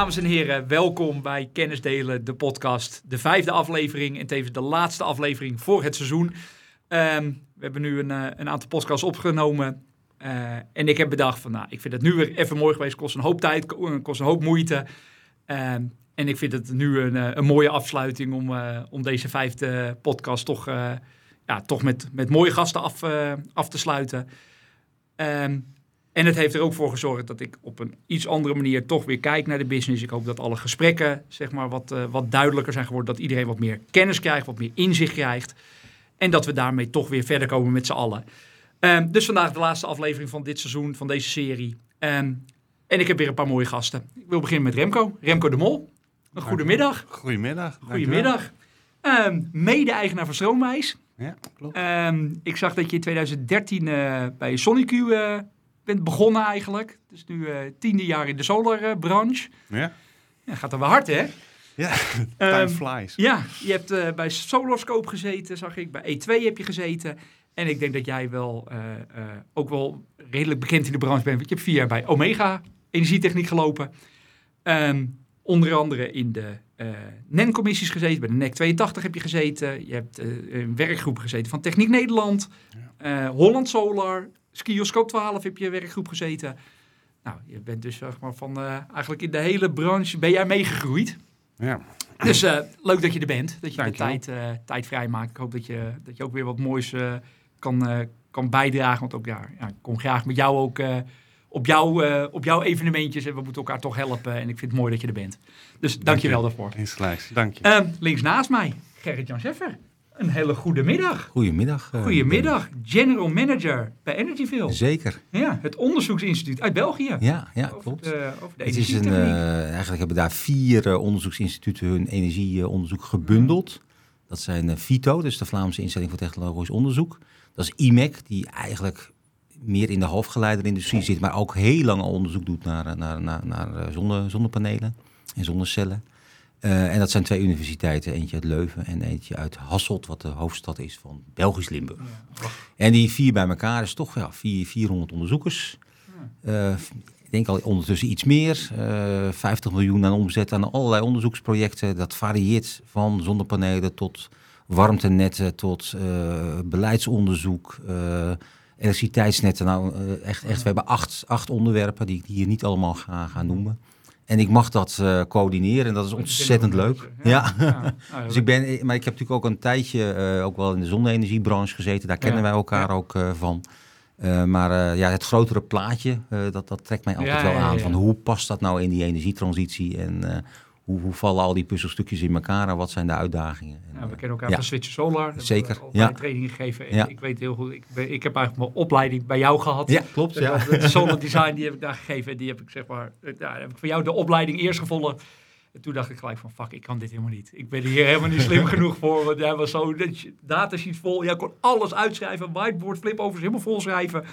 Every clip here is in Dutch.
dames en heren, welkom bij Kennis Delen, de podcast. De vijfde aflevering en tevens de laatste aflevering voor het seizoen. Ehm, we hebben nu een, eh, een aantal podcasts opgenomen. eh, en ik heb bedacht van, nou, ik vind het nu weer even mooi geweest. Kost een hoop tijd, ko- kost een hoop moeite. Ehm, en ik vind het nu een, eh, een mooie afsluiting om, eh, om deze vijfde podcast toch, eh, ja, toch met, met mooie gasten af, eh, af te sluiten. Ehm, en het heeft er ook voor gezorgd dat ik op een iets andere manier toch weer kijk naar de business. Ik hoop dat alle gesprekken zeg maar, wat, eh, wat duidelijker zijn geworden. Dat iedereen wat meer kennis krijgt, wat meer inzicht krijgt. En dat we daarmee toch weer verder komen met z'n allen. Ehm, dus vandaag de laatste aflevering van dit seizoen, van deze serie. Ehm, en ik heb weer een paar mooie gasten. Ik wil beginnen met Remco. Remco de Mol. Een goedemiddag. Goedemiddag. Goedemiddag. Ehm Mede-eigenaar van Stroomwijs. Ja, klopt. Ik zag dat je in 2013 eh, bij Sonic eh, bent begonnen eigenlijk. Dus nu eh tiende jaar in de solarbranche. Ja? ja, gaat er wel hard, hè? Ja, Ehm, time flies. Ja, je hebt eh, bij Solarscope gezeten, zag ik. Bij E2 heb je gezeten. En ik denk dat jij wel eh, ook wel redelijk bekend in de branche bent. Want je hebt vier jaar bij Omega Energietechniek gelopen. Ehm, onder andere in de NEN-commissies gezeten. Bij de NEC 82 heb je gezeten. Je hebt een werkgroep gezeten van Techniek Nederland. Holland Solar. Skioscoop 12 heb je werkgroep gezeten. Nou, je bent dus zeg maar, van eh, eigenlijk in de hele branche ben jij meegegroeid. Ja. Dus eh, leuk dat je er bent. Dat je de tijd, eh tijd vrijmaakt. Ik hoop dat je, dat je ook weer wat moois kan, kan bijdragen. Want ook ja, ja, ik kom graag met jou ook op, jou, op jouw evenementjes. En we moeten elkaar toch helpen. En ik vind het mooi dat je er bent. Dus dank je wel daarvoor. Insgelijks. Dank je. Ehm, links naast mij, Gerrit-Jan Scheffer. Een hele goede middag. Goedemiddag. eh, Goedemiddag, General Manager bij Ben. Energyville. Zeker. Ja, het onderzoeksinstituut uit België. Ja, ja over, klopt. De, over de Het is een, energietechniek. eh, eigenlijk hebben daar vier eh, onderzoeksinstituten hun energieonderzoek gebundeld. Dat zijn eh, VITO, dus de Vlaamse Instelling voor Technologisch Onderzoek. Dat is IMEC, die eigenlijk meer in de halfgeleiderindustrie zit, maar ook heel lang al onderzoek doet naar, eh, naar, naar, naar eh, zonne, zonnepanelen en zonnecellen. Eh, en dat zijn twee universiteiten, eentje uit Leuven en eentje uit Hasselt, wat de hoofdstad is van Belgisch Limburg. En die vier bij elkaar is toch ja, vier, 400 onderzoekers. Eh, ik denk al ondertussen iets meer. eh 50 miljoen aan omzet aan allerlei onderzoeksprojecten. Dat varieert van zonnepanelen tot warmtenetten, tot beleidsonderzoek, elektriciteitsnetten. Nou, echt, echt, we hebben acht, acht onderwerpen die ik hier niet allemaal ga, ga noemen. En ik mag dat eh, coördineren en dat is ontzettend leuk. Ja. Ja. Dus ik ben, maar ik heb natuurlijk ook een tijdje eh, ook wel in de zonne-energiebranche gezeten. Daar kennen Ja, wij elkaar ook eh, van. Eh, maar eh, ja, het grotere plaatje, eh, dat, dat trekt mij altijd wel aan. Van hoe past dat nou in die energietransitie? En eh, hoe, hoe vallen al die puzzelstukjes in elkaar? En wat zijn de uitdagingen? En, Ja, we eh, kennen elkaar ja. van Switch Solar. Daar Zeker, ja. trainingen gegeven. En Ja. ik weet heel goed, ik, ben- ik heb eigenlijk mijn opleiding bij jou gehad. ja, klopt. Dus Ja. Het solar design die heb ik daar gegeven. En die heb ik zeg maar, eh, ja, heb ik van jou de opleiding eerst gevolgd. En toen dacht ik gelijk van, fuck, ik kan dit helemaal niet. Ik ben hier helemaal niet slim genoeg voor. Want jij was zo, datasheet vol. Jij kon alles uitschrijven. Whiteboard, flipovers, helemaal vol schrijven. Daar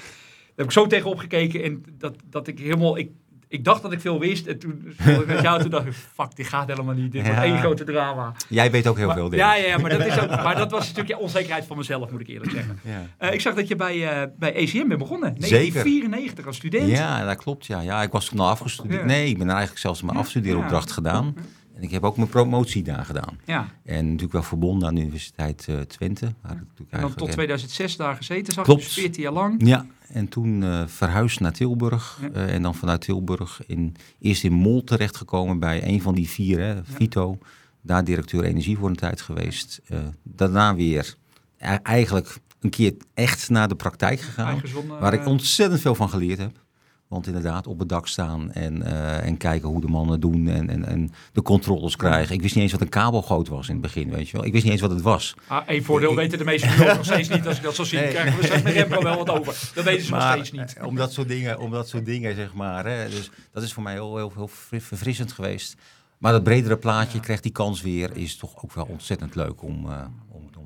heb ik zo tegenop gekeken. En dat, dat ik helemaal, ik, ik dacht dat ik veel wist. En toen, ik met jou, toen dacht ik, fuck, dit gaat helemaal niet. Dit wordt één grote drama. Jij weet ook heel Maar- veel dingen. ja, ja, ja, maar dat, is ook, maar dat was een stukje onzekerheid van mezelf, moet ik eerlijk zeggen. Ja. Eh, ik zag dat je bij, eh, bij ECM bent begonnen. Zeker. 1994 als student. Ja, dat klopt. Ja. ja, ik was toen al afgestudeerd. Nee, ik ben eigenlijk zelfs mijn afstudeeropdracht gedaan. En ik heb ook mijn promotie daar gedaan. Ja. En natuurlijk wel verbonden aan de Universiteit eh, Twente. Waar ik natuurlijk En dan tot echt- 2006 daar gezeten, zag Klopt. dus 14 jaar lang. Ja, en toen eh, verhuisd naar Tilburg. Ja. eh, en dan vanuit Tilburg in, eerst in Mol terechtgekomen bij een van die vier, hè, Vito. Daar directeur energie voor een tijd geweest. Daarna weer e- eigenlijk een keer echt naar de praktijk gegaan. Waar ik ontzettend veel van geleerd heb. Want inderdaad, op het dak staan en, eh, en kijken hoe de mannen doen en, en, en de controles krijgen. Ik wist niet eens wat een kabelgoot was in het begin, weet je wel. Ik wist niet eens wat het was. Ah, één voordeel weten de meeste nog steeds niet. Als ik dat zo zie, Nee. krijgen we straks met Remco wel wat over. Dat weten ze nog steeds niet. eh, om dat soort dingen, om dat soort dingen zeg maar. Hè, dus dat is voor mij heel, heel, heel fri- verfrissend geweest. Maar dat bredere plaatje, krijgt die kans weer, is toch ook wel ontzettend leuk om... eh,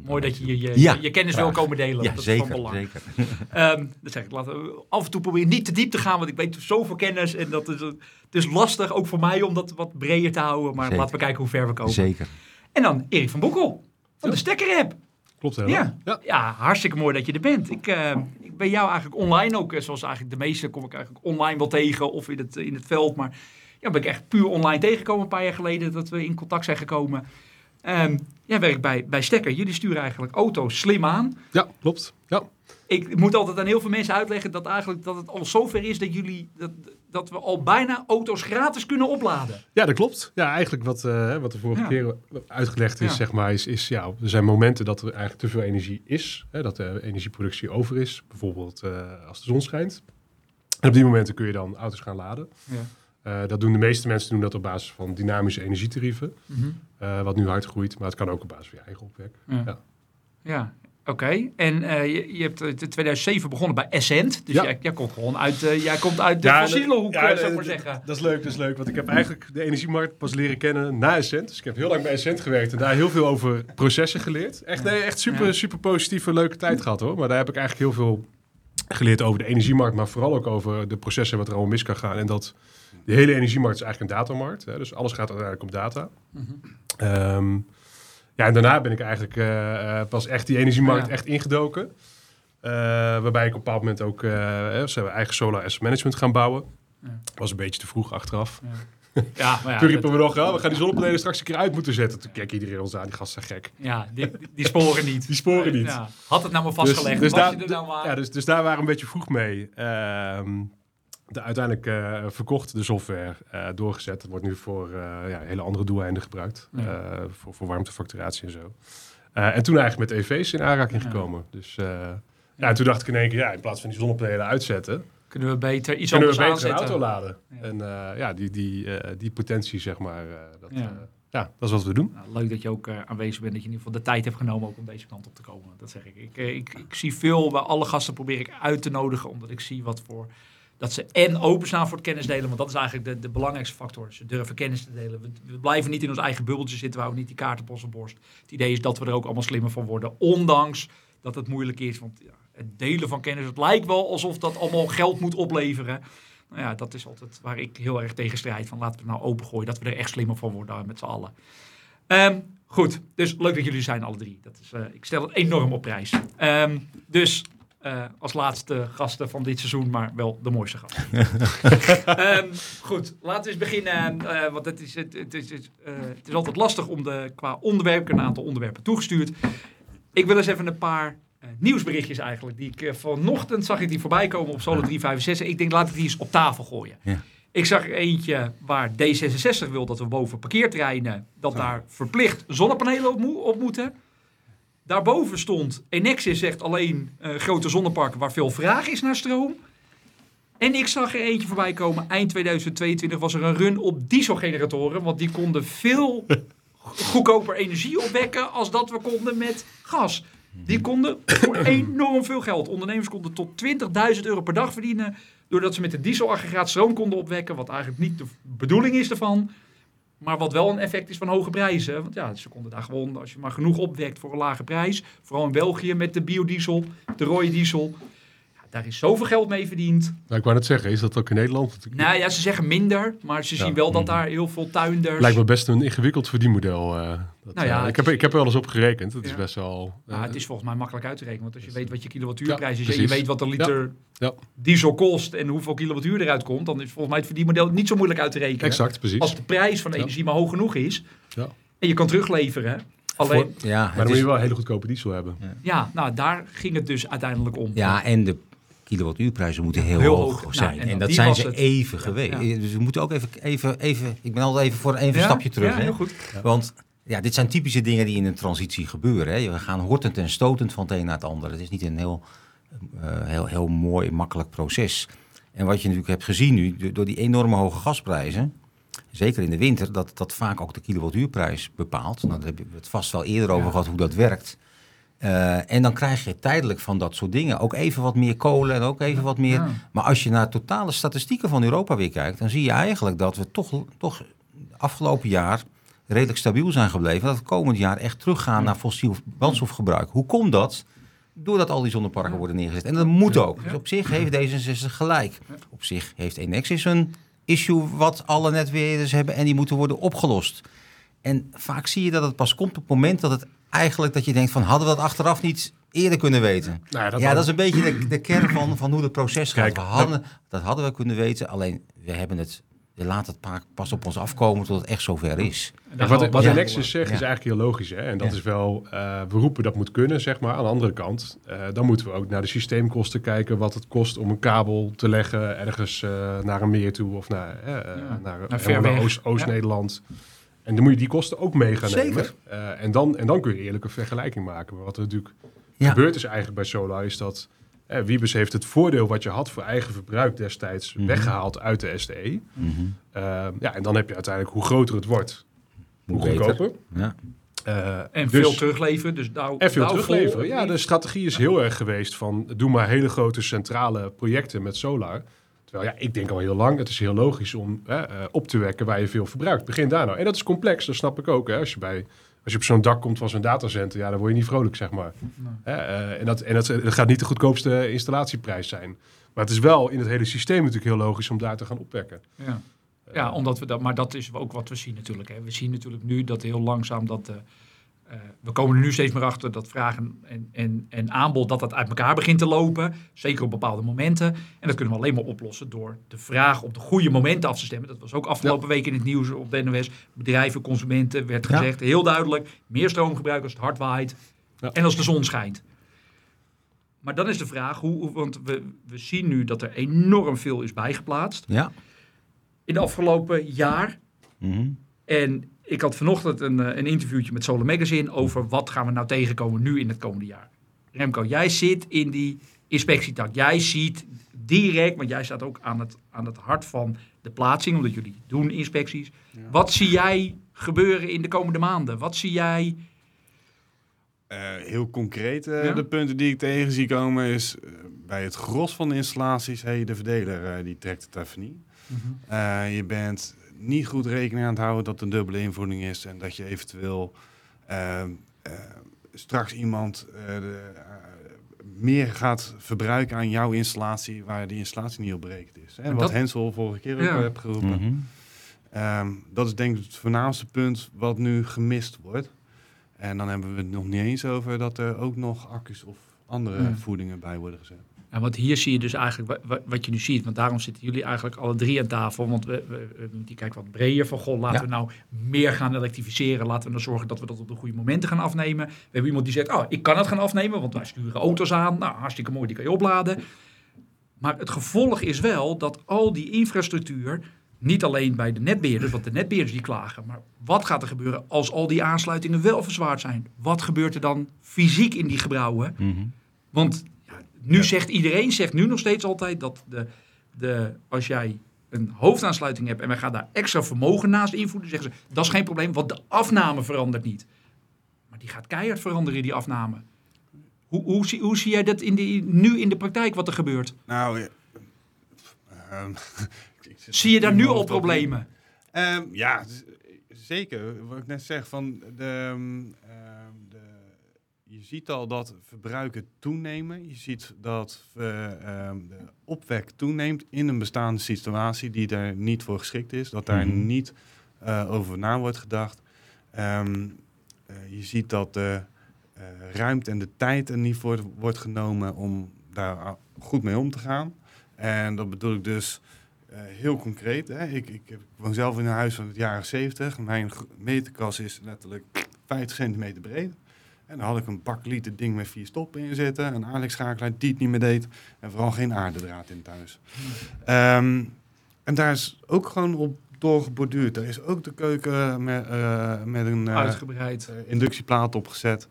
Mooi dat je je, je, Ja, je kennis graag. wil komen delen. Ja, dat is van zeker, belang. zeker. Ehm, dat zeg ik, laten we af en toe proberen niet te diep te gaan, want ik weet zoveel kennis. En dat is, het is lastig, ook voor mij, om dat wat breder te houden. Maar Zeker. laten we kijken hoe ver we komen. Zeker. En dan Erik van Boekel, van de Stekker App. Klopt hè? Ja. ja. Ja, hartstikke mooi dat je er bent. Ik, eh, ik ben jou eigenlijk online ook, eh, zoals eigenlijk de meeste kom ik eigenlijk online wel tegen of in het, in het veld. Maar Ja, ben ik echt puur online tegengekomen een paar jaar geleden dat we in contact zijn gekomen. Ehm jij werkt bij, bij Stekker. Jullie sturen eigenlijk auto's slim aan. Ja, klopt. Ja. Ik moet altijd aan heel veel mensen uitleggen dat, eigenlijk, dat het al zover is dat, jullie, dat, dat we al bijna auto's gratis kunnen opladen. ja, dat klopt. Ja, eigenlijk wat, eh, wat de vorige Ja. keer uitgelegd is, Ja. zeg maar, is, is ja, er zijn momenten dat er eigenlijk te veel energie is. Hè, dat de energieproductie over is. Bijvoorbeeld eh, als de zon schijnt. En op die momenten kun je dan auto's gaan laden. Ja. Eh, dat doen de meeste mensen doen dat op basis van dynamische energietarieven. eh, wat nu hard groeit, maar het kan ook op basis van je eigen opwek. Ja. Ja. Ja, oké. En eh, je, je hebt in 2007 begonnen bij Essent. Dus Ja. jij, jij komt gewoon uit, jij komt uit de Ja, fossiele hoek, zou ik maar zeggen. Dat is leuk, dat is leuk. Want ik heb eigenlijk de energiemarkt pas leren kennen na Essent. Dus ik heb heel lang bij Essent gewerkt en daar heel veel over processen geleerd. Echt, nee, echt super, super positieve, leuke tijd gehad hoor. Maar daar heb ik eigenlijk heel veel geleerd over de energiemarkt, maar vooral ook over de processen en wat er allemaal mis kan gaan. En dat de hele energiemarkt is eigenlijk een datamarkt. Hè, dus alles gaat uiteindelijk om data. Mhm. Ehm, ja, en daarna ben ik eigenlijk eh, eh, pas echt die energiemarkt Ja. echt ingedoken. Eh, waarbij ik op een bepaald moment ook uh, ze hebben eigen solar asset management gaan bouwen. Ja. Was een beetje te vroeg achteraf. Ja, ja maar ja, Toen we nog, we gaan die zonnepanelen straks een keer uit moeten zetten. Toen keek iedereen ons aan, die gasten zijn gek. ja die, die sporen niet. Die sporen niet. Ja. Had het nou maar vastgelegd, dus, was daar, je er nou maar... ja, dus, dus daar waren we een beetje vroeg mee. Ehm, de, uiteindelijk eh, verkocht de software, eh, doorgezet. Het wordt nu voor eh, ja, hele andere doeleinden gebruikt. Ja. Voor, voor warmtefacturatie en zo. En toen eigenlijk met EV's in aanraking gekomen. Dus ja. en toen dacht ik in één keer, ja, in plaats van die zonnepanelen uitzetten, Kunnen we beter iets kunnen we anders beter een aanzetten. auto laden. Ja. En eh, ja, die, die, eh, die potentie, zeg maar, eh, dat, Ja. dat is wat we doen. Nou, leuk dat je ook aanwezig bent, dat je in ieder geval de tijd hebt genomen ook om deze kant op te komen. Dat zeg ik. Ik, ik, ik zie veel, bij alle gasten probeer ik uit te nodigen, omdat ik zie wat voor... Dat ze en openstaan voor het kennis delen, want dat is eigenlijk de, de belangrijkste factor. Ze durven kennis te delen. We, we blijven niet in ons eigen bubbeltje zitten, we houden niet die kaart op onze borst. Het idee is dat we er ook allemaal slimmer van worden, ondanks dat het moeilijk is. Want ja, het delen van kennis, het lijkt wel alsof dat allemaal geld moet opleveren. Nou ja, dat is altijd waar ik heel erg tegen strijd. Van laten we het nou opengooien, dat we er echt slimmer van worden met z'n allen. Ehm, goed, dus leuk dat jullie zijn, alle drie. Dat is, eh, ik stel het enorm op prijs. Ehm, dus eh, als laatste gasten van dit seizoen, maar wel de mooiste gast. Ehm, goed, laten we eens beginnen. eh, want het is, het, het, is, het, het is altijd lastig om de, qua onderwerp, ik heb een aantal onderwerpen toegestuurd. Ik wil eens even een paar nieuwsberichtjes eigenlijk. Die ik eh, vanochtend zag ik die voorbij komen op Solo 365. Ik denk, laat ik die eens op tafel gooien. Ja. Ik zag er eentje waar D66 wil dat we boven parkeerterreinen, dat daar verplicht zonnepanelen op, mo- op moeten. Daarboven stond, Enexis zegt alleen eh, grote zonneparken waar veel vraag is naar stroom. En ik zag er eentje voorbij komen. Eind 2022 was er een run op dieselgeneratoren. Want die konden veel goedkoper energie opwekken als dat we konden met gas. Die konden voor enorm veel geld. Ondernemers konden tot 20.000 euro per dag verdienen. Doordat ze met de dieselaggregaat stroom konden opwekken. Wat eigenlijk niet de bedoeling is ervan. Maar wat wel een effect is van hoge prijzen. Want ja, ze konden daar gewoon, als je maar genoeg opwekt voor een lage prijs. Vooral in België met de biodiesel, de rode diesel. Ja, daar is zoveel geld mee verdiend. Nou, ik wou net zeggen, is dat ook in Nederland? Nou ja, ze zeggen minder. Maar ze Ja. zien wel dat daar heel veel tuinders... Lijkt me best een ingewikkeld verdienmodel. eh, dat, Nou ja, eh, ik, heb, is- ik heb er wel eens op gerekend. Het is Ja. best wel... Nou, het is volgens mij makkelijk uit te rekenen. Want als je weet wat je kilowattuurprijs is en je weet wat een liter Ja. diesel kost en hoeveel kilowattuur eruit komt, dan is volgens mij het verdienmodel niet zo moeilijk uit te rekenen. exact, precies. Als de prijs van de Ja. energie maar hoog genoeg is Ja. en je kan terugleveren. Alleen, Ja, Maar dan moet je wel hele goedkope diesel hebben. ja, nou daar ging het dus uiteindelijk om. ja, en de kilowattuurprijzen moeten heel, Heel hoog, hoog. zijn. Nou, en en dat zijn ze het. even geweest. Dus we moeten ook even, even, even... Ik ben altijd even voor even een stapje terug. Ja, hè. heel goed. Want ja, dit zijn typische dingen die in een transitie gebeuren. Hè. We gaan hortend en stotend van het een naar het ander. Het is niet een heel, eh, heel, heel mooi, makkelijk proces. En wat je natuurlijk hebt gezien nu, do- door die enorme hoge gasprijzen... zeker in de winter, dat dat vaak ook de kilowattuurprijs bepaalt. Nou, daar hebben we het vast wel eerder over Ja. gehad hoe dat werkt. Eh, en dan krijg je tijdelijk van dat soort dingen ook even wat meer kolen en ook even wat meer... Ja. Maar als je naar totale statistieken van Europa weer kijkt... dan zie je eigenlijk dat we toch, toch afgelopen jaar redelijk stabiel zijn gebleven. Dat we komend jaar echt teruggaan naar fossiel brandstofgebruik. Hoe komt dat? Doordat al die zonneparken worden neergezet. En dat moet ook. Dus op zich heeft D66 gelijk. Op zich heeft Enexis een issue wat alle netbeheerders hebben... en die moeten worden opgelost. En vaak zie je dat het pas komt op het moment dat het eigenlijk... dat je denkt van hadden we dat achteraf niet eerder kunnen weten? Nou, dat ja, dat is een beetje de, de kern van, van hoe het proces gaat. Kijk, we hadden, dat hadden we kunnen weten, alleen we hebben het je laat het pa- pas op ons afkomen tot het echt zover is. Ja, wat we wat ja. pas Nexus zegt Ja. is eigenlijk heel logisch. Hè? En dat Ja. is wel, eh, we roepen dat moet kunnen, zeg maar. Aan de andere kant, eh, dan moeten we ook naar de systeemkosten kijken. Wat het kost om een kabel te leggen ergens eh, naar een meer toe. Of naar, Ja, naar, naar ver helemaal naar weg. Oost- Oost-Nederland. En dan moet je die kosten ook mee gaan Zeker. nemen. Eh, en, dan, en dan kun je eerlijke vergelijking maken. Maar wat er natuurlijk Ja. gebeurt is eigenlijk bij Solar... is dat eh, Wiebes heeft het voordeel wat je had voor eigen verbruik destijds... Mhm. weggehaald uit de SDE. Mhm. Eh, ja, en dan heb je uiteindelijk, hoe groter het wordt, hoe goedkoper. Ja. Eh, En dus- veel terugleveren. Dus nou, En veel nou terugleveren. vol- Ja, de strategie is heel erg geweest van doe maar hele grote centrale projecten met solar. Terwijl ja, ik denk al heel lang, het is heel logisch om hè, eh, op te wekken waar je veel verbruikt. Begin daar nou. En dat is complex, dat snap ik ook. Hè. Als, je bij, als je op zo'n dak komt van zo'n datacenter, ja, dan word je niet vrolijk, zeg maar. Nee. Eh, en dat, en dat, dat gaat niet de goedkoopste installatieprijs zijn. Maar het is wel in het hele systeem natuurlijk heel logisch om daar te gaan opwekken. Ja. ja, omdat we dat, maar dat is ook wat we zien natuurlijk. Hè. We zien natuurlijk nu dat heel langzaam dat. eh, eh, we komen er nu steeds meer achter dat vragen en, en, en aanbod dat dat uit elkaar begint te lopen. Zeker op bepaalde momenten. En dat kunnen we alleen maar oplossen door de vraag op de goede momenten af te stemmen. Dat was ook afgelopen week in het nieuws op de NOS. Bedrijven, consumenten werd Ja. gezegd heel duidelijk. Meer stroomgebruik als het hard waait Ja. en als de zon schijnt. Maar dan is de vraag, hoe, hoe- want we, we zien nu dat er enorm veel is bijgeplaatst Ja. in de afgelopen jaar. Mhm. En ik had vanochtend een, eh, een interviewtje met Solar Magazine over wat gaan we nou tegenkomen nu in het komende jaar. Remco, jij zit in die inspectietak. Jij ziet direct, want jij staat ook aan het, aan het hart van de plaatsing, omdat jullie doen inspecties. Wat zie jij gebeuren in de komende maanden? Wat zie jij? Eh, heel concreet, eh, Ja? de punten die ik tegen zie komen is... bij het gros van de installaties, hey, de verdeler die trekt het even niet. Eh, je bent niet goed rekening aan het houden dat het een dubbele invoering is... en dat je eventueel eh, eh, straks iemand eh, de, eh, meer gaat verbruiken aan jouw installatie... waar die installatie niet op berekend is. Hè? En Wat dat- Hensel vorige keer ook Ja. heb geroepen. Mhm. Ehm, dat is denk ik het voornaamste punt wat nu gemist wordt. En dan hebben we het nog niet eens over dat er ook nog accu's of andere Ja. voedingen bij worden gezet. Ja, want hier zie je dus eigenlijk wa- wa- wat, je nu ziet. Want daarom zitten jullie eigenlijk alle drie aan tafel. Want we, we, we- die kijken wat breder van, goh, laten Ja. we nou meer gaan elektrificeren. Laten we nou zorgen dat we dat op de goede momenten gaan afnemen. We hebben iemand die zegt, oh, ik kan het gaan afnemen, want wij sturen auto's aan. Nou, hartstikke mooi, die kan je opladen. Maar het gevolg is wel dat al die infrastructuur, niet alleen bij de netbeheerders, want de netbeheerders die klagen, maar wat gaat er gebeuren als al die aansluitingen wel verzwaard zijn? Wat gebeurt er dan fysiek in die gebouwen? Mhm. Want ja, nu zegt iedereen, zegt nu nog steeds altijd dat de, de, als jij een hoofdaansluiting hebt en wij gaan daar extra vermogen naast invoeren, zeggen ze dat is geen probleem, want de afname verandert niet. Maar die gaat keihard veranderen, die afname. Hoe, hoe, zie, hoe zie jij dat in die, nu in de praktijk wat er gebeurt? Nou, Zie je daar nu al problemen? Ehm, ja, zeker. Wat ik net zeg, van de, ehm, de, je ziet al dat verbruiken toenemen. Je ziet dat eh, ehm, de opwek toeneemt in een bestaande situatie die daar niet voor geschikt is. Dat daar Mhm. niet eh, over na wordt gedacht. Ehm, eh, je ziet dat de ruimte en de tijd er niet voor wordt genomen om daar goed mee om te gaan. En dat bedoel ik dus heel concreet. Hè. Ik, ik, ik woon zelf in een huis van het jaren 70. Mijn g- meterkas is letterlijk 50 centimeter breed. En dan had ik een bak liter ding met vier stoppen in zitten. Een aanlegschakelaar die het niet meer deed. En vooral geen aardedraad in thuis. Ehm, en daar is ook gewoon op doorgeborduurd. Er is ook de keuken met, eh, met een eh, Uitgebreid. eh, inductieplaat opgezet.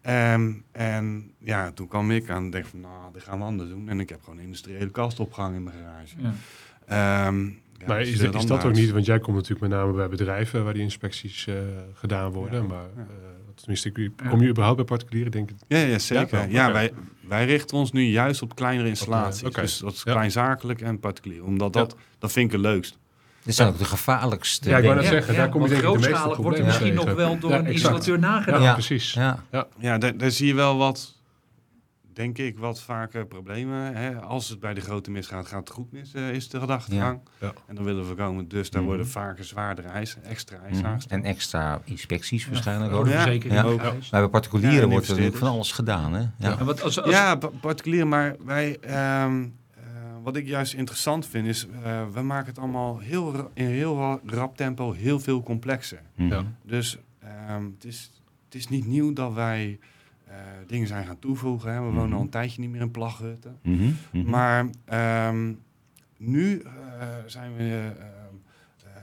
Ehm, en ja, toen kwam ik aan en dacht van, nou, dat gaan we anders doen. En ik heb gewoon een industriële kast opgehangen in mijn garage. Ja. Ehm, ja, maar dat is, is dat ook niet, want jij komt natuurlijk met name bij bedrijven waar die inspecties eh, gedaan worden. Ja, Maar ja. Tenminste, kom je überhaupt bij particulieren, denk ik? Ja, ja zeker. Ja, oké. wij, wij richten ons nu juist op kleinere installaties. Dus dat is Ja. kleinzakelijk en particulier. Omdat Ja. dat, dat vind ik het leukst. Dit zijn ook de gevaarlijkste Ja, ik wou net zeggen, daar kom je want denk ik de meeste grootschalig wordt er misschien nog wel door Ja, een installateur Ja, nagedaan. Ja. precies. Ja. Ja, daar, daar zie je wel wat, denk ik, wat vaker problemen. Hè? Als het bij de grote misgaat, gaat het goed mis, eh, is de gedachtegang. Ja. En dan willen we voorkomen. Dus daar Mhm. worden vaker zwaardere eisen, extra eisen Mhm. aangesteld. En extra inspecties waarschijnlijk ook. Ja. ook. Maar bij particulieren wordt er natuurlijk van alles gedaan. Hè? Ja. En wat, als, als, Ja, pa- particulier, maar wij, ehm, ehm, wat ik juist interessant vind is, eh, we maken het allemaal heel, ra- in heel ra- rap tempo heel veel complexer. Mhm. Ja. Dus ehm, het, is, het is niet nieuw dat wij eh, dingen zijn gaan toevoegen. Hè. We wonen Mhm. al een tijdje niet meer in plaghutten. Mhm. Mhm. Maar ehm, nu eh, zijn we eh, eh,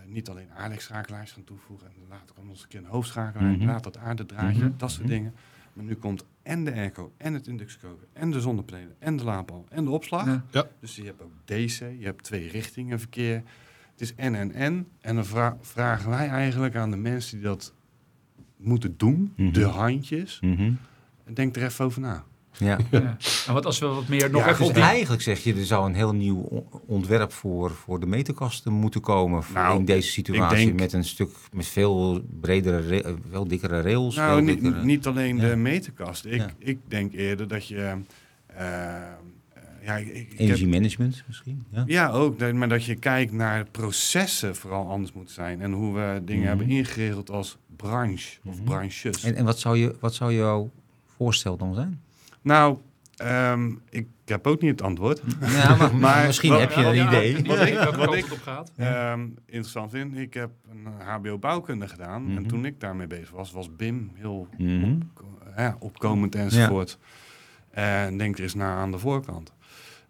niet alleen aardekschakelaars gaan toevoegen. En later komt ons een keer een hoofdschakelaar, later het aardedraadje, dat soort dingen. Maar nu komt en de airco, en het inductiekoker, en de zonnepanelen, en de laadpaal, en de opslag. Ja. Dus je hebt ook DC, je hebt twee richtingen verkeer. Het is en en en. En dan vra- vragen wij eigenlijk aan de mensen die dat moeten doen, de handjes, Denk er even over na. Ja. Ja. En wat als we wat meer nog Ja, even Dus op die... eigenlijk zeg je, er zou een heel nieuw on- ontwerp voor, voor de meterkasten moeten komen voor Nou, in deze situatie. denk- Met een stuk met veel bredere, veel dikkere rails. Nou, niet, dikkere- niet alleen Ja. de meterkast. Ik, Ja. ik denk eerder dat je... eh, ja, ik, ik- ik heb- Energiemanagement misschien. Ja. ja, ook. Maar dat je kijkt naar processen vooral anders moeten zijn. En hoe we dingen Mhm. hebben ingeregeld als branche of Mhm. branches. En, en wat, zou je, wat zou jouw voorstel dan zijn? Nou, ehm, ik heb ook niet het antwoord. Ja, maar, Maar- misschien wat- heb je een Ja, idee. Wat ik- wat ik- op gaat. Ehm, interessant vind. Ik heb een HBO bouwkunde gedaan. En Mhm. toen ik daarmee bezig was, was BIM heel Mhm. ja, opkomend enzovoort. En denk er eens na aan de voorkant.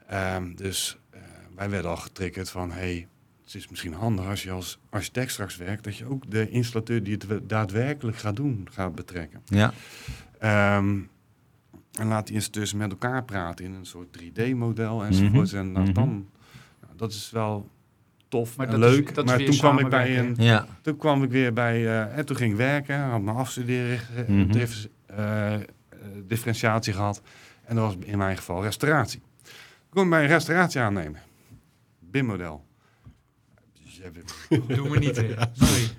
Ehm, dus eh, wij werden al getriggerd van... Hey, het is misschien handig als je als architect straks werkt... dat je ook de installateur die het we- daadwerkelijk gaat doen, gaat betrekken. Ja. Ehm, en laat die installateurs met elkaar praten in een soort 3D-model enzovoort. En nou, Mhm. dan, nou, dat is wel tof Maar en dat is- leuk. dat maar toen kwam ik bij een ja. toen kwam ik weer bij, eh, en toen ging ik werken, had mijn afstuderen, Mhm. eh, eh, differentiatie gehad. En dat was in mijn geval restauratie. Ik kon bij een restauratie aannemen. BIM-model. Doen we niet. Nee,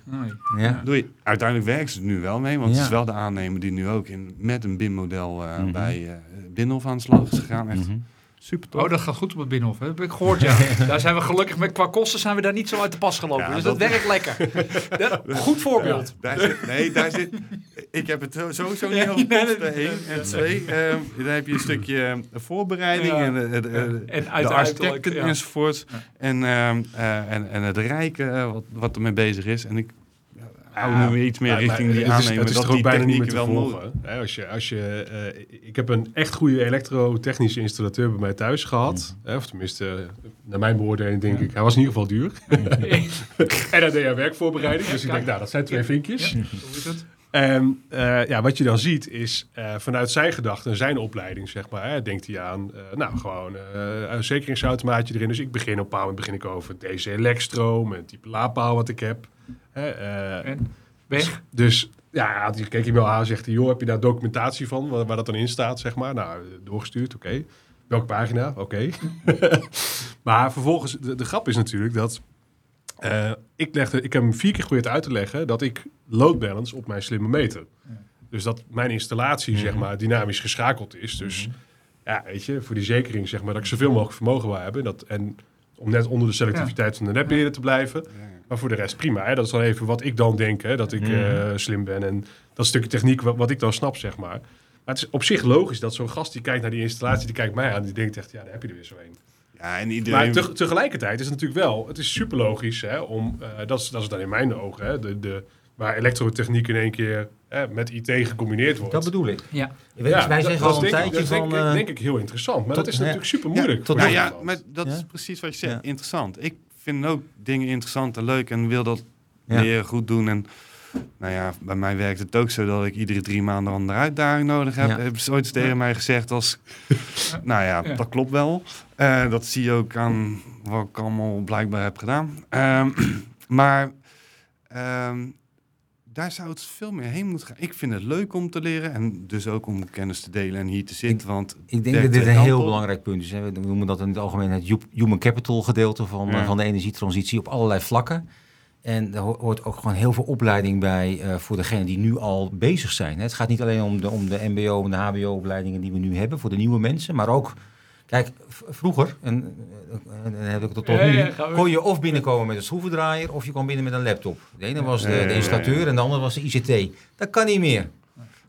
nee. Ja. Doe je, uiteindelijk werken ze er nu wel mee, want het is wel de aannemer die nu ook in, met een BIM-model eh, Mhm. bij eh Binnenhof aan de slag is gegaan. Echt Mhm. Super tof. Oh, dat gaat goed op het Binnenhof. hè? Dat heb ik gehoord, ja. daar zijn we gelukkig met qua kosten zijn we daar niet zo uit de pas gelopen. Ja, dus dat, dat- werkt lekker. Dat- goed voorbeeld. Daar zit, nee, daar zit. Ik heb het sowieso niet over kosten. één. En twee, ehm, dan heb je een stukje eh, voorbereiding en, eh, de, En de architecten enzovoort. En, ehm, eh, en, en het rijken eh, wat, wat ermee bezig is. En ik nu weer iets meer richting die het is- aannemer. Het is dat ook die bijna niet meer te wel volgen. Hè, als je, als je, eh, ik heb een echt goede elektrotechnische installateur bij mij thuis gehad. Hè, of tenminste, eh, naar mijn beoordeling denk Ja. ik, hij was in ieder geval duur. en hij deed aan werkvoorbereiding. Dus ik denk, nou, dat zijn twee vinkjes. Ja, Hoe is het? En eh, ja, wat je dan ziet is vanuit zijn gedachten, zijn opleiding, zeg maar, hè, denkt hij aan, nou, gewoon een zekeringsautomaatje erin. Dus ik begin op moment begin ik over deze elekstroom en type laadpaal wat ik heb. Hè, eh, En weg. dus ja, die keek je wel aan, zegt hij, joh, heb je daar documentatie van, waar, waar dat dan in staat, zeg maar. Nou, doorgestuurd, oké. Welke pagina? Oké. maar vervolgens, de, de grap is natuurlijk dat eh, ik, legde, ik heb hem vier keer geprobeerd uit te leggen dat ik load balance op mijn slimme meter. Ja. Dus dat mijn installatie, zeg Mhm. maar, dynamisch geschakeld is. Dus ja, weet je, voor die zekering, zeg maar, dat ik zoveel mogelijk vermogen wil hebben. Dat, en om net onder de selectiviteit van de netbeheerder te blijven. Ja. Maar voor de rest prima. Hè? Dat is dan even wat ik dan denk, hè? dat ik Mhm. eh, slim ben. En dat stukje techniek wat, wat ik dan snap, zeg maar. Maar het is op zich logisch dat zo'n gast die kijkt naar die installatie, die kijkt mij aan, die denkt echt, ja, daar heb je er weer zo een. Ja, en Maar iedereen... te- tegelijkertijd is het natuurlijk wel, het is super logisch, hè, om, eh, dat, is, dat is dan in mijn ogen, hè, de, de, waar elektrotechniek in één keer hè, met IT gecombineerd wordt. Dat bedoel ik. Ja. Je weet, Ja, wij dat- zeggen al een denk tijdje dat is denk, van... ik- eh, denk ik heel interessant. Maar tot- dat is ja. natuurlijk super moeilijk. tot nog- ja, maar dat is precies wat je zegt. Ja. Interessant. Ik vind ook dingen interessant en leuk en wil dat Ja. meer goed doen. En nou ja, bij mij werkt het ook zo dat ik iedere drie maanden een andere uitdaging nodig heb. Ja. Hebben ze ooit tegen Ja. mij gezegd als... nou ja, Ja. dat klopt wel. Eh, dat zie je ook aan wat ik allemaal blijkbaar heb gedaan. Ehm, maar ehm, daar zou het veel meer heen moeten gaan. Ik vind het leuk om te leren en dus ook om kennis te delen en hier te zitten. Want Ik denk dat dit een heel op. belangrijk punt is. Hè. We noemen dat in het algemeen het hu- human capital gedeelte van, Ja. van de energietransitie op allerlei vlakken. En er ho- hoort ook gewoon heel veel opleiding bij eh, voor degenen die nu al bezig zijn. hè. Het gaat niet alleen om de, om de mbo en de hbo-opleidingen die we nu hebben voor de nieuwe mensen, maar ook... Kijk, vroeger, en, en dan heb ik het tot nu, ja, kon je of binnenkomen met een schroevendraaier of je kwam binnen met een laptop. De ene was de, installateur en de andere was de ICT. Dat kan niet meer.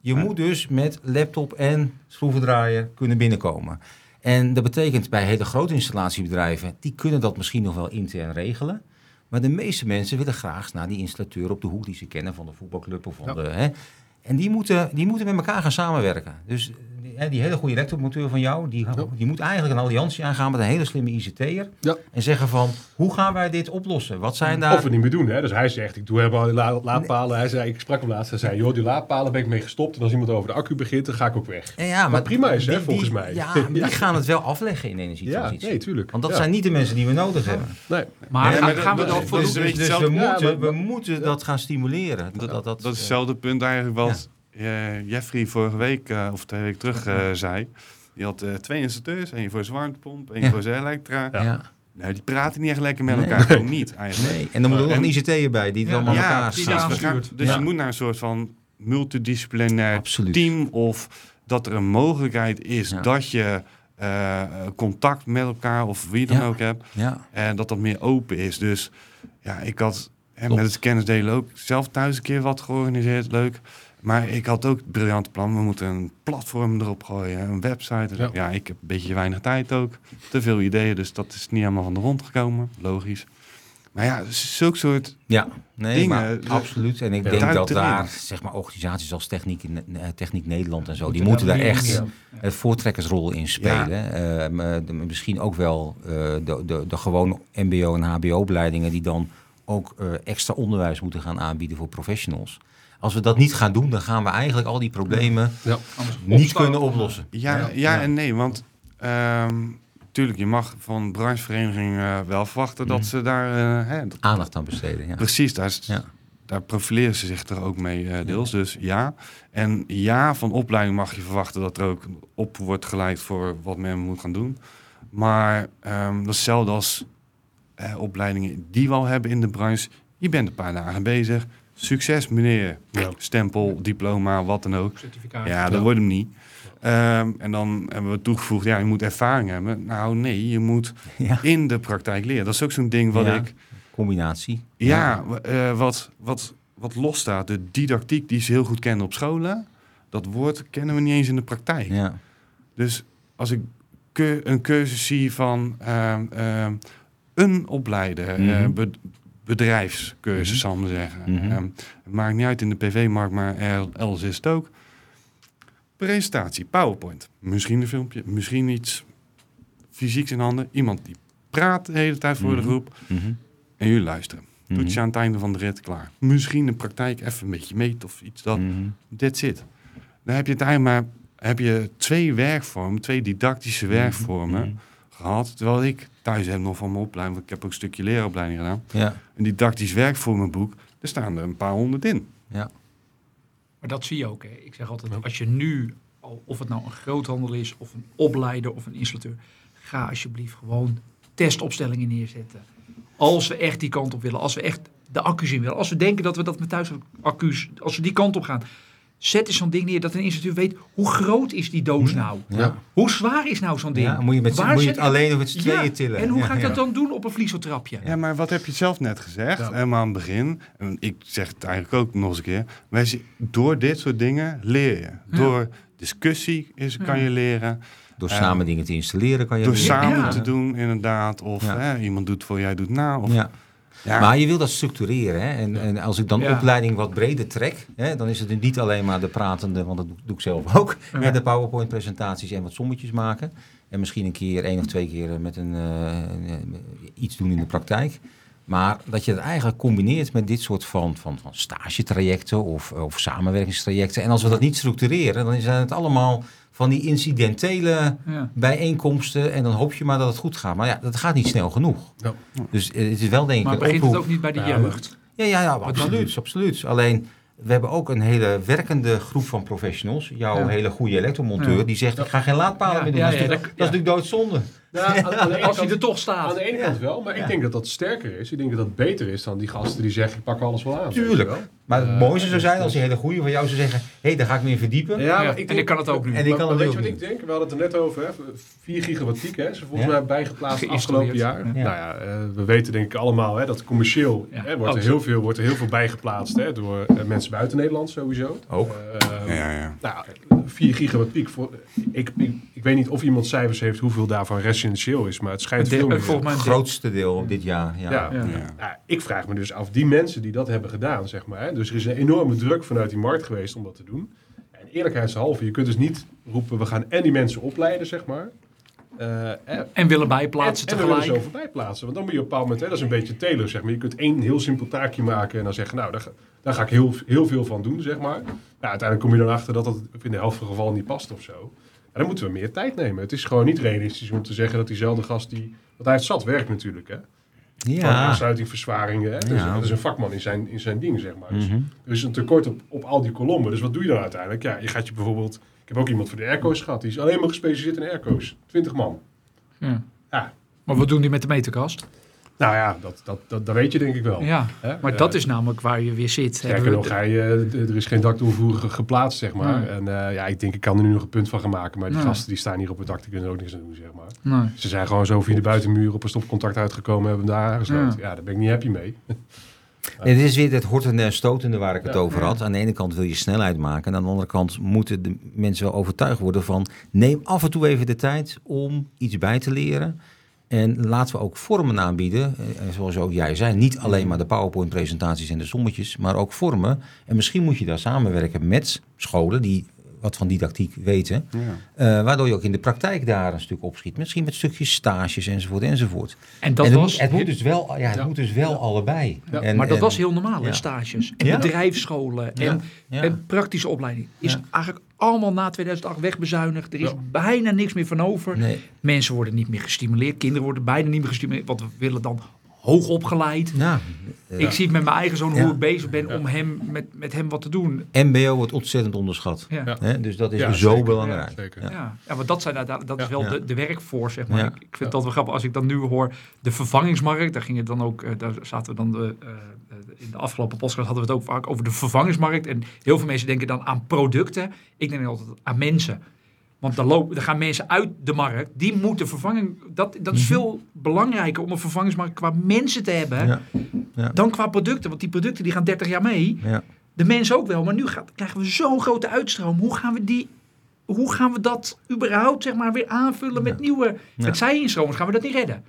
Je moet dus met laptop en schroevendraaier kunnen binnenkomen. En dat betekent bij hele grote installatiebedrijven, die kunnen dat misschien nog wel intern regelen. Maar de meeste mensen willen graag naar die installateur op de hoek die ze kennen van de voetbalclub of van Ja. de. Hè. En die moeten, die moeten met elkaar gaan samenwerken. Dus die, hele goede elektromonteur van jou, die, die moet eigenlijk een alliantie aangaan met een hele slimme ICT'er. Ja. En zeggen van, hoe gaan wij dit oplossen? Wat zijn daar... Of we niet meer doen. Hè? Dus hij zegt, ik doe helemaal die la- laadpalen. Hij zei, ik sprak hem laatst. Hij zei, joh, die laadpalen ben ik mee gestopt. En als iemand over de accu begint, dan ga ik ook weg. Ja, ja, Wat prima is, hè, volgens die- mij. Ja, maar die gaan het wel afleggen in Ja, energietransitie. nee, tuurlijk. Want dat Ja. zijn niet de mensen die we nodig hebben. Nee. Maar, Nee, gaan, maar gaan we dat- dan voor Dus, dus, beetje dus we, moeten, Ja, maar- we moeten dat gaan stimuleren. Dat, dat, dat, dat is eh, hetzelfde punt eigenlijk wat Jeffrey vorige week eh, of twee weken terug eh, zei. Die had eh, twee installateurs, één voor zijn warmtepomp, één Ja. voor zijn elektra. ja. Nou, die praten niet echt lekker met Nee. elkaar, gewoon niet eigenlijk. Nee, en dan moet er nog En- een ICT bij die het Ja, allemaal ja, elkaar precies. dus Ja. je moet naar een soort van multidisciplinair Absoluut. team of dat er een mogelijkheid is Ja. dat je eh, contact met elkaar of wie dan Ja. ook hebt Ja, en dat dat meer open is. Dus ja, ik had hè, Klopt. met het kennisdelen ook zelf thuis een keer wat georganiseerd, leuk. Maar ik had ook het briljante plan. We moeten een platform erop gooien, een website. Ja. Ja. ik heb een beetje weinig tijd ook. Te veel ideeën, dus dat is niet helemaal van de grond gekomen. Logisch. Maar ja, zulke soort... ja. Nee, Dingen, maar de- absoluut. En ik Ja. denk dat daar zeg maar, organisaties als Techniek, in- eh, Techniek Nederland en zo, die Moeten daar echt een voortrekkersrol in spelen. Eh, maar de- misschien ook wel eh, de, de, de gewone MBO- en HBO-opleidingen die dan ook eh, extra onderwijs moeten gaan aanbieden voor professionals. Als we dat niet gaan doen, dan gaan we eigenlijk al die problemen Ja. Anders niet opstaan. kunnen oplossen. Ja, ja, Ja. en nee, want... ehm tuurlijk, je mag van brancheverenigingen eh, wel verwachten dat Mhm. ze daar... eh, hè, dat- Aandacht aan besteden. Ja. Precies, daar, is- Ja. daar profileren ze zich er ook mee eh, deels. Dus ja. En ja, van opleiding mag je verwachten dat er ook op wordt geleid voor wat men moet gaan doen. Maar ehm, dat is hetzelfde als eh, opleidingen die we al hebben in de branche. Je bent een paar dagen bezig. Succes meneer. Ja. Stempel, diploma, wat dan ook. Certificaat. Ja, dat wordt hem niet. Ehm, en dan hebben we toegevoegd, ja, je moet ervaring hebben. Nou nee, je moet Ja. in de praktijk leren. Dat is ook zo'n ding wat ik Combinatie. ja, eh, wat, wat, wat losstaat, de didactiek die ze heel goed kennen op scholen, dat woord kennen we niet eens in de praktijk. Ja. Dus als ik een cursus zie van ehm, ehm, een opleider, eh, Mhm. Be- bedrijfscursus, Mhm. zal ik maar zeggen. Mhm. Ehm, het maakt niet uit in de PV-markt, maar er- elders is het ook. Presentatie, PowerPoint. Misschien een filmpje, misschien iets fysieks in handen. Iemand die praat de hele tijd voor de Mhm. groep Mhm. en jullie luisteren. Doet je aan het einde van de rit klaar. Misschien de praktijk even een beetje meet of iets dat. That's it. Dan heb je het eigenlijk maar heb je twee werkvormen, twee didactische werkvormen. Gehad. Terwijl ik thuis heb nog van mijn opleiding, want ik heb ook een stukje leeropleiding gedaan. Ja. Een didactisch werkvormenboek, daar staan er een paar honderd in. Ja. Maar dat zie je ook. Hè. Ik zeg altijd, als je nu, of het nou een groothandel is, of een opleider of een installateur, ga alsjeblieft gewoon testopstellingen neerzetten. Als we echt die kant op willen, als we echt de accu's in willen, als we denken dat we dat met thuisaccu's, als we die kant op gaan, zet eens zo'n ding neer dat een installateur weet hoe groot is die doos nou? Ja. Hoe zwaar is nou zo'n ding? Ja, moet je, met, Waar moet je het alleen of met z'n Ja, tweeën tillen? En hoe Ja, ga ik ja. dat dan doen op een vlieseltrapje? Ja, maar wat heb je zelf net gezegd, Ja. helemaal aan het begin. En ik zeg het eigenlijk ook nog eens een keer. Wij zien, door dit soort dingen leer je. Door discussie is, kan Ja. je leren. Door Eh, samen dingen te installeren kan je... Door leren. samen Ja. te doen, inderdaad. Of Ja. hè, iemand doet voor jij doet na. Of, Ja. Maar je wil dat structureren. Hè? En, en als ik dan Ja. opleiding wat breder trek, hè, dan is het niet alleen maar de pratende, want dat doe, ik zelf ook, Ja. met de PowerPoint-presentaties en wat sommetjes maken. En misschien een keer, één of twee keer met een, eh, eh, iets doen in de praktijk. Maar dat je het eigenlijk combineert met dit soort van, van, van stagetrajecten of, of samenwerkingstrajecten. En als we dat niet structureren, dan zijn het allemaal van die incidentele Ja. bijeenkomsten. En dan hoop je maar dat het goed gaat. Maar ja, dat gaat niet snel genoeg. Ja. Dus het is wel denk ik Maar een begint het oproep. ook niet bij de jeugd? Ja, ja, ja absoluut, absoluut. Alleen, we hebben ook een hele werkende groep van professionals. Jouw Ja. hele goede elektromonteur, Ja. die zegt, ik ga geen laadpalen Ja, meer doen. dat is natuurlijk doodzonde. Ja, aan, aan de ene Als hij er toch staat. Aan de ene kant wel, maar Ja. ik denk dat dat sterker is. Ik denk dat dat beter is dan die gasten die zeggen, ik pak alles wel aan. Tuurlijk. Maar het Eh, mooiste zou zijn als die hele goede van jou zou zeggen... hé, hey, daar ga ik me in verdiepen. Ja, Ja, maar en ik denk, ik kan het ook nu. En ik kan maar het weet je wat ik denk? We hadden het er net over, hè? 4 gigawatt piek, hè? Ze volgens Ja. mij bijgeplaatst afgelopen jaar. Nou ja, eh, we weten denk ik allemaal hè, dat commercieel Ja. hè, wordt, er heel veel, wordt er heel veel bijgeplaatst hè, door eh, mensen buiten Nederland sowieso. Ook. Ja, ja. Nou, 4 gigawatt piek. Voor, ik, ik, ik ik weet niet of iemand cijfers heeft hoeveel daarvan residentieel is, maar het schijnt De- veel meer. volgens mij Het grootste deel dit jaar. Ja. Ja. Ja. Ja. Ik vraag me dus af, die mensen die dat hebben gedaan, zeg maar. Hè, dus er is een enorme druk vanuit die markt geweest om dat te doen. En eerlijkheidshalve, je kunt dus niet roepen, we gaan en die mensen opleiden, zeg maar. eh, en, En willen bijplaatsen en, en we willen tegelijk. zo voorbij plaatsen. Want dan moet je op een bepaald moment, hè, dat is een beetje Taylor, zeg maar. Je kunt één heel simpel taakje maken en dan zeggen, nou, daar, ga- daar ga ik heel, heel veel van doen, zeg maar. Nou, uiteindelijk kom je dan achter dat dat in de helft van de gevallen niet past of zo. En dan moeten we meer tijd nemen. Het is gewoon niet realistisch om te zeggen dat diezelfde gast die... Want hij heeft zat werk natuurlijk, hè. Ja. aansluiting, verzwaringen. Hè? Dus Ja. dat is een vakman in zijn, in zijn ding, zeg maar. Dus Mhm. er is een tekort op, op al die kolommen. Dus wat doe je dan uiteindelijk? Ja, je gaat je bijvoorbeeld... Ik heb ook iemand voor de airco's gehad. Die is alleen maar gespecialiseerd in airco's. 20 man. Ja. Ja. Maar wat doen die met de meterkast? Nou ja, dat, dat, dat, dat weet je denk ik wel. Ja, Hè? maar Eh, dat is namelijk waar je weer zit. Sterker nog, hij, eh, er is geen dakdoorvoer ge- geplaatst, zeg maar. Nee. En eh, ja, ik denk, ik kan er nu nog een punt van gaan maken. Maar die Nee. gasten die staan hier op het dak, die kunnen er ook niks aan doen, zeg maar. Nee. Ze zijn gewoon zo via de buitenmuur op een stopcontact uitgekomen en hebben hem daar aangesloten. Ja. daar ben ik niet happy mee. En dit is weer het hortende en stotende waar ik het Ja. over had. Aan de ene kant wil je snelheid maken. En aan de andere kant moeten de mensen wel overtuigd worden van... neem af en toe even de tijd om iets bij te leren. En laten we ook vormen aanbieden. eh, Zoals ook jij zei. Niet alleen maar de PowerPoint-presentaties en de sommetjes. Maar ook vormen. En misschien moet je daar samenwerken met scholen die wat van didactiek weten. Ja. eh, waardoor je ook in de praktijk daar een stuk opschiet. Misschien met stukjes stages enzovoort enzovoort. En dat en het, was... moet, het moet dus wel, ja, het Ja. moet dus wel allebei. Ja. En- maar dat en- was heel normaal, hè, stages. En Ja. bedrijfsscholen. Ja. En, Ja. en praktische opleiding. Is Ja. eigenlijk allemaal na 2008 wegbezuinigd. Er is Ja. bijna niks meer van over. Nee. Mensen worden niet meer gestimuleerd. Kinderen worden bijna niet meer gestimuleerd. Want we willen dan hoog opgeleid. Ja. Ik zie het met mijn eigen zoon Ja. hoe ik bezig ben Ja. om hem, met, met hem wat te doen. MBO wordt ontzettend onderschat. Ja. Ja. Hè? Dus dat is Ja, zo zeker. belangrijk. Ja, zeker. Ja. Ja, ja want dat, zijn uiteindelijk, dat is wel Ja. de, de werkforce, zeg maar. Ja. Ik, ik vind Ja. dat wel grappig. Als ik dan nu hoor de vervangingsmarkt, daar ging het dan ook, eh, daar zaten we dan de, eh, eh, in de afgelopen podcast hadden we het ook vaak over de vervangingsmarkt. En heel veel mensen denken dan aan producten. Ik denk altijd aan mensen. Want dan, lopen, dan gaan mensen uit de markt. Die moeten vervanging. Dat, dat is Mhm. veel belangrijker om een vervangingsmarkt qua mensen te hebben. Ja. Ja. Dan qua producten. Want die producten die gaan 30 jaar mee. Ja. De mensen ook wel. Maar nu gaat, krijgen we zo'n grote uitstroom. Hoe gaan we die. Hoe gaan we dat überhaupt zeg maar, weer aanvullen met nieuwe. Met zij-instromers gaan we dat niet redden.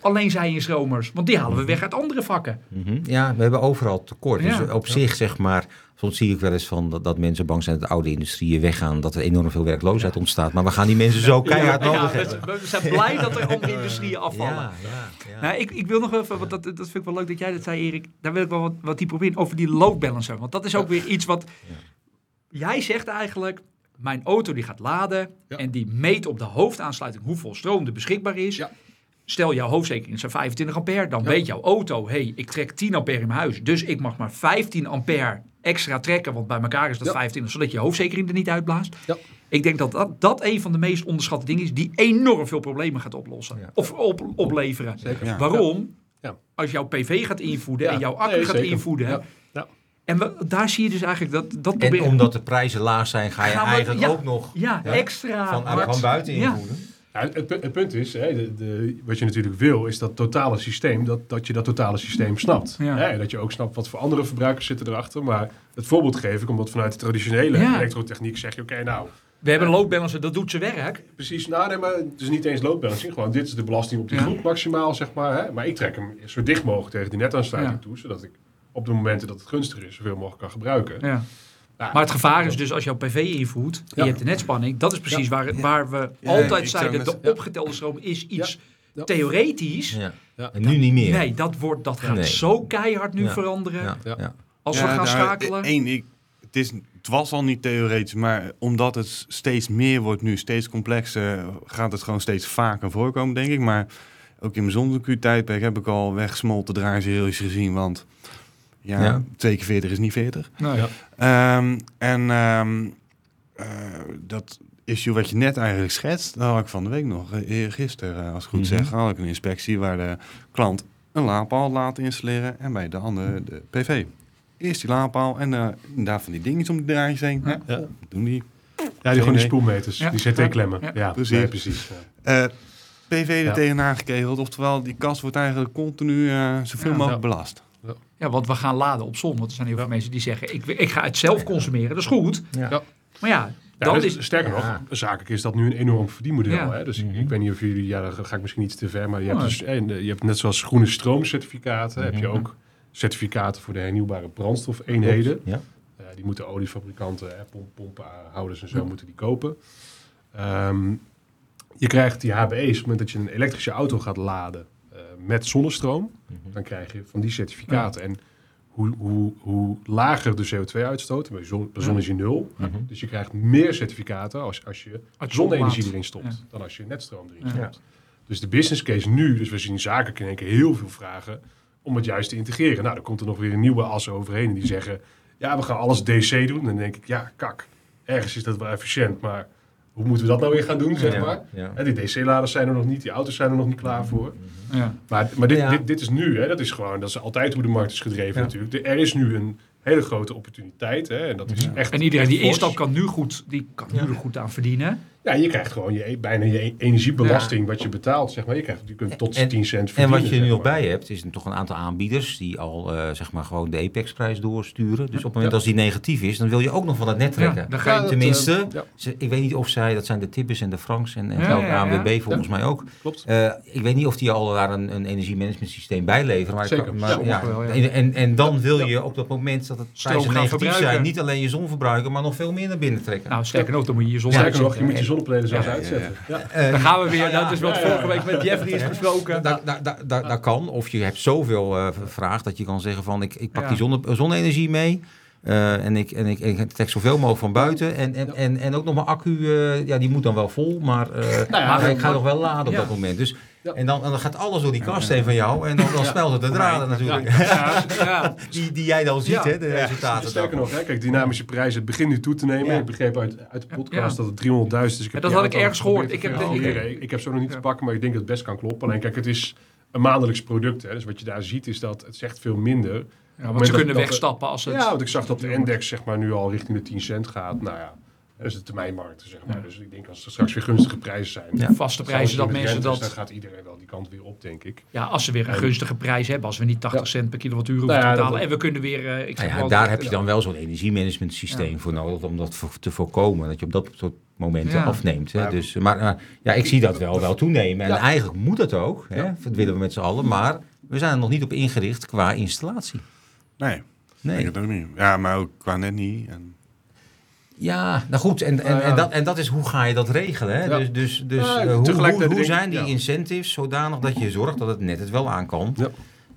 Alleen zij-instromers. Want die halen we weg uit andere vakken. Mhm. ja, we hebben overal tekort. Ja. Dus op zich, zeg maar, soms zie ik wel eens van dat, dat mensen bang zijn dat de oude industrieën weggaan, dat er enorm veel werkloosheid ontstaat. Maar we gaan die mensen zo keihard Ja, nodig we, hebben. we zijn blij dat er andere industrieën afvallen. Ja, ja, ja. Nou, ik, ik wil nog even, want dat, dat vind ik wel leuk dat jij dat zei, Erik. Daar wil ik wel wat, op in, over die load balancer. Want dat is ook weer iets wat... Ja. Jij zegt eigenlijk, mijn auto die gaat laden... Ja. en die meet op de hoofdaansluiting hoeveel stroom er beschikbaar is. Stel, jouw hoofdzekering is 25 ampère. Dan Ja. weet jouw auto, hey, ik trek 10 ampère in mijn huis. Dus ik mag maar 15 ampère extra trekken. Want bij elkaar is dat Ja. 25, zodat je hoofdzekering er niet uitblaast. Ja. Ik denk dat, dat dat een van de meest onderschatte dingen is... die enorm veel problemen gaat oplossen. Ja. Of op, opleveren. Zeker. Waarom? Ja. Als jouw PV gaat invoeden Ja. en jouw accu Nee, gaat invoeden. En we, daar zie je dus eigenlijk dat... dat En proberen- omdat de prijzen laag zijn, ga je eigenlijk ja. ook nog Ja, Ja. extra van, hard. van buiten Ja. Ja, het, het punt is, hè, de, de, wat je natuurlijk wil, is dat totale systeem, dat, dat je dat totale systeem snapt. Ja. Hè, en dat je ook snapt wat voor andere verbruikers zitten erachter. Maar het voorbeeld geef ik, omdat vanuit de traditionele Ja. elektrotechniek zeg je, oké, nou, We hebben een load balancer, dat doet zijn werk. precies, nou nee, maar het is niet eens load balancing. Gewoon, dit is de belasting op die Ja. groep maximaal, zeg maar. Hè, maar ik trek hem zo dicht mogelijk tegen die netaansluiting Ja. toe, zodat ik op de momenten dat het gunstig is, zoveel mogelijk kan gebruiken. Ja. Maar het gevaar is dus als jouw PV invoert en Ja. je hebt de netspanning. Dat is precies waar, waar we Ja, altijd zeiden, de opgetelde stroom is iets Ja. theoretisch. Ja. Ja. En nu niet meer. Nee, dat, wordt, dat gaat Nee. zo keihard nu Ja. veranderen. Ja. Ja. Ja. Als Ja, we gaan nou, schakelen. één, ik, het, is, het was al niet theoretisch, maar omdat het steeds meer wordt nu, steeds complexer, gaat het gewoon steeds vaker voorkomen, denk ik. Maar ook in mijn zonnecuur-tijdperk heb ik al weggesmolten draaiseries gezien, want ja, Ja. twee keer 40 is niet 40. Nee. Ja. Ehm, en ehm, eh, dat issue wat je net eigenlijk schetst, dat had ik van de week nog, eh, gisteren, als ik goed Mhm. zeg, had ik een inspectie waar de klant een laadpaal laat installeren en bij de andere de PV. Eerst die laadpaal en eh daar van die dingetjes om die draadjes heen. Ja. Ja. doen die. Ja, die gewoon die Nee. spoelmeters, Ja. die CT-klemmen. Ja. Ja, Precies. precies. Eh, PV er Ja. tegenaan gekegeld, oftewel die kast wordt eigenlijk continu eh, zoveel Ja. mogelijk Ja. belast. Ja, want we gaan laden op zon. Want er zijn heel veel mensen die zeggen, ik, ik ga het zelf consumeren. Dat is goed. Ja. Ja. Maar ja, dan dus is... sterker Ja. nog, zakelijk is dat nu een enorm verdienmodel. Ja. Hè? Dus ik- Mhm. ik weet niet of jullie, ja, dan ga ik misschien iets te ver, maar je hebt, dus, eh, je hebt net zoals groene stroomcertificaten, heb je Mhm. ook certificaten voor de hernieuwbare brandstofeenheden. Ja. Eh, die moeten oliefabrikanten, hè, pomp, pompenhouders en zo moeten die kopen. Ehm, je krijgt die HBE's op het moment dat je een elektrische auto gaat laden met zonnestroom. Mhm. Dan krijg je van die certificaten. En hoe, hoe, hoe lager de CO2-uitstoot, bij zon, bij zon is die nul. Mhm. Dus je krijgt meer certificaten als, als je je zonne-energie erin stopt, Ja. dan als je netstroom erin Ja. stopt. Dus de business case nu, dus we zien zakelijk in één keer heel veel vragen om het juist te integreren. Nou, dan komt er nog weer een nieuwe as overheen en die zeggen, ja, we gaan alles DC doen. Dan denk ik, ja, kak, ergens is dat wel efficiënt, maar hoe moeten we dat nou weer gaan doen, zeg Ja, maar? die DC-laders zijn er nog niet, die auto's zijn er nog niet klaar voor. Ja. Maar, maar dit, Ja. dit, dit is nu, hè, dat is gewoon, dat is altijd hoe de markt is gedreven Ja. natuurlijk. Er is nu een hele grote opportuniteit, hè, en dat is Ja. echt En iedereen echt die instapt kan nu goed, die kan nu Ja. er goed aan verdienen. Ja, je krijgt gewoon je, bijna je e- energiebelasting wat je betaalt, zeg maar. Je, krijgt, je kunt tot En- 10 cent En verdienen. wat je nu zeg nog maar. bij hebt, is toch een aantal aanbieders die al eh, zeg maar gewoon de Apex-prijs doorsturen. Dus op het moment Ja. als die negatief is, dan wil je ook nog van het net trekken. Ja, dan ga je, dat, Tenminste, eh, ja, ze- ik weet niet of zij, dat zijn de Tibbers en de Franks en, en Ja, geldt ja, ja. ANWB volgens mij ook. klopt. Eh, ik weet niet of die al daar een, een energiemanagement systeem bij leveren. Maar ik Zeker. kan- maar, ja, wel. En, en, en dan wil Ja. je op dat moment dat het prijzen negatief verbruiken. zijn, niet alleen je zon verbruiken, maar nog veel meer naar binnen trekken. nou, sterker nog, dan moet je je zon nog, je moet je zonnepanelen zelfs Ja, ja, uitzetten. Ja. Eh, Daar gaan we weer. Ja, dat is wat ja, ja. vorige week met Jeffrey is besproken. Daar kan. Of je hebt zoveel eh vraag dat je kan zeggen van ik, ik pak Ja. die zonne, zonne-energie mee. Eh, en ik, en ik, ik trek zoveel mogelijk van buiten. En, en, Ja. en, en ook nog mijn accu, eh, ja, die moet dan wel vol. Maar, eh, ja, maar ik ga nog wel laden op Ja. dat moment. Dus, Ja. en, dan, en dan gaat alles door die kast heen van jou. En dan, dan smelt het de draden natuurlijk. Ja, Die, die jij dan ziet, Ja. hè, de resultaten. Sterker daarvan. nog, hè, kijk, dynamische prijzen, het begint nu toe te nemen. Ja. Ik begreep uit, uit de podcast Ja. dat het 300.000 is. Ik heb dat had ik ergens gehoord. Ik heb de- ik, ik heb zo nog niet Ja. te pakken, maar ik denk dat het best kan kloppen. Alleen kijk, het is een maandelijks product. Hè, dus wat je daar ziet is dat het zegt veel minder. Ja, want ze dat- kunnen dat- wegstappen als het... Ja, want ik zag dat de index zeg maar, nu al richting de 10 cent gaat. Nou ja, dat is de termijnmarkt, zeg maar. Ja. Dus ik denk als er straks weer gunstige prijzen zijn. Ja. vaste prijzen, dat mensen rentes, Dan dat... gaat iedereen wel die kant weer op, denk ik. Ja, als ze weer een En- gunstige prijs hebben, als we niet 80 Ja. cent per kilowattuur hoeven Nou ja, te betalen. dat- En we kunnen weer... eh, ik Nou daar heb je dan wel zo'n energiemanagement systeem voor nodig om dat te voorkomen. Dat je op dat soort momenten Ja. afneemt. Hè? Ja. Dus, maar eh, ja, ik zie dat wel, wel toenemen. En Ja. eigenlijk moet dat ook. Hè? Ja. Dat willen we met z'n allen. Maar we zijn er nog niet op ingericht qua installatie. Nee, ik Nee. denk het ook niet. Ja, maar ook qua net niet. En, Ja, nou goed. En, en, Nou en, dat, en dat is hoe ga je dat regelen. Hè? Ja. Dus, dus, dus Ja, eh, hoe, hoe, ik- zijn die ja. incentives zodanig dat je zorgt dat het net het wel aan kan. Ja.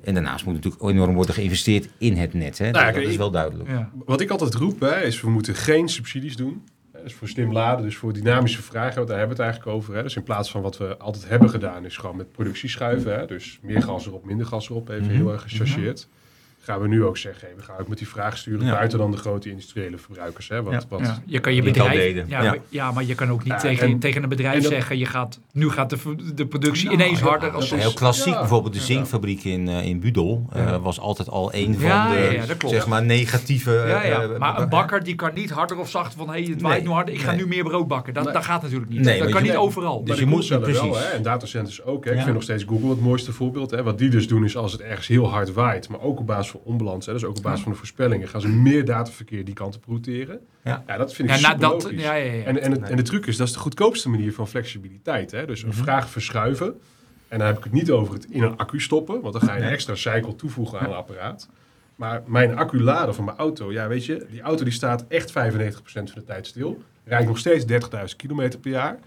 En daarnaast moet natuurlijk enorm worden geïnvesteerd in het net. Hè? Nou ja, dat, is ik- wel duidelijk. Ja. Wat ik altijd roep, hè, is we moeten geen subsidies doen. Hè, Dus voor slim laden, dus voor dynamische vragen, want daar hebben we het eigenlijk over. Hè. Dus in plaats van wat we altijd hebben gedaan, is gewoon met productie schuiven. Hè. Dus meer gas erop, minder gas erop, even Mhm. heel erg gechargeerd. Gaan we nu ook zeggen, hey, we gaan ook met die vraag sturen Ja. buiten dan de grote industriële verbruikers. Hè, wat, Ja. wat, Ja, je kan je bedrijf... Ja, Ja. Maar, ja, maar je kan ook niet Ja, tegen, en- tegen een bedrijf dat- zeggen... Je gaat, nu gaat de, de productie Nou, ineens ja, harder. Als Heel klassiek, Ja. bijvoorbeeld de zinkfabriek in, eh, in Budel eh, was altijd al een van de zeg maar negatieve. ja, ja. eh, maar een bakker die kan niet harder of zacht van... Hé, hey, het waait Nee, nu harder, ik ga nee. nu meer brood bakken. Dat, Nee. dat gaat natuurlijk niet. Nee, dat kan niet overal. Dus je moet- wel, precies. hè, en datacenters ook. Hè. Ik vind nog steeds Google het mooiste voorbeeld. Hè. Wat die dus doen is als het ergens heel hard waait, maar ook op basis van onbalans, hè, dus ook op basis van de voorspellingen, gaan ze meer dataverkeer die kant op routeren. Ja. dat vind ik ja, nou, super dat, logisch. ja, ja, ja. En, en, het, en de truc is, dat is de goedkoopste manier van flexibiliteit. Hè? Dus een Mhm. vraag verschuiven. En dan heb ik het niet over het in een accu stoppen, want dan ga je een extra cycle toevoegen aan een apparaat. Maar mijn accu laden van mijn auto, ja weet je, die auto die staat echt 95% van de tijd stil. Rijdt nog steeds 30.000 kilometer per jaar.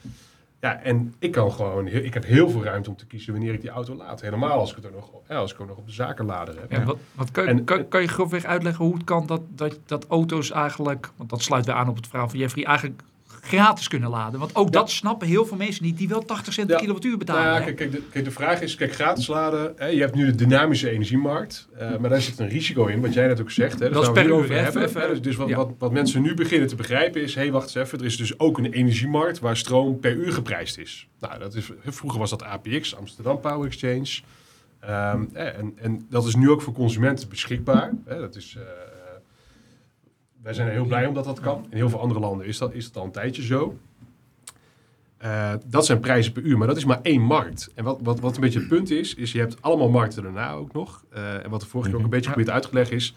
Ja, en ik kan gewoon, ik heb heel veel ruimte om te kiezen wanneer ik die auto laad. Helemaal als ik het er nog, ja, als ik nog op de zakenlader heb. Ja, wat, wat kan, En- kan, kan je grofweg uitleggen hoe het kan dat, dat, dat auto's eigenlijk, want dat sluit weer aan op het verhaal van Jeffrey, eigenlijk gratis kunnen laden? Want ook Ja. dat snappen heel veel mensen niet, die wel 80 cent per Ja. kilowattuur betalen. Nou ja, hè? kijk, kijk, de, kijk, de vraag is, kijk, gratis laden, hè, je hebt nu de dynamische energiemarkt, eh, maar daar zit een risico in, wat jij net ook zegt. Hè, Dat is per uur, hebben. even- hè, dus dus wat, ja. wat, wat mensen nu beginnen te begrijpen is, hé, hey, wacht eens even, er is dus ook een energiemarkt waar stroom per uur geprijsd is. Nou, dat is, vroeger was dat APX, Amsterdam Power Exchange. Ehm, eh, en, en dat is nu ook voor consumenten beschikbaar. Hè, dat is... eh, wij zijn er heel blij om dat kan. In heel veel andere landen is dat, is dat al een tijdje zo. Eh, dat zijn prijzen per uur, maar dat is maar één markt. En wat, wat, wat een beetje het punt is, is je hebt allemaal markten daarna ook nog. Eh, en wat de vorige keer ook een beetje Ja. geprobeerd uit te leggen is,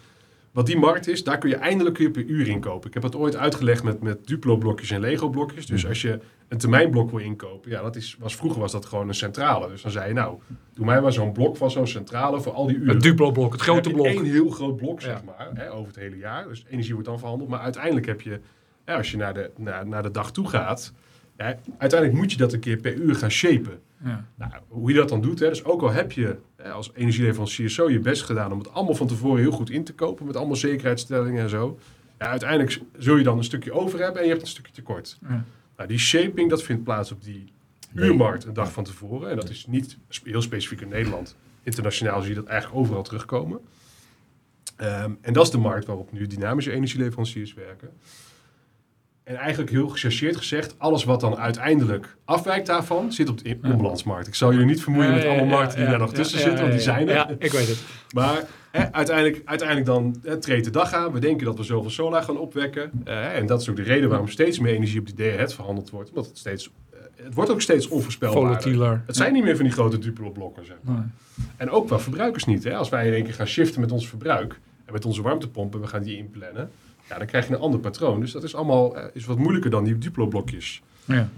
wat die markt is, daar kun je eindelijk kun je per uur inkopen. Ik heb het ooit uitgelegd met, met Duplo-blokjes en Lego-blokjes. Dus Mhm. als je een termijnblok wil inkopen, ja, dat is, was, vroeger was dat gewoon een centrale. Dus dan zei je, nou, doe mij maar zo'n blok van zo'n centrale voor al die uren. Het Duplo-blok, het grote blok. één heel groot blok, zeg maar, hè, over het hele jaar. Dus energie wordt dan verhandeld. Maar uiteindelijk heb je, ja, als je naar de, naar, naar de dag toe gaat, ja, uiteindelijk moet je dat een keer per uur gaan shapen. Ja. Nou, hoe je dat dan doet, hè, dus ook al heb je als energieleverancier zo je best gedaan om het allemaal van tevoren heel goed in te kopen, met allemaal zekerheidsstellingen en zo. Ja, uiteindelijk zul je dan een stukje over hebben en je hebt een stukje tekort. Ja. Nou, die shaping, dat vindt plaats op die uurmarkt een dag van tevoren. En dat is niet heel specifiek in Nederland. Internationaal zie je dat eigenlijk overal terugkomen. Ehm, en dat is de markt waarop nu dynamische energieleveranciers werken. En eigenlijk heel gechargeerd gezegd, alles wat dan uiteindelijk afwijkt daarvan, zit op de onbalansmarkt. Ik zal jullie niet vermoeien met Ja, ja, markten die daar nog tussen zitten, want die zijn er. Ja, ik weet het. Maar hè, uiteindelijk, uiteindelijk dan hè, treedt de dag aan. We denken dat we zoveel solar gaan opwekken. Eh, en dat is ook de reden waarom steeds meer energie op die day-ahead verhandeld wordt. Omdat het steeds... eh, het wordt ook steeds onvoorspelbaarder. Volatieler. Het zijn niet meer van die grote Duplo-blokken, zeg maar. Nee. En ook qua verbruikers niet. Hè? Als wij in één keer gaan shiften met ons verbruik... en met onze warmtepompen, we gaan die inplannen... Ja, dan krijg je een ander patroon. Dus dat is allemaal eh, is wat moeilijker dan die Duplo-blokjes. Ja.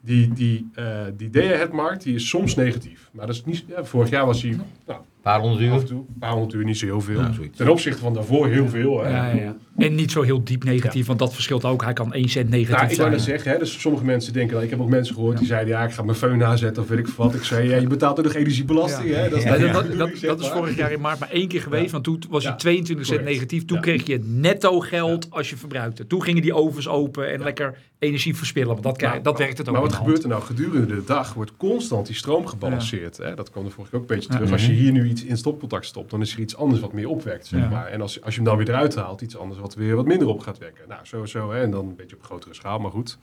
Die, die, eh die day-ahead-markt die is soms negatief. Maar dat is niet... Ja, vorig jaar was die nou, paar honderd af en uur. toe een paar honderd uur, niet zo heel veel. Ja. Ten opzichte van daarvoor heel veel. Hè? Ja, ja, ja. En niet zo heel diep negatief, want dat verschilt ook. Hij kan 1 cent negatief Nou, ik wou zijn. net zeggen, hè, dus sommige mensen denken, dat- ik heb ook mensen gehoord die zeiden, ja, ik ga mijn föhn aanzetten of weet ik veel wat. Ik zei, ja, je betaalt er nog energiebelasting, Ja. hè? Dat is dat, dat, dat, is vorig jaar in maart maar één keer geweest, Ja. want toen was hij Ja, 22 cent correct. negatief. Toen Ja. kreeg je netto geld als je verbruikte. Toen gingen die ovens open en lekker energie verspillen. Want dat, Maar- dat werkt het ook Maar wat gebeurt er nou gedurende de dag? Wordt constant die stroom gebalanceerd. Hè? Dat kwam er vorige keer ook een beetje terug. Als je hier nu iets in stopcontact stopt, dan is er iets anders wat meer opwekt. Zeg maar. En als, als je hem dan weer eruit haalt, iets anders wat weer wat minder op gaat wekken. Nou, sowieso. Hè? En dan een beetje op grotere schaal, maar goed.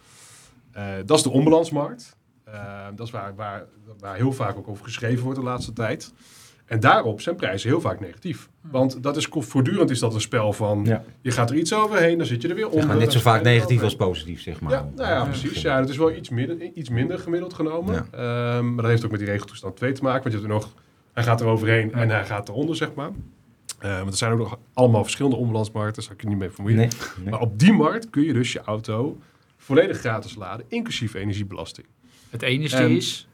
Eh, dat is de onbalansmarkt. Eh, dat is waar, waar, waar heel vaak ook over geschreven wordt de laatste tijd. En daarop zijn prijzen heel vaak negatief. Want dat is, voortdurend is dat een spel van... Ja. je gaat er iets overheen, dan zit je er weer onder. net zo vaak negatief als positief, zeg maar. Ja, nou ja, precies. Ja, dat is wel iets minder, iets minder gemiddeld genomen. Ehm, maar dat heeft ook met die regeltoestand 2 te maken. Want je hebt er nog, hij gaat er overheen en hij gaat eronder, zeg maar. Eh, want er zijn ook nog allemaal verschillende onbalansmarkten. Daar zal ik je niet mee vermoeien. Nee, nee. Maar op die markt kun je dus je auto volledig gratis laden, inclusief energiebelasting. Het enige En- is,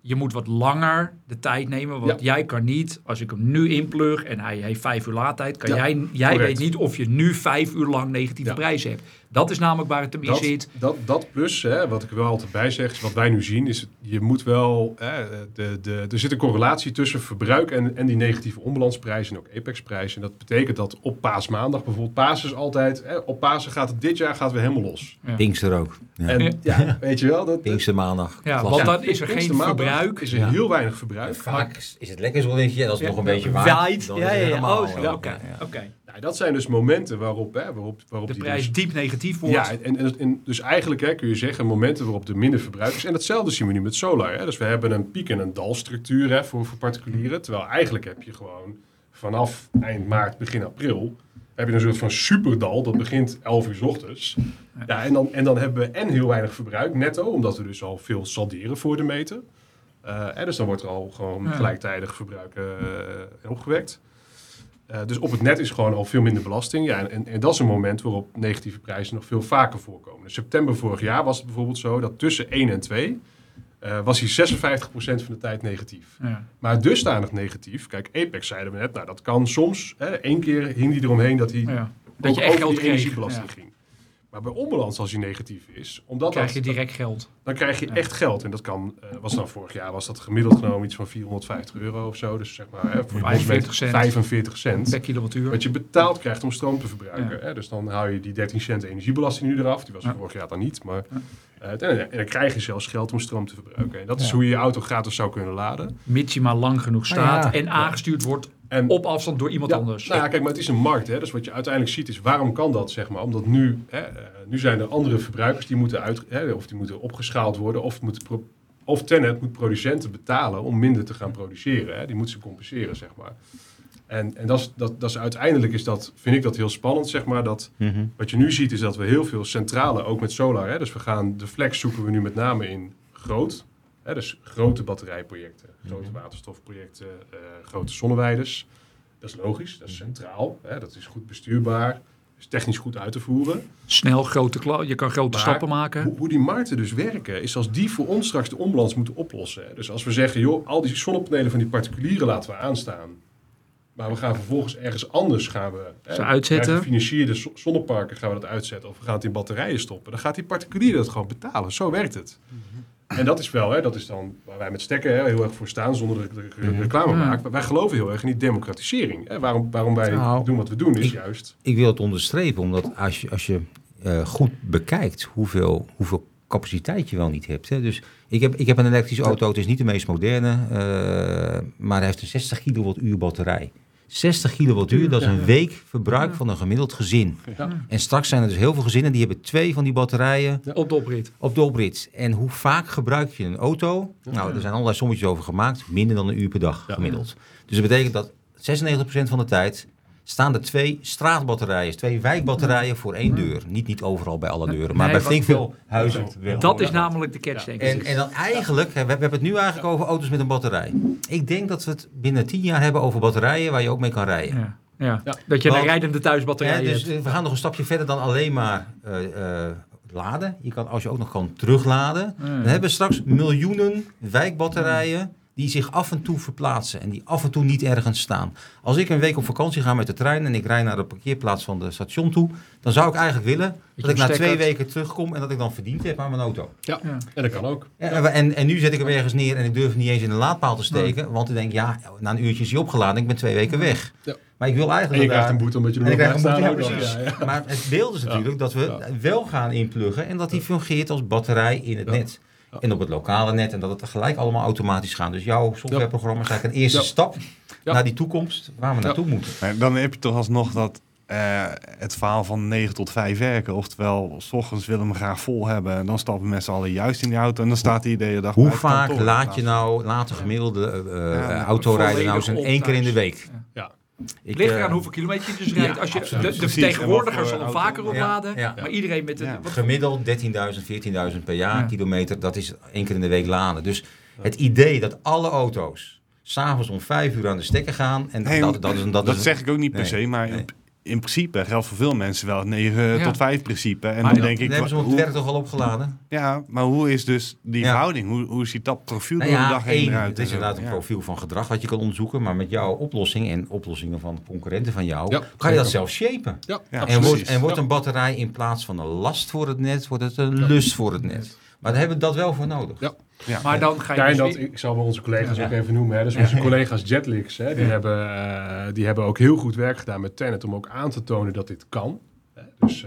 je moet wat langer de tijd nemen. Want jij kan niet, als ik hem nu inplug en hij heeft vijf uur laadtijd, kan Ja, jij, jij correct. weet niet of je nu vijf uur lang negatieve Ja. prijzen hebt. Dat is namelijk waar het hem in Dat, zit. dat, dat plus, hè, wat ik er wel altijd bij zeg, is wat wij nu zien, is je moet wel, hè, de, de, er zit een correlatie tussen verbruik en, en die negatieve onbalansprijzen en ook Apex-prijzen. En dat betekent dat op paasmaandag bijvoorbeeld, Paas is altijd, hè, op Pasen gaat het dit jaar gaat weer helemaal los. Pinkster ook. Ja. En ja, weet je wel, dat, Pinkster maandag. Ja, want dan is er geen Pinkstermaandag verbruik. Is er Ja. heel weinig verbruik. Vaak is het lekker zonnetje en als het Ja. nog een beetje waait, Ja, is het ja, ja. Oh, ja, Oké, ja. Nou, dat zijn dus momenten waarop, hè, waarop, waarop De die prijs dus- diep negatief wordt. Ja, en, en, en dus eigenlijk hè, kun je zeggen momenten waarop er minder verbruik is. En hetzelfde zien we nu met solar. Hè. Dus we hebben een piek- en een dalstructuur hè, voor, voor particulieren. Terwijl eigenlijk heb je gewoon vanaf eind maart, begin april... heb je een soort van superdal. Dat begint 11 uur 's ochtends. Ja, en, dan, en dan hebben we en heel weinig verbruik netto. Omdat we dus al veel salderen voor de meter. Eh, en dus dan wordt er al gewoon Ja. gelijktijdig verbruik eh, opgewekt. Eh, dus op het net is gewoon al veel minder belasting. Ja, en, en, dat is een moment waarop negatieve prijzen nog veel vaker voorkomen. In september vorig jaar was het bijvoorbeeld zo dat tussen 1 en 2 eh, was hij 56% van de tijd negatief. Ja. Maar dusdanig negatief. Kijk, Apex zeiden we net, nou dat kan soms. Hè, Eén keer hing hij eromheen dat hij Ja. Dat je echt over geld die energiebelasting Ja. ging. Maar bij onbalans als hij negatief is, omdat krijg dat, je direct geld. dan krijg je Ja. echt geld. En dat kan, eh, was dan vorig jaar, was dat gemiddeld genomen iets van 450 euro of zo. Dus zeg maar, hè, voor 45 cent. 45 cent. Per kilowattuur. Wat je betaald krijgt om stroom te verbruiken. Hè? Dus dan haal je die 13 cent energiebelasting nu eraf. Die was Ja. vorig jaar dan niet. Maar, Ja. eh, en, en dan krijg je zelfs geld om stroom te verbruiken. En dat is Ja. hoe je je auto gratis zou kunnen laden. Mits je maar lang genoeg staat ja. en aangestuurd wordt En, op afstand door iemand ja, anders. Nou ja, kijk, maar het is een markt. Hè? Dus wat je uiteindelijk ziet is, waarom kan dat, zeg maar? Omdat nu, hè, eh, nu zijn er andere verbruikers die moeten uit, hè, of die moeten opgeschaald worden, of, moeten pro- of Tenet moet producenten betalen om minder te gaan produceren. Hè? Die moeten ze compenseren, zeg maar. En, en dat, is, dat, dat is uiteindelijk is dat, vind ik dat heel spannend, zeg maar, dat Mhm. wat je nu ziet is dat we heel veel centrale, ook met solar, hè, dus we gaan de flex zoeken we nu met name in groot, hè, dus grote batterijprojecten, grote waterstofprojecten, eh, grote zonneweiders. Dat is logisch, dat is centraal, hè, dat is goed bestuurbaar, is technisch goed uit te voeren. Snel, grote je kan grote Maar stappen maken. Hoe, hoe die markten dus werken, is als die voor ons straks de onbalans moeten oplossen. hè. Dus als we zeggen, joh, al die zonnepanelen van die particulieren laten we aanstaan. Maar we gaan vervolgens ergens anders gaan we... hè, Ze uitzetten. Gefinancierde zo- zonneparken gaan we dat uitzetten. Of we gaan het in batterijen stoppen. Dan gaat die particulier dat gewoon betalen. Zo werkt het. En dat is wel, hè, dat is dan waar wij met stekken hè, heel erg voor staan, zonder dat ik er Mhm. reclame Ja. maak. Maar wij geloven heel erg in die democratisering. Hè. Waarom, waarom wij Nou, doen wat we doen, is ik- juist... Ik wil het onderstrepen, omdat als je, als je eh, goed bekijkt hoeveel, hoeveel capaciteit je wel niet hebt. Hè. Dus ik heb, ik heb een elektrische auto, het is niet de meest moderne, eh, maar hij heeft een 60 kilowattuur batterij. 60 kilowattuur, dat is een week verbruik van een gemiddeld gezin. En straks zijn er dus heel veel gezinnen die hebben twee van die batterijen Op de oprit. op de oprit. En hoe vaak gebruik je een auto? Nou, er zijn allerlei sommetjes over gemaakt. Minder dan een uur per dag gemiddeld. Dus dat betekent dat 96% van de tijd staan er twee straatbatterijen, twee wijkbatterijen voor één deur. Niet, niet overal bij alle deuren, maar Nee, bij flink veel huizen. wel. Dat is namelijk de catch, denk ik. En, en dan eigenlijk, hè, we, hebben het nu eigenlijk over auto's met een batterij. Ik denk dat we het binnen 10 jaar hebben over batterijen waar je ook mee kan rijden. Ja. Ja. Ja. Dat je een Want- rijdende thuisbatterij dus hebt. eh, we gaan nog een stapje verder dan alleen maar eh, eh, laden. Je kan, als je ook nog kan terugladen. Ja. Dan hebben we straks miljoenen wijkbatterijen die zich af en toe verplaatsen en die af en toe niet ergens staan. Als ik een week op vakantie ga met de trein en ik rij naar de parkeerplaats van de station toe, dan zou ik eigenlijk willen dat ik na twee weken terugkom en dat ik dan verdiend heb aan mijn auto. Ja, Ja. en dat kan ook. En, en, en nu zet ik hem ergens neer en ik durf hem niet eens in een laadpaal te steken, want ik denk, ja, na een uurtje is hij opgeladen, ik ben twee weken weg. Ja. Maar ik wil En eigenlijk je krijgt daar- een boete omdat je er en nog ja, precies. Ja, ja. Maar het beeld is natuurlijk dat we wel gaan inpluggen en dat die fungeert als batterij in het Ja. net. En op het lokale net en dat het tegelijk allemaal automatisch gaat. Dus jouw softwareprogramma is eigenlijk een eerste Ja. stap Ja. naar die toekomst waar we naartoe moeten. Maar dan heb je toch alsnog dat eh, het verhaal van 9 tot 5 werken. Oftewel, s ochtends willen we hem graag vol hebben. En dan stappen we met z'n allen juist in die auto. En dan staat hij de hele dag Hoe vaak laat je nou, laat een gemiddelde eh, Ja, autorijder nou zijn één keer in de week? Ja. Ik, Ligt eh, eraan hoeveel kilometer je dus rijdt. ja, Als je, absoluut. de, de Precies. vertegenwoordiger zal hem vaker opladen. ja. Maar iedereen met wat- Gemiddeld 13.000, 14.000 per jaar Ja. kilometer. Dat is één keer in de week laden. Dus het idee dat alle auto's s'avonds om vijf uur aan de stekker gaan. En Nee, dat, dat, is, dat, Dat, is, zeg ik ook niet per Nee, se. Maar nee. In, in principe geldt voor veel mensen wel het 9 Ja. tot 5 principe. En Maar dan denk Dan ik, hebben ze hoe, het werk toch al opgeladen? ja, maar hoe is dus die Ja. verhouding? Hoe, hoe ziet dat profiel Nou door de ja, dag heen eruit? het is inderdaad een Ja. profiel van gedrag wat je kan onderzoeken. Maar met jouw oplossing en oplossingen van concurrenten van jou, Ja, kan je dat zelf shapen. Ja, Ja, En wordt, en wordt Ja. een batterij in plaats van een last voor het net, wordt het een lust voor het net. Maar daar hebben we dat wel voor nodig. Ja. Ja. Maar dan ga je dus dat, ik zal wel onze collega's Ja. ook even noemen. Hè. Dus onze collega's Jetlix, hè, die, hebben, eh, die hebben ook heel goed werk gedaan met Tenet om ook aan te tonen dat dit kan. Hè. Dus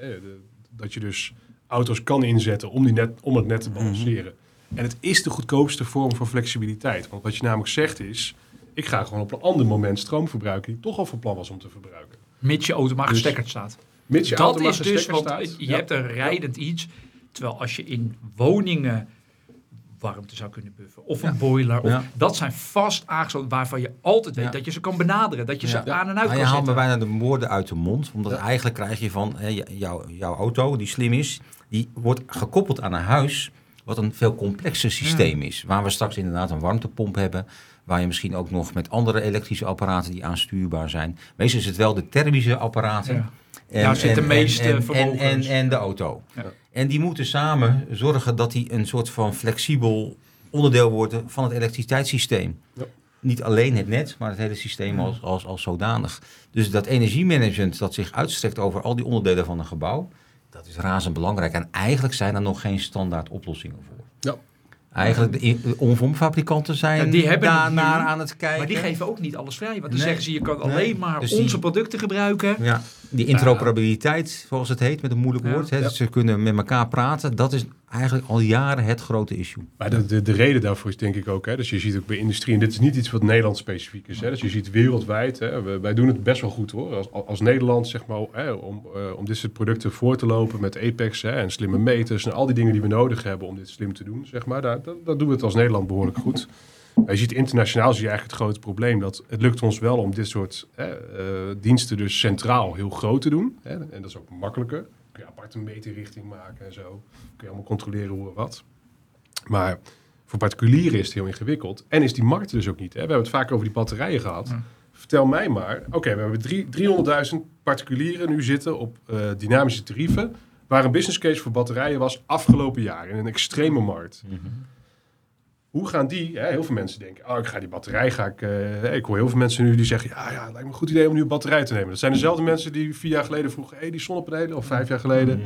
eh, eh, dat je dus auto's kan inzetten om, die net, om het net te balanceren. En het is de goedkoopste vorm van flexibiliteit. Want wat je namelijk zegt is, ik ga gewoon op een ander moment stroom verbruiken die toch al van plan was om te verbruiken. mits je auto maar Dus- gestekkerd staat. Mits je dat auto maar is dus, want staat. je Ja. hebt een rijdend iets. Terwijl als je in woningen warmte zou kunnen buffen. Of een boiler. Of, Ja. Dat zijn vast aangesloten waarvan je altijd weet Ja. dat je ze kan benaderen. Dat je ze aan en uit kan je haalt me zetten. bijna de woorden uit de mond. Omdat eigenlijk krijg je van hè, jouw- auto, die slim is, die wordt gekoppeld aan een huis. Wat een veel complexer systeem is. Waar we straks inderdaad een warmtepomp hebben. Waar je misschien ook nog met andere elektrische apparaten die aanstuurbaar zijn. Meestal is het wel de thermische apparaten. Ja. En, Daar zit de meeste en, en, en, en de auto. En die moeten samen zorgen dat die een soort van flexibel onderdeel worden van het elektriciteitssysteem. Ja. Niet alleen het net, maar het hele systeem als, als, als zodanig. Dus dat energiemanagement dat zich uitstrekt over al die onderdelen van een gebouw, dat is razend belangrijk. En eigenlijk zijn er nog geen standaard oplossingen voor. Ja. Eigenlijk de, omvormfabrikanten zijn Ja, die hebben daarnaar aan het kijken. Maar die geven ook niet alles vrij. Want dan Nee. zeggen ze, je kan Nee. alleen maar Dus die- onze producten gebruiken. Ja, die interoperabiliteit, zoals het heet, met een moeilijk woord. Hè, Ja. Dat ze kunnen met elkaar praten. Dat is eigenlijk al jaren het grote issue. Maar de, de, de reden daarvoor is denk ik ook, hè, dus je ziet ook bij industrie, en dit is niet iets wat Nederland specifiek is, hè, dus je ziet wereldwijd, hè, we- wij doen het best wel goed hoor, als, als Nederland zeg maar, hè, om, eh, om dit soort producten voor te lopen met Apex hè, en slimme meters en al die dingen die we nodig hebben om dit slim te doen, zeg maar, daar, doen we het als Nederland behoorlijk goed. Maar je ziet internationaal zie je eigenlijk het grote probleem dat het lukt ons wel om dit soort hè, eh, diensten dus centraal heel groot te doen. Hè, en dat is ook makkelijker. Kun je apart een meterrichting maken en zo. Kun je allemaal controleren hoe en wat. Maar voor particulieren is het heel ingewikkeld. En is die markt dus ook niet. Hè? We hebben het vaak over die batterijen gehad. Ja. vertel mij maar. Oké, we hebben drie- 300.000 particulieren nu zitten op eh, dynamische tarieven. Waar een business case voor batterijen was afgelopen jaar in een extreme markt. Hoe gaan die, hè, heel veel mensen denken, oh ik ga die batterij, ga ik, eh, ik hoor heel veel mensen nu die zeggen, ja, ja, het lijkt me een goed idee om nu een batterij te nemen. Dat zijn dezelfde mensen die vier jaar geleden vroegen, hé, die zonnepanelen, of vijf jaar geleden.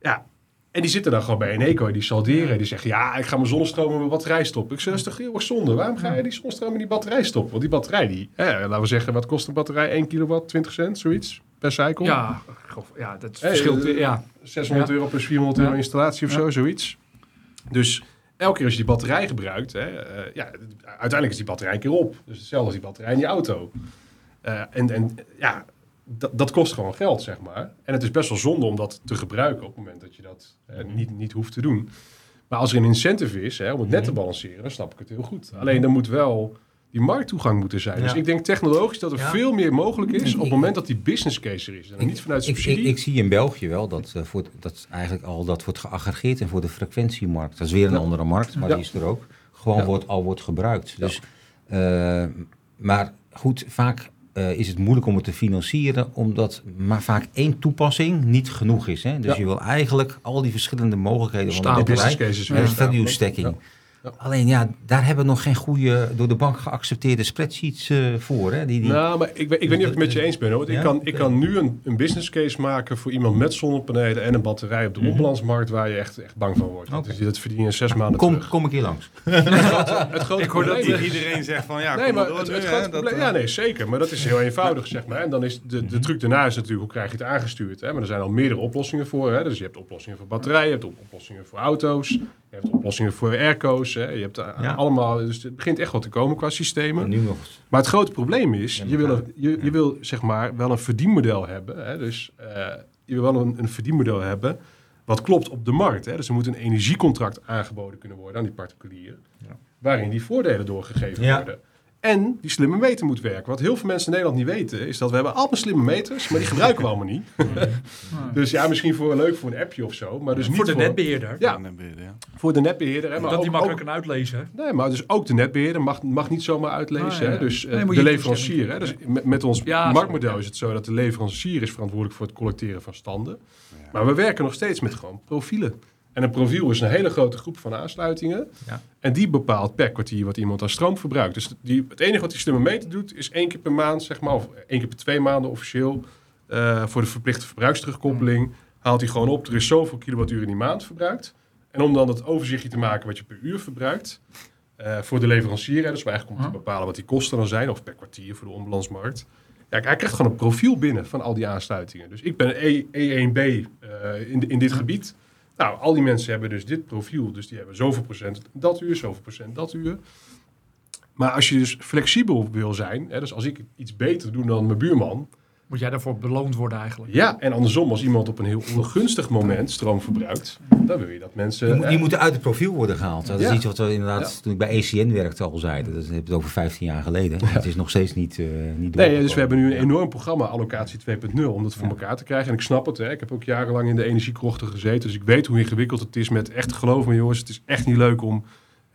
Ja, en die zitten dan gewoon bij Eneco, die salderen, die zeggen, ja, ik ga mijn zonnestroom in mijn batterij stoppen. Ik zeg, dat is toch heel erg zonde, waarom ga je die zonnestroom in die batterij stoppen? Want die batterij, die, hè, laten we zeggen, wat kost een batterij? 1 kilowatt, 20 cent, zoiets, per cycle? Ja, ja dat Hey, verschilt. eh, ja. 600 Ja. euro plus 400 euro installatie of zo, zoiets. Dus elke keer als je die batterij gebruikt, hè, eh, ja, uiteindelijk is die batterij een keer op. Dus hetzelfde als die batterij in je auto. Eh, en, en ja, dat, kost gewoon geld, zeg maar. En het is best wel zonde om dat te gebruiken op het moment dat je dat eh, niet, niet hoeft te doen. Maar als er een incentive is hè, om het net te balanceren, dan snap ik het heel goed. Alleen dan moet wel die markttoegang moeten zijn. Dus ik denk technologisch dat er Ja. veel meer mogelijk is op het moment dat die business case er is. En niet vanuit Ik, ik, subsidie. ik zie in België wel dat, eh, voor, dat eigenlijk al dat wordt geaggregeerd en voor de frequentiemarkt. Dat is weer een Ja. andere markt, maar Ja. die is er ook. Gewoon Ja. wordt, al wordt gebruikt. Ja. Dus, eh, maar goed, vaak eh, is het moeilijk om het te financieren, omdat maar vaak één toepassing niet genoeg is. Hè? Dus Ja. je wil eigenlijk al die verschillende mogelijkheden van de business cases. Value stacking. Ja. Ja. Alleen ja, daar hebben we nog geen goede, door de bank geaccepteerde spreadsheets eh, voor. Hè? Die, die, Nou, maar ik, weet- ik weet niet of ik het met je eens ben. Hoor. Ja? Ik, kan, ik kan nu een, een business case maken voor iemand met zonnepanelen en een batterij op de Mhm. onbalansmarkt waar je echt, echt bang van wordt. Dus dat verdien je in zes maanden kom, terug. kom ik hier langs. Het grote Ik hoor dat, Iedereen zegt van ja, Nee, kom maar door het, nu, het grote probleem... eh, Ja, nee, zeker. Maar dat is heel eenvoudig, zeg maar. En dan is de, de truc daarna is natuurlijk, hoe krijg je het aangestuurd? Hè? Maar er zijn al meerdere oplossingen voor. Hè? Dus je hebt oplossingen voor batterijen, je hebt op- oplossingen voor auto's, je hebt oplossingen voor airco's. Hè? Je hebt eh, Ja. allemaal... Dus het begint echt wat te komen qua systemen. En nu nog. Maar het grote probleem is, je wil, een, je, je wil zeg maar wel een verdienmodel hebben. Hè? Dus eh, je wil wel een, een verdienmodel hebben wat klopt op de markt. Hè? Dus er moet een energiecontract aangeboden kunnen worden aan die particulieren. Ja. Waarin die voordelen doorgegeven Ja. worden. En die slimme meter moet werken. Wat heel veel mensen in Nederland niet weten, is dat we hebben allemaal slimme meters, maar die gebruiken we allemaal niet. dus ja, misschien voor leuk voor een appje of zo, maar dus niet voor de netbeheerder. Ja, dan ben je er, ja. voor de netbeheerder. Hè? Maar dat die makkelijk ook- kan uitlezen. Nee, maar dus ook de netbeheerder mag, mag niet zomaar uitlezen. Ah, ja. hè? Dus eh, Nee, de leverancier. Hè? Dus met, met ons Ja, marktmodel is het zo dat de leverancier is verantwoordelijk voor het collecteren van standen. Ja. Maar we werken nog steeds met gewoon profielen. En een profiel is een hele grote groep van aansluitingen. Ja. En die bepaalt per kwartier wat iemand aan stroom verbruikt. Dus die, het enige wat die slimme meter doet, is één keer per maand, zeg maar, of één keer per twee maanden officieel, eh, voor de verplichte verbruiksterugkoppeling, haalt hij gewoon op, er is zoveel kilowattuur in die maand verbruikt. En om dan het overzichtje te maken wat je per uur verbruikt, eh, voor de leverancier, hè, dus waar eigenlijk om te bepalen wat die kosten dan zijn, of per kwartier voor de onbalansmarkt. Ja, hij krijgt gewoon een profiel binnen van al die aansluitingen. Dus ik ben E, E1B eh, in, in dit gebied. Nou, al die mensen hebben dus dit profiel. Dus die hebben zoveel procent dat uur, zoveel procent dat uur. Maar als je dus flexibel wil zijn, hè, dus als ik iets beter doe dan mijn buurman. Moet jij daarvoor beloond worden eigenlijk. Ja, en andersom, als iemand op een heel ongunstig moment stroom verbruikt, dan wil je dat mensen. Die, moet- die moeten uit het profiel worden gehaald. Dat is Ja. iets wat we inderdaad Ja. toen ik bij ECN werkte al zeiden. Dat heb het over 15 jaar geleden. Het is nog steeds niet, eh niet Nee, dus we hebben nu een enorm programma, Allocatie 2.0, om dat voor elkaar te krijgen. En ik snap het, hè. ik heb ook jarenlang in de energiekrochten gezeten, dus ik weet hoe ingewikkeld het is met, echt geloof me jongens, het is echt niet leuk om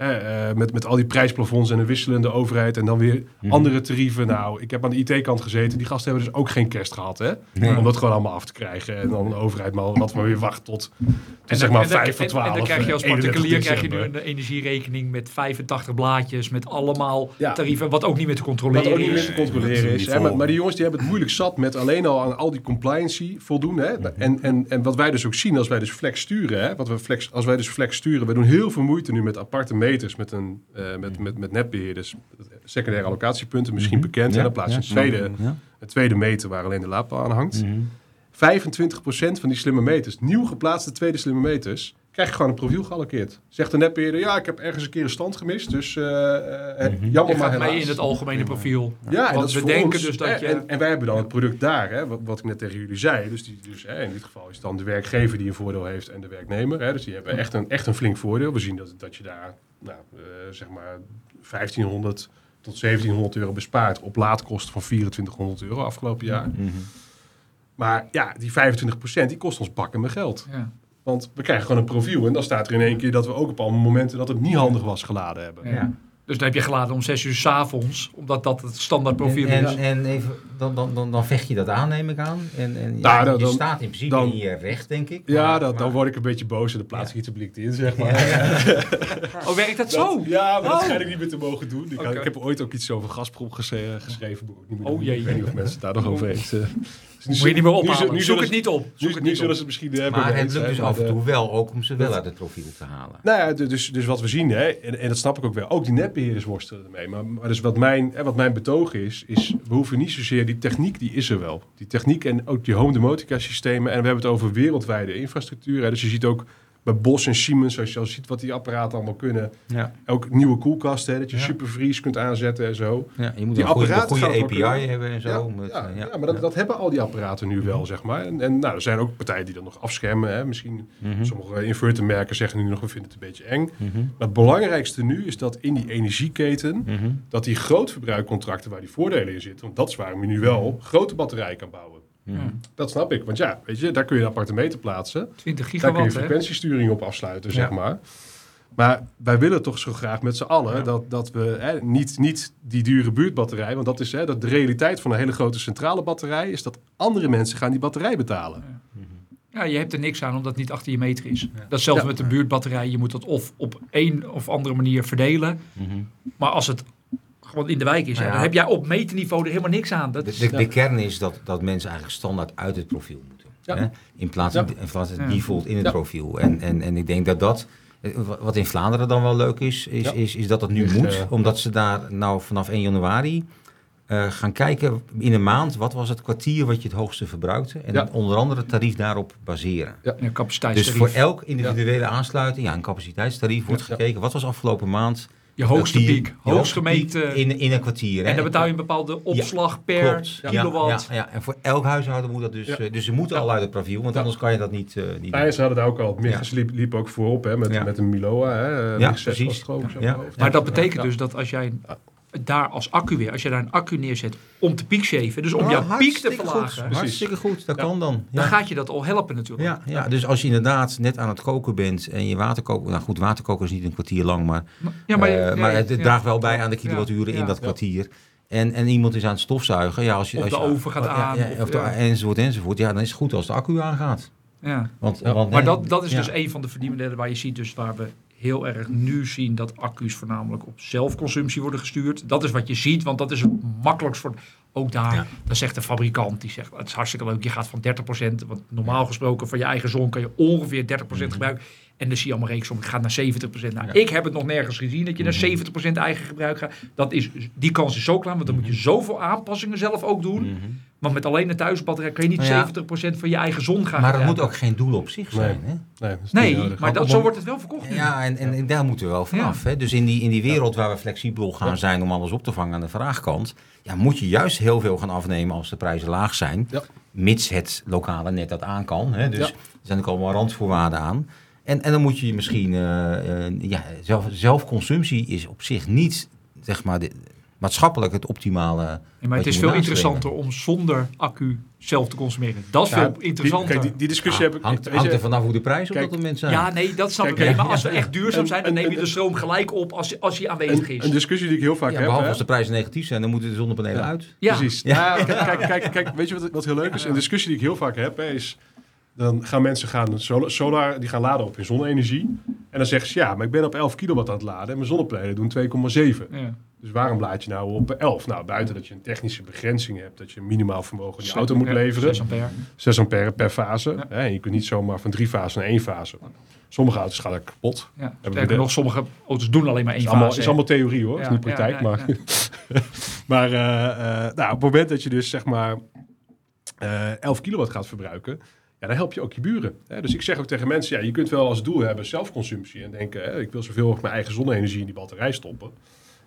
hè, eh, met, met al die prijsplafonds en een wisselende overheid en dan weer Mhm. andere tarieven. Nou, ik heb aan de IT-kant gezeten, die gasten hebben dus ook geen kerst gehad, hè. Nee. Om dat gewoon allemaal af te krijgen. En dan de overheid maar wat maar weer wacht tot, tot En zeg dan- maar en dan- 5 voor en- 12. En dan krijg je als eh, 31 particulier krijg je nu een energierekening met 85 blaadjes, met allemaal Ja. tarieven, wat ook niet meer te controleren Wat ook niet is. meer te controleren Nee, is. Hè? Maar, die jongens die hebben het moeilijk zat met alleen al aan al die compliancy voldoen. Hè? En, en, en wat wij dus ook zien als wij dus flex sturen. Hè? Wat we flex, als wij dus flex sturen. We doen heel veel moeite nu met aparte Met, een, eh, met, met, met netbeheerders. Secundaire allocatiepunten misschien Mhm. bekend. Ja, En dan plaats je een tweede, Ja. een tweede meter waar alleen de laadpaal aan hangt. Mhm. 25% van die slimme meters, nieuw geplaatste tweede slimme meters, krijg je gewoon een profiel geallockeerd. Zegt de netbeheerder, ja, ik heb ergens een keer een stand gemist, dus eh, eh, Mhm. Je jammer maar mee helaas. in het algemene profiel. Ja, en Want dat is we denken ons, dus dat hè, je- En, en wij hebben dan het product daar, hè, wat, wat ik net tegen jullie zei. Dus, die, dus hè, in dit geval is het dan de werkgever die een voordeel heeft en de werknemer. Hè, dus die hebben echt een, echt een flink voordeel. We zien dat, dat je daar, nou, eh, zeg maar, 1500 tot 1700 euro bespaart op laadkosten van 2400 euro afgelopen jaar. Mhm. Maar ja, die 25% die kost ons bakken met geld. Ja. Want we krijgen gewoon een profiel en dan staat er in één keer dat we ook op alle momenten dat het niet handig was geladen hebben. Ja. Dus dan heb je geladen om 6 uur 's avonds, omdat dat het standaard profiel en, is. en, en even, dan, dan, dan, dan vecht je dat aan, neem ik aan. En, en ja, Nou, dan- je dan- staat in principe dan- in je recht, denk ik. Ja, Maar- dan maar- word ik een beetje boos en dan plaats ik iets publiek in, zeg maar. Oh, werkt dat zo? Ja, maar dat Oh. schijn ik niet meer te mogen doen. Ik, heb ooit ook iets over Gazprom gese- geschreven. meer Oh, jee. Ik weet niet of mensen het daar nog over eens. Eh. Dus Moet je niet meer nu ophalen. zullen- nu Zoek het niet op. Nu, Zoek het nu niet zullen op. ze misschien hebben. Maar het lukt dus af en de- toe wel ook om ze wel uit het profiel te halen. Nou ja, du- dus, dus wat we zien, hè, en, en dat snap ik ook wel, ook die netbeheerders worstelen ermee. Maar, maar dus wat mijn, hè, wat mijn betoog is, is we hoeven niet zozeer, die techniek die is er wel. Die techniek en ook die home domotica systemen. En we hebben het over wereldwijde infrastructuur. Hè, dus je ziet ook bij Bos en Siemens, als je al ziet wat die apparaten allemaal kunnen. Ja. Ook nieuwe koelkasten, hè, dat je Ja. supervries kunt aanzetten en zo. Ja, je moet Die een goede, apparaten goede API hebben en zo. Ja, met, ja, eh, ja, maar dat, dat hebben al die apparaten nu wel, zeg maar. En, en nou, er zijn ook partijen die dat nog afschermen. Hè. Misschien Mhm, sommige invertermerken zeggen nu nog, we vinden het een beetje eng. mhm, Maar het belangrijkste nu is dat in die energieketen, mhm. dat die grootverbruikcontracten waar die voordelen in zitten, want dat is waarom je nu wel grote batterijen kan bouwen. Mhm. Dat snap ik, want ja, weet je, daar kun je een appartementen plaatsen. 20 Daar kun je gigawatt, frequentiesturing op afsluiten, Ja. zeg maar. Maar wij willen toch zo graag met z'n allen Ja. dat, dat we hè, niet, niet die dure buurtbatterij, want dat is hè, dat de realiteit van een hele grote centrale batterij, is dat andere mensen gaan die batterij betalen. Ja, je hebt er niks aan omdat het niet achter je meter is. Dat is hetzelfde Ja. met de buurtbatterij. Je moet dat of op een of andere manier verdelen. Mhm. Maar als het gewoon in de wijk is, ja, Nou ja. dan heb jij op meterniveau er helemaal niks aan. Dat De, is, de, de kern is dat, dat mensen eigenlijk standaard uit het profiel moeten. Ja. Hè? In plaats Ja. in plaats van Ja. default in het Ja. profiel. En, en, en ik denk dat dat, eh, wa- wat in Vlaanderen dan wel leuk is, is, Ja. is, is dat het nu Echt, moet. eh, Omdat ze daar nou vanaf 1 januari eh, gaan kijken in een maand, wat was het kwartier wat je het hoogste verbruikte. En Ja. dan onder andere het tarief daarop baseren. een Dus capaciteitstarief. voor elk individuele aansluiting, ja, een capaciteitstarief, wordt Ja. gekeken. Wat was afgelopen maand je hoogste die- piek, piek gemeten. in, in een kwartier. en dan betaal je een bepaalde opslag per Klopt. Ja, kilowatt. Ja, ja, en voor elk huishouden moet dat dus. Ja. eh, dus ze moeten al uit het profiel, want Ja. anders kan je dat niet, eh niet Ja, ze hadden daar ook al, Michels Ja. liep, liep ook voorop hè, met, Ja. met een Miloa. Hè, Ja, Mig 6 precies. Ja. Maar dat Ja. betekent Ja. dus dat als jij daar als accu weer, als je daar een accu neerzet om te piekscheven, dus om Oh, jouw piek te verlagen, Goed. Hartstikke goed, dat Ja. kan dan. dan gaat je dat al helpen natuurlijk. Ja, ja, dus als je inderdaad net aan het koken bent en je waterkoker... Nou goed, waterkoker is niet een kwartier lang, maar, Ja, maar, eh, maar het, draagt wel bij aan de kilowatturen in dat kwartier. En, en iemand is aan het stofzuigen. Ja, als je, Of als de oven gaat aan, of- de- enzovoort, enzovoort. Ja, dan is het goed als de accu aangaat. Ja. Want, want, Maar dat, dat is dus een van de verdienmodellen waar je ziet, dus waar we heel erg nu zien dat accu's voornamelijk op zelfconsumptie worden gestuurd. Dat is wat je ziet, want dat is het makkelijkst voor. Ook daar, Ja. dan zegt de fabrikant, die zegt, het is hartstikke leuk, je gaat van 30%, want normaal gesproken van je eigen zon kan je ongeveer 30% gebruiken. En dan zie je allemaal reeks om, ik ga naar 70%. Nou, Ja. ik heb het nog nergens gezien dat je naar 70% eigen gebruik gaat. Dat is, die kans is zo klein, want dan moet je zoveel aanpassingen zelf ook doen. Mhm. Want met alleen een thuisbatterij kan je niet Nou ja. 70% van je eigen zon gaan Maar het moet ook geen doel op zich zijn. Hè? Nee, dat is niet Nee, nodig. maar dat, zo wordt het wel verkocht nu. Ja, en, en, en daar moeten we wel vanaf. Hè? Dus in die, in die wereld waar we flexibel gaan Ja. zijn om alles op te vangen aan de vraagkant, ja, moet je juist heel veel gaan afnemen als de prijzen laag zijn. Ja. Mits het lokale net dat aan kan. Hè? Dus Ja. er zijn ook allemaal randvoorwaarden aan. En, en dan moet je misschien, eh, eh, ja, zelf, zelfconsumptie is op zich niet, zeg maar, de, maatschappelijk het optimale. Ja, maar het is veel interessanter om zonder accu zelf te consumeren. Dat is Ja, veel die- interessanter. kijk, die, die discussie heb ik... hangt, weet hangt je, er vanaf hoe de prijs op dat moment zijn. ja, nee, dat snap Kijk, ik. Nee, ja, maar als we echt duurzaam zijn, dan neem je de stroom gelijk op als, als hij aanwezig is. een discussie die ik heel vaak Ja, heb... behalve hè, als de prijzen negatief zijn, dan moeten de zonnepanelen Ja. uit. ja. Precies. Ja. Ja. kijk, kijk, kijk, weet je wat, wat heel leuk is? Een discussie die ik heel vaak heb, hè, is... Dan gaan mensen gaan solar, solar, die gaan laden op hun zonne-energie. En dan zeggen ze, ja, maar ik ben op 11 kilowatt aan het laden en mijn zonnepanelen doen 2,7. Ja. Dus waarom laad je nou op 11? Nou, buiten dat je een technische begrenzing hebt, dat je een minimaal vermogen in je auto moet leveren. 6 ampère. 6 ampère per fase. Ja. Hè, en je kunt niet zomaar van drie fasen naar één fase. Sommige auto's gaan er kapot. Ja. Sterker nog, sommige auto's doen alleen maar één is allemaal, fase. is allemaal theorie hoor, Ja, is niet praktijk. ja, maar maar eh, eh, nou, op het moment dat je dus zeg maar eh 11 kilowatt gaat verbruiken, ja, dan help je ook je buren. Hè? Dus ik zeg ook tegen mensen, ja, je kunt wel als doel hebben zelfconsumptie en denken, hè, ik wil zoveel mogelijk mijn eigen zonne-energie in die batterij stoppen.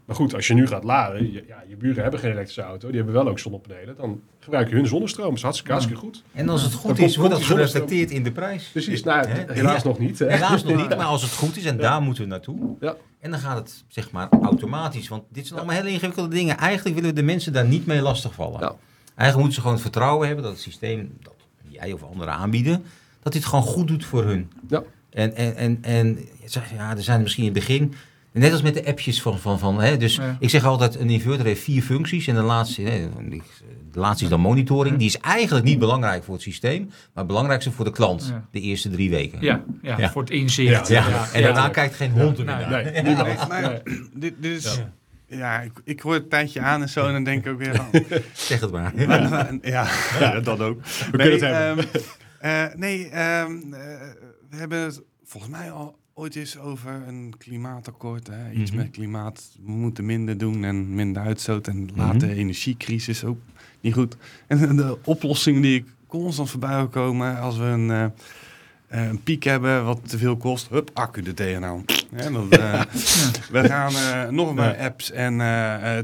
Maar goed, als je nu gaat laden, je, ja, je buren hebben geen elektrische auto, die hebben wel ook zonnepanelen, dan gebruik je hun zonnestroom. Dat is hartstikke, hartstikke goed. En als het goed is, wordt dat gereflecteerd in de prijs. Precies, nou, helaas Ja. nog niet. Hè? Helaas nog niet, maar als het goed is, en daar moeten we naartoe. Ja. En dan gaat het, zeg maar, automatisch. Want dit zijn allemaal hele ingewikkelde dingen. Eigenlijk willen we de mensen daar niet mee lastigvallen. Ja. Eigenlijk moeten ze gewoon het vertrouwen hebben dat het systeem, dat jij of anderen aanbieden, dat dit gewoon goed doet voor hun. Ja. En, en, en, en ja, er zijn misschien in het begin, Net als met de appjes van... van, van hè, dus Ja. ik zeg altijd, een inverter heeft vier functies. En de laatste, hè, de laatste is dan monitoring. Die is eigenlijk niet belangrijk voor het systeem. Maar het belangrijkste voor de klant. Ja. De eerste drie weken. Ja, ja, Ja. voor het inzicht. Ja, Ja, en ja. daarna kijkt geen hond er meer Nou, naar. Nee. Nee, maar dit, dit is... Ja, ik, ik hoor het tijdje aan en zo en dan denk ik ook weer van... Zeg het maar. ja, ja, dat ook. We kunnen het hebben. ehm, eh, nee, ehm, eh, we hebben het volgens mij al ooit eens over een klimaatakkoord. Hè? Iets Mhm. met klimaat. We moeten minder doen en minder uitstoot. En laat de Mhm. energiecrisis ook niet goed. En de oplossing die ik constant voorbij wil komen als we een... eh, eh, een piek hebben wat te veel kost, hup, accu. Ja, dat, eh, We gaan nog meer apps en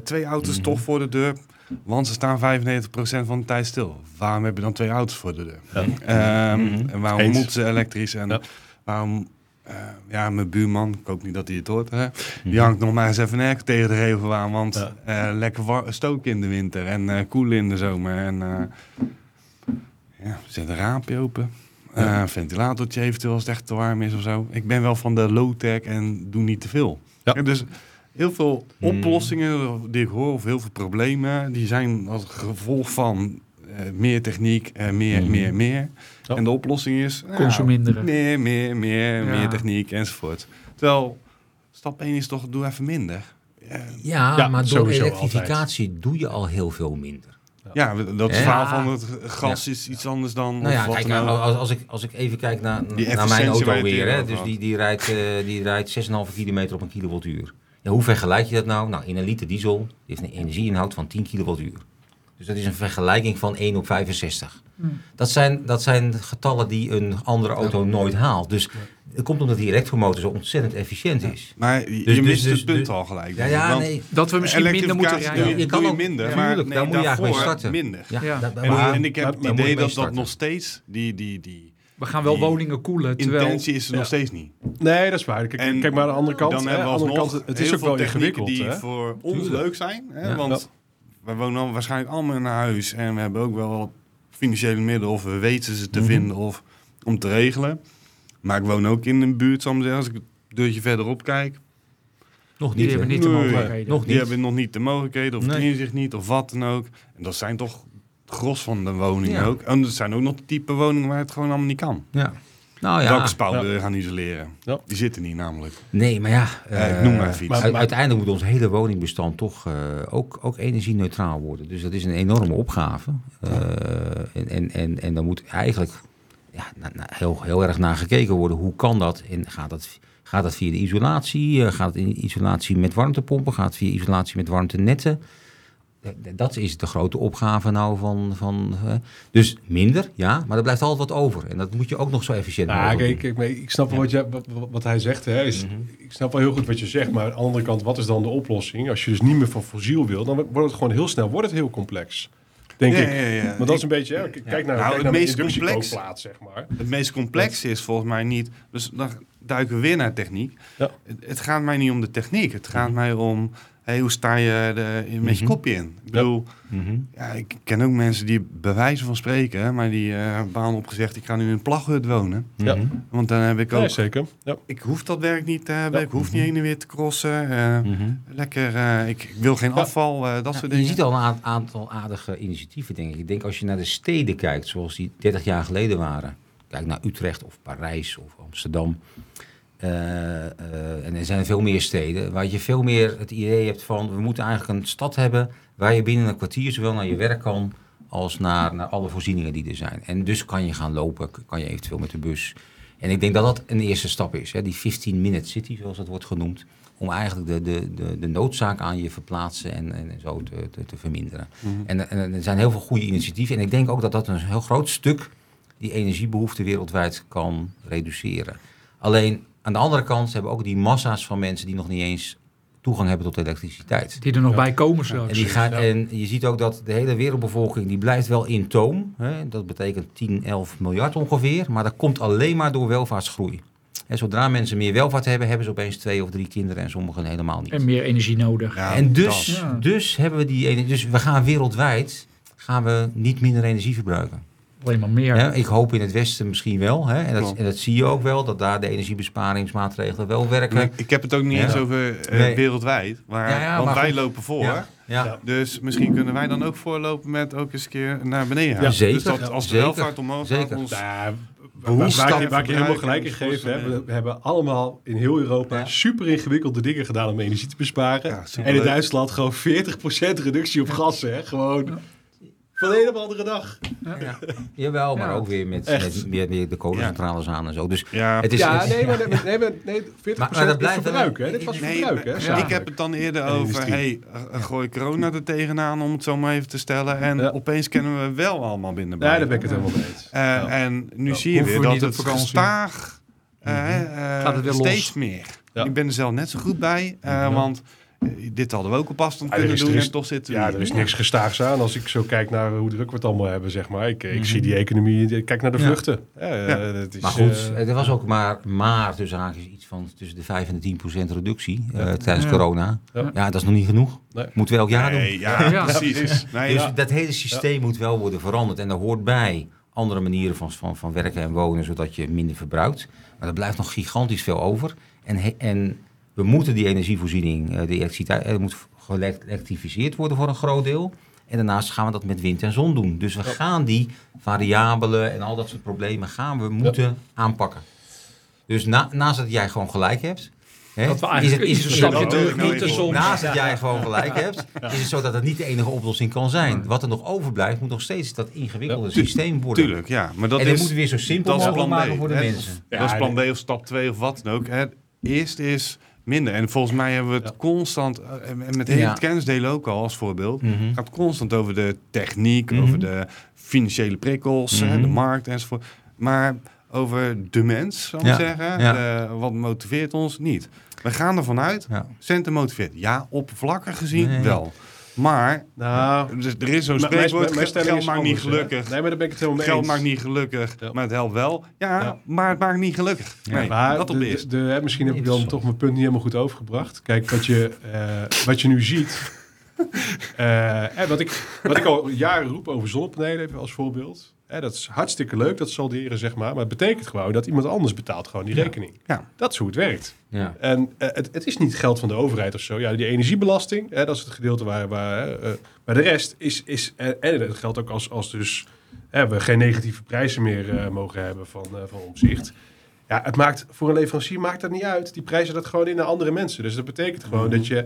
twee auto's Mhm. toch voor de deur. Want ze staan 95% van de tijd stil. Waarom heb je dan twee auto's voor de deur? Ehm. En waarom Eens. moeten ze elektrisch? En waarom... eh, ja, mijn buurman, ik hoop niet dat hij het hoort, hè? die Mhm. hangt nog maar eens even airco tegen de regel aan. Want Ja. eh, lekker stoken in de winter en koelen in de zomer. En ja, zet een raampje open. Ja. Eh, ventilatortje eventueel als het echt te warm is of zo. Ik ben wel van de low-tech en doe niet te veel. Ja. En dus heel veel Hmm. oplossingen die ik hoor, of heel veel problemen, die zijn als gevolg van meer techniek, en meer, Mhm. meer, meer. Ja. En de oplossing is nou, Consuminderen. meer, meer, meer, Ja. meer techniek enzovoort. Terwijl stap 1 is toch, doe even minder. Ja, Ja, Ja, maar door elektrificatie doe je al heel veel minder. ja dat Ja. verhaal van het gas is iets anders dan Nou ja, kijk, ook. als, als, ik, als ik even kijk naar, naar mijn auto weer, hè, dus die, die, rijdt, eh, die rijdt 6,5 kilometer op een kilowattuur. Ja, hoe vergelijk je dat nou? Nou, in een liter diesel die heeft een energieinhoud van 10 kilowattuur. Dus dat is een vergelijking van 1 op 65. Hmm. Dat zijn, dat zijn getallen die een andere auto nooit haalt. Dus het komt omdat die elektromotor zo ontzettend efficiënt is. Maar je Dus- je dus- mist dus- het punt dus- al gelijk. Ja, ja, nee. Dat we misschien minder moeten rijden. Je kan ook- minder, ja, maar nee, daar moet je eigenlijk mee starten. minder. Ja, Ja. dat- En, maar- en ik heb het idee dat dat nog steeds, die, die, die We gaan wel Die woningen koelen, terwijl... intentie is er nog steeds niet. Nee, dat is waar. Kijk, En kijk maar aan de andere kant. Dan hè, hebben we alsnog kant, het is ook wel technieken ingewikkeld. die Hè? voor ons Tuurlijk. leuk zijn. Hè? Ja. Want we wonen dan waarschijnlijk allemaal in een huis en we hebben ook wel wat financiële middelen of we weten ze te Mhm. vinden of om te regelen. Maar ik woon ook in een buurt, zal ik zeggen, als ik een deurtje verderop kijk. Nog Die niet. hebben hè? niet de mogelijkheden. Nog Die niet. hebben nog niet de mogelijkheden of het inzicht niet of wat dan ook. En dat zijn toch het gros van de woningen Ja. ook. En er zijn ook nog type woningen waar het gewoon allemaal niet kan. Ja. Nou ja, Dakspouwen gaan isoleren. Ja. Die zitten niet namelijk. nee, maar ja. Eh, ik eh, noem maar even iets. maar- u- uiteindelijk moet ons hele woningbestand toch eh, ook, ook energie-neutraal worden. Dus dat is een enorme opgave. Eh, en, en, en, en dan moet eigenlijk ja, na- na- heel, heel erg naar gekeken worden. Hoe kan dat? En gaat dat, gaat dat via de isolatie? Gaat het in isolatie met warmtepompen? Gaat het via isolatie met warmtenetten? Dat is de grote opgave nou van... van eh, dus minder, ja, maar er blijft altijd wat over. En dat moet je ook nog zo efficiënt Ja, mogelijk kijk, kijk, maar ik snap wat, je, wat, hij zegt. Hè, is, Mhm. Ik snap wel heel goed wat je zegt. Maar aan de andere kant, wat is dan de oplossing? Als je dus niet meer van fossiel wil, dan wordt het gewoon heel snel wordt het heel complex. Denk Ja, ik. ja, ja. Maar dat is een beetje, hè, kijk naar, Nou, kijk het naar meest de complex- zeg maar. Het meest complexe is volgens mij niet. Dus dan duiken we weer naar techniek. Ja. Het, het gaat mij niet om de techniek. Het gaat mij om. Hey, hoe sta je de, met je Mhm. kopje in? Ik bedoel, Mhm. ja, ik ken ook mensen die bij wijze van spreken, maar die eh baan opgezegd, ik ga nu in een plaghut wonen. Ja. Mhm. Want dan heb ik ook. Nee, zeker. Ja. ik hoef dat werk niet te hebben. Ja. Ik hoef niet heen en weer te crossen. eh, Mhm. Lekker, eh, ik, ik wil geen Ja. afval, eh, dat Ja, soort je dingen. ziet al een aantal aardige initiatieven, denk ik. Ik denk als je naar de steden kijkt, zoals die 30 jaar geleden waren. Kijk naar Utrecht of Parijs of Amsterdam. Eh, eh, en er zijn veel meer steden waar je veel meer het idee hebt van... we moeten eigenlijk een stad hebben waar je binnen een kwartier zowel naar je werk kan... als naar, naar alle voorzieningen die er zijn. En dus kan je gaan lopen, kan je eventueel met de bus. En ik denk dat dat een eerste stap is. Hè? Die 15-minute city, zoals dat wordt genoemd om eigenlijk de, de, de, de noodzaak aan je verplaatsen en, en zo te, te, te verminderen. Mhm. En, en er zijn heel veel goede initiatieven. En ik denk ook dat dat een heel groot stuk die energiebehoefte wereldwijd kan reduceren. Alleen aan de andere kant hebben we ook die massa's van mensen die nog niet eens toegang hebben tot elektriciteit. Die er nog Ja. bij komen En, straks. die gaan, en je ziet ook dat de hele wereldbevolking die blijft wel in toom. Hè? Dat betekent 10, 11 miljard ongeveer. Maar dat komt alleen maar door welvaartsgroei. En zodra mensen meer welvaart hebben, hebben ze opeens twee of drie kinderen en sommigen helemaal niet. En meer energie nodig. Ja, en dus. Ja. dus hebben we die ene- Dus we gaan wereldwijd gaan we niet minder energie verbruiken. Alleen maar meer. Hè, ik hoop in het Westen misschien wel. Hè, en, dat, en dat zie je ook wel, dat daar de energiebesparingsmaatregelen wel werken. Ik, ik heb het ook niet Ja. eens over eh, Nee. wereldwijd. Maar, Ja, ja, want maar wij goed. lopen voor. Ja, ja. Ja. Dus misschien kunnen wij dan ook voorlopen met ook eens een keer naar beneden gaan. Ja, zeker. Dus dat, als de Zeker. welvaart omhoog Zeker. gaat, ons... Nou, ja, Hoe waar, ik- waar ik je helemaal gelijk in geef, we, we hebben allemaal in heel Europa Ja. super ingewikkelde dingen gedaan om energie te besparen. Ja, en in. Duitsland gewoon 40% reductie op gas, hè? Gewoon van de een op de andere dag. Ja. Jawel, maar Ja. ook weer met, met meer, meer de kolencentrales aan en zo. Dus Ja, het is, ja, het is- nee, maar, nee, nee, maar- nee, 40% Maar- maar dat is blijft verbruik, wel- hè? Dit was Nee, verbruik, hè? ik heb het dan eerder over, hey, eh, gooi corona er tegenaan om het zo maar even te stellen. En Ja. opeens kunnen we wel allemaal binnen Ja, daar ben ik het helemaal mee eens. Eh, Ja. En nu Ja. zie je weer dat het gestaag eh, eh, Gaat het weer los. steeds meer. Ja. Ik ben er zelf net zo goed bij, eh, Ja. want eh, dit hadden we ook op afstand Ja, er kunnen is- doen is- en toch zitten we Ja, hier. er is niks gestaags aan. Als ik zo kijk naar hoe druk we het allemaal hebben, zeg maar. Ik, ik Mhm. zie die economie, ik kijk naar de vluchten. Ja, eh, Ja. dat is, maar goed, eh, er was ook maar, maar tussen haakjes iets van tussen de 5 en de 10 procent reductie eh, tijdens Ja. corona. Ja. Ja. dat is nog niet genoeg. Nee. Moeten we elk jaar doen. Nee, ja, Ja. precies. Nee, Dus ja. dat hele systeem moet wel worden veranderd. En daar hoort bij andere manieren van, van, van werken en wonen, zodat je minder verbruikt. Maar er blijft nog gigantisch veel over. En, he- en we moeten die energievoorziening, eh, de elektriciteit, er moet geëlektrificeerd worden voor een groot deel. En daarnaast gaan we dat met wind en zon doen. Dus we gaan die variabelen en al dat soort problemen gaan we moeten aanpakken. Dus na, naast dat jij gewoon gelijk hebt. Hè, Dat we eigenlijk is het- wil terug moeten even soms. Naast dat jij gewoon gelijk hebt, is het zo dat het niet de enige oplossing kan zijn. Wat er nog overblijft, moet nog steeds dat ingewikkelde Ja, systeem worden. Tuurlijk, ja. Maar dat en dat is, moeten we weer zo simpel is mogelijk plan B. maken voor de hè. mensen. Ja, dat is plan B of stap 2 of wat dan ook. Het eerste is minder. En volgens mij hebben we het Ja. constant, eh, en met hele Ja. kennisdelen ook al als voorbeeld, Mhm. Het gaat constant over de techniek, Mhm. over de financiële prikkels, hè, Mhm. de markt enzovoort. Maar over de mens, zal ik Ja, zeggen, ja. de- wat motiveert ons niet. We gaan ervan uit, Ja. centen motiveert. Ja, oppervlakkig gezien Nee. wel. Maar nou, dus er is zo'n mijn- spreekwoord, mijn geld is maakt niet hè. gelukkig. Nee, maar daar ben ik het helemaal mee Geld eens. maakt niet gelukkig, Ja. maar het helpt wel. Ja, Ja. maar het maakt niet gelukkig. Ja. Nee, Maar dat op de- de eerste. de, de- hè, misschien heb ik dan toch mijn punt niet helemaal goed overgebracht. Kijk, wat je, eh, wat je nu ziet. eh, hè, wat, ik, wat ik al jaren roep over zonnepanelen, even als voorbeeld. Hè, dat is hartstikke leuk, dat salderen, zeg maar. Maar het betekent gewoon dat iemand anders betaalt gewoon die Ja. rekening. Ja. Dat is hoe het werkt. Ja. En eh, het, het is niet geld van de overheid of zo. Ja, die energiebelasting, hè, dat is het gedeelte waar... waar hè, eh, maar de rest is... is en, en dat geldt ook als, als dus, hè, we geen negatieve prijzen meer eh, mogen hebben van, eh, van omzicht. Ja, het maakt voor een leverancier maakt dat niet uit. Die prijzen dat gewoon in naar andere mensen. Dus dat betekent gewoon Mhm. dat je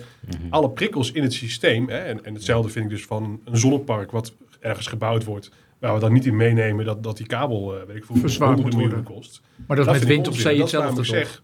alle prikkels in het systeem... Hè, en, en hetzelfde vind ik dus van een zonnepark wat ergens gebouwd wordt... waar we dan niet in meenemen dat, dat die kabel, eh weet ik veel, Verzwaard moet kost. Maar dat is met wind op zee Dat is waarom hetzelfde ik toch?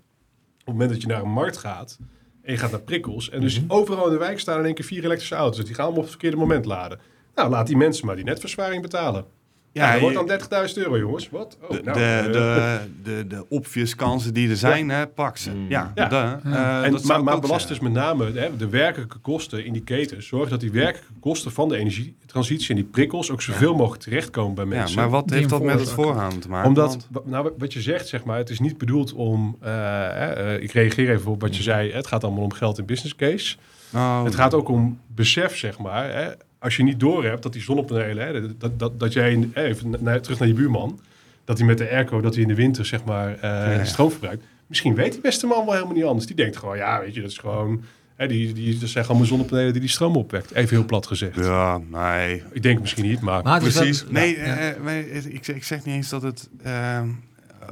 Op het moment dat je naar een markt gaat en je gaat naar prikkels en dus Mhm. overal in de wijk staan in één keer vier elektrische auto's, dus die gaan allemaal op het verkeerde moment laden. Nou, laat die mensen maar die netverzwaring betalen. Ja, Ja, dat wordt dan 30.000 euro, jongens. Wat? Oh, de, nou, de, eh, de, de, de obvious kansen die er zijn, hè, pak ze. Mm. Ja, Ja. de, eh, en, dat maar maar belast dus met name hè, de werkelijke kosten in die keten. Zorg dat die werkelijke kosten van de energietransitie en die prikkels ook zoveel mogelijk terechtkomen bij Ja, mensen. maar wat Die heeft dat met het voorgaan te maken? Omdat, nou, wat je zegt, zeg maar, het is niet bedoeld om. eh, eh, eh, ik reageer even op wat je zei. Het gaat allemaal om geld in business case. Oh, Het gaat ook om besef, zeg maar. Hè. Als je niet doorhebt dat die zonnepanelen, hè, dat, dat, dat jij hè, even na- terug naar je buurman, dat hij met de airco, dat hij in de winter zeg maar eh, ja. stroom verbruikt. Misschien weet die beste man wel helemaal niet anders. Die denkt gewoon, ja, weet je, dat is gewoon. Hè, die, die, dat zijn allemaal zonnepanelen die die stroom opwekt. Even heel plat gezegd. Ja, nee. Ik denk misschien niet, maar. Wel- Precies. Nee, ja. eh, eh, wij- ik, zeg- ik zeg niet eens dat het eh,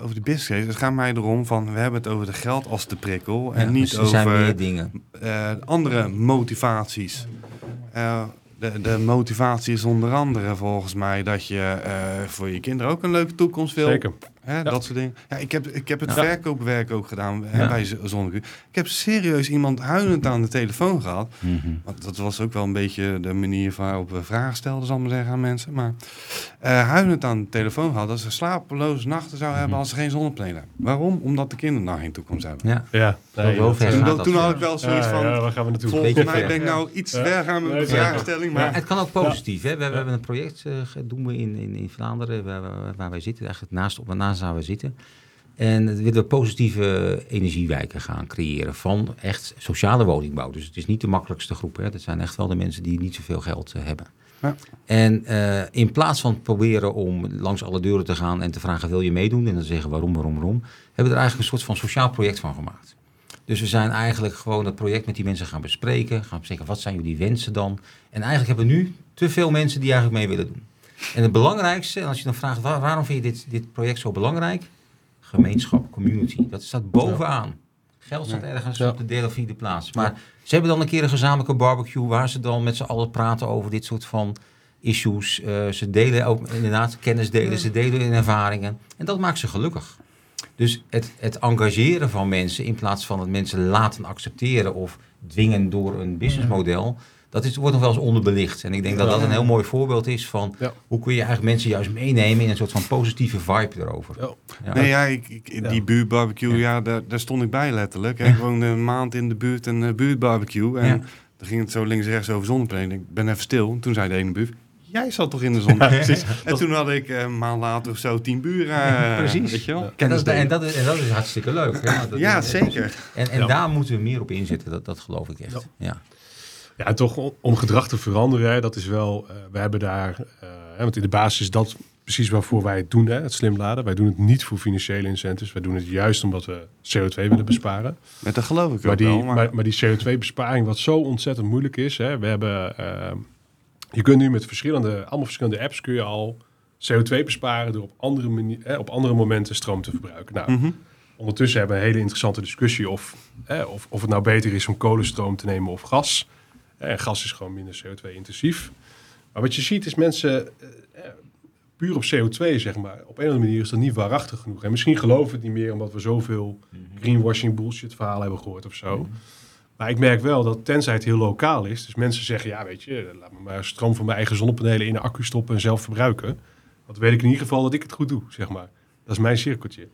over de business case. Het gaat mij erom van, we hebben het over de geld als de prikkel. En Ja, niet dus er zijn over meer dingen. eh, andere motivaties. Eh, de, de motivatie is onder andere volgens mij dat je eh, voor je kinderen ook een leuke toekomst wil. Zeker. Hè, Dat soort dingen. Ja, ik, heb, ik heb het Ja. verkoopwerk ook gedaan hè, bij Z- Zonnekuur. Ik heb serieus iemand huilend aan de telefoon gehad. Mhm. Want dat was ook wel een beetje de manier waarop we vragen stelden, zal ik maar zeggen, aan mensen. Maar eh huilend aan de telefoon gehad dat ze slapeloze nachten zou hebben Mhm. als ze geen zonnepanelen hebben. Waarom? Omdat de kinderen daar geen toekomst hebben. Ja. Ja, Wel ver dat- toen had ik wel zoiets ja, van, ja, waar gaan we naartoe? volgens Beetje mij ik nou iets Ja. ver gaan met Nee, de zeker. vraagstelling. Maar het kan ook positief. Hè? We, we hebben een project eh, ge- doen we in, in, in Vlaanderen waar, waar- waar wij zitten, eigenlijk naast, op naast waar we zitten. En we willen positieve energiewijken gaan creëren van echt sociale woningbouw. Dus het is niet de makkelijkste groep. Hè? Dat zijn echt wel de mensen die niet zoveel geld eh, hebben. Ja. En eh, in plaats van proberen om langs alle deuren te gaan en te vragen: wil je meedoen? En dan zeggen waarom, waarom, waarom. Hebben we er eigenlijk een soort van sociaal project van gemaakt. Dus we zijn eigenlijk gewoon het project met die mensen gaan bespreken. Gaan bespreken wat zijn jullie wensen dan. En eigenlijk hebben we nu te veel mensen die eigenlijk mee willen doen. En het belangrijkste, als je dan vraagt waar- waarom vind je dit, dit project zo belangrijk? Gemeenschap, community. Dat staat bovenaan. Geld staat ergens op de derde of vierde plaats. Maar ze hebben dan een keer een gezamenlijke barbecue waar ze dan met z'n allen praten over dit soort van issues. Eh, ze delen ook inderdaad kennis delen, ze delen hun ervaringen. En dat maakt ze gelukkig. Dus het, het engageren van mensen in plaats van het mensen laten accepteren of dwingen door een businessmodel, dat is, wordt nog wel eens onderbelicht. En ik denk dat dat een heel mooi voorbeeld is van Ja. hoe kun je eigenlijk mensen juist meenemen in een soort van positieve vibe erover. Ja. Ja. Nee, ja, ik, ik, die buurtbarbecue, ja, daar, daar stond ik bij letterlijk. Ik woonde een maand in de buurt, een eh, buurtbarbecue. En Ja. dan ging het zo links en rechts over zonnepanelen. Ik ben even stil. En toen zei de ene buur, jij zat toch in de zon? En toen had ik eh, een maand later of zo tien buren. eh, Precies. Weet je wel? En dat, is- en, dat is, en dat is hartstikke leuk. Ja, dat Ja, is- zeker. En, en Ja. daar moeten we meer op inzetten, dat, dat geloof ik echt. Ja. Ja. Ja, en toch om- gedrag te veranderen, dat is wel, eh, we hebben daar, eh, hè, want in de basis is dat precies waarvoor wij het doen, hè, het slim laden. Wij doen het niet voor financiële incentives, wij doen het juist omdat we CO2 willen besparen. Met dat geloof ik Maar ook die, wel. Maar, maar, maar die CO2-besparing, wat zo ontzettend moeilijk is, hè, we hebben, eh, je kunt nu met verschillende, allemaal verschillende apps kun je al CO2 besparen door op andere, mani- hè, op andere momenten stroom te verbruiken. Nou, Mhm. Ondertussen hebben we een hele interessante discussie of, of, of het nou beter is om kolenstroom te nemen of gas. En gas is gewoon minder CO2-intensief. Maar wat je ziet is mensen, eh, eh, puur op CO2 zeg maar, op een of andere manier is dat niet waarachtig genoeg. En misschien geloven we het niet meer omdat we zoveel greenwashing bullshit verhalen hebben gehoord of zo. Maar ik merk wel dat tenzij het heel lokaal is, dus mensen zeggen, ja weet je, laat me maar stroom van mijn eigen zonnepanelen in de accu stoppen en zelf verbruiken. Want weet ik in ieder geval dat ik het goed doe, zeg maar. Dat is mijn cirkeltje.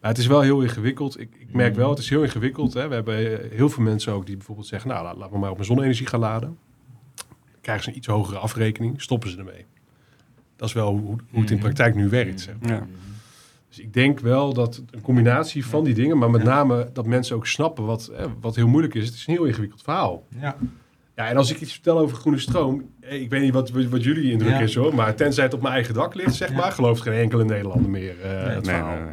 Maar het is wel heel ingewikkeld. Ik, ik merk wel, het is heel ingewikkeld. Hè. We hebben eh, heel veel mensen ook die bijvoorbeeld zeggen... nou, laat, laat me maar op mijn zonne-energie gaan laden. Dan krijgen ze een iets hogere afrekening, stoppen ze ermee. Dat is wel hoe, hoe het in praktijk nu werkt. Zeg. maar. ja. Dus ik denk wel dat een combinatie van die dingen... maar met name dat mensen ook snappen wat, hè, wat heel moeilijk is. Het is een heel ingewikkeld verhaal. Ja. Ja, en als ik iets vertel over groene stroom... eh, ik weet niet wat, wat jullie indruk Ja. is hoor... maar tenzij het op mijn eigen dak ligt, zeg Ja. maar... gelooft geen enkele Nederlander meer eh, het Nee, verhaal. nee, nee.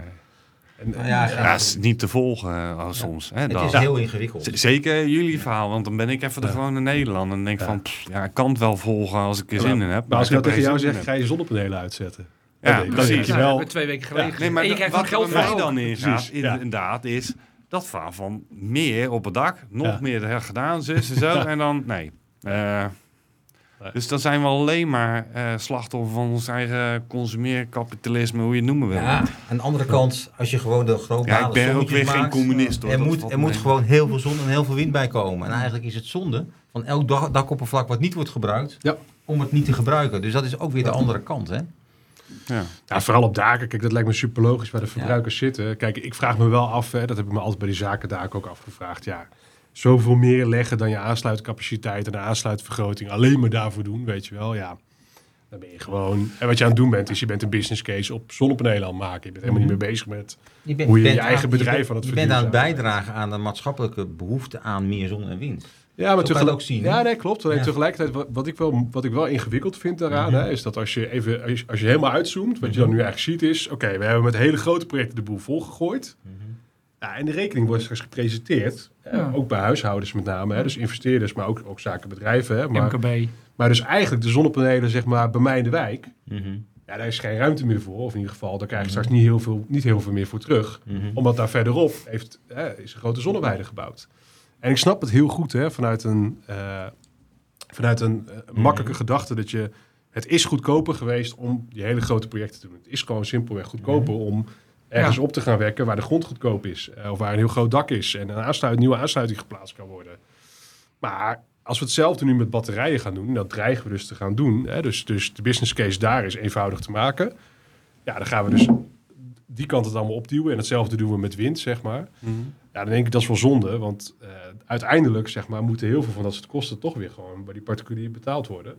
En, Nou ja, Ja, het is niet te volgen eh, soms. Hè, Het dat. is heel ingewikkeld. Z- Zeker jullie verhaal, want dan ben ik even de gewone Nederlander. En denk Ja. van, pff, ja, ik kan het wel volgen als ik er zin in heb. Maar als ik dat heb tegen jou zeg, ga je zonnepanelen uitzetten. Ja, denk precies. je wel, we twee weken geleden. Nee, maar en je krijgt wat geld mij dan is, Precies, inderdaad, is dat verhaal van meer op het dak, nog Ja. meer er gedaan, zus en zo. En dan, nee. Eh, Nee. Dus dan zijn we alleen maar eh, slachtoffer van ons eigen consumeerkapitalisme, hoe je het noemen wil. Ja, aan de andere kant, als je gewoon de globale Ja, ik ben ook weer geen communist, hoor. Er moet, er moet gewoon heel veel zon en heel veel wind bij komen. En eigenlijk is het zonde van elk dak, dakoppervlak wat niet wordt gebruikt, Ja. om het niet te gebruiken. Dus dat is ook weer de andere kant, hè? Ja. Ja, vooral op daken. Kijk, dat lijkt me super logisch waar de verbruikers zitten. Kijk, ik vraag me wel af, hè, dat heb ik me altijd bij die zakendaken ook afgevraagd. Ja, zoveel meer leggen dan je aansluitcapaciteit en de aansluitvergroting. Alleen maar daarvoor doen, weet je wel. Ja, dan ben je gewoon... En wat je aan het doen bent, is je bent een business case op zonnepanelen aan het maken. Je bent helemaal niet meer bezig met... Je bent, Hoe je je bent eigen bedrijf bent- aan het Je bent aan het bijdragen aan de maatschappelijke behoefte aan meer zon en wind. Ja, maar tegelijk- ook zien? Ja, nee, klopt. Alleen Ja. tegelijkertijd, wat, wat, ik wel, wat ik wel ingewikkeld vind daaraan, Mhm. hè, is dat als je even, als je, als je helemaal uitzoomt, wat je dan nu eigenlijk ziet is, oké, we hebben met hele grote projecten de boel volgegooid. Ja, en de rekening wordt straks gepresenteerd, Ja. ook bij huishoudens met name, hè, dus investeerders, maar ook, ook zakenbedrijven. Hè, maar, MKB. maar dus eigenlijk de zonnepanelen, zeg maar, bij mij in de wijk, ja, daar is geen ruimte meer voor. Of in ieder geval, daar krijg je straks niet heel veel, niet heel veel meer voor terug. Omdat daar verderop heeft, hè, is een grote zonneweide gebouwd. En ik snap het heel goed hè, vanuit een, eh, vanuit een eh, makkelijke gedachte dat je... Het is goedkoper geweest om die hele grote projecten te doen. Het is gewoon simpelweg goedkoper om ergens Ja. op te gaan werken waar de grond goedkoop is. eh, of waar een heel groot dak is en een aansluit, nieuwe aansluiting geplaatst kan worden. Maar als we hetzelfde nu met batterijen gaan doen, en dat dreigen we dus te gaan doen. Hè, dus, dus de business case daar is eenvoudig te maken. Ja, dan gaan we dus die kant het allemaal opduwen. En hetzelfde doen we met wind, zeg maar. Ja, dan denk ik dat is wel zonde. Want eh, uiteindelijk, zeg maar, moeten heel veel van dat soort kosten toch weer gewoon bij die particulier betaald worden.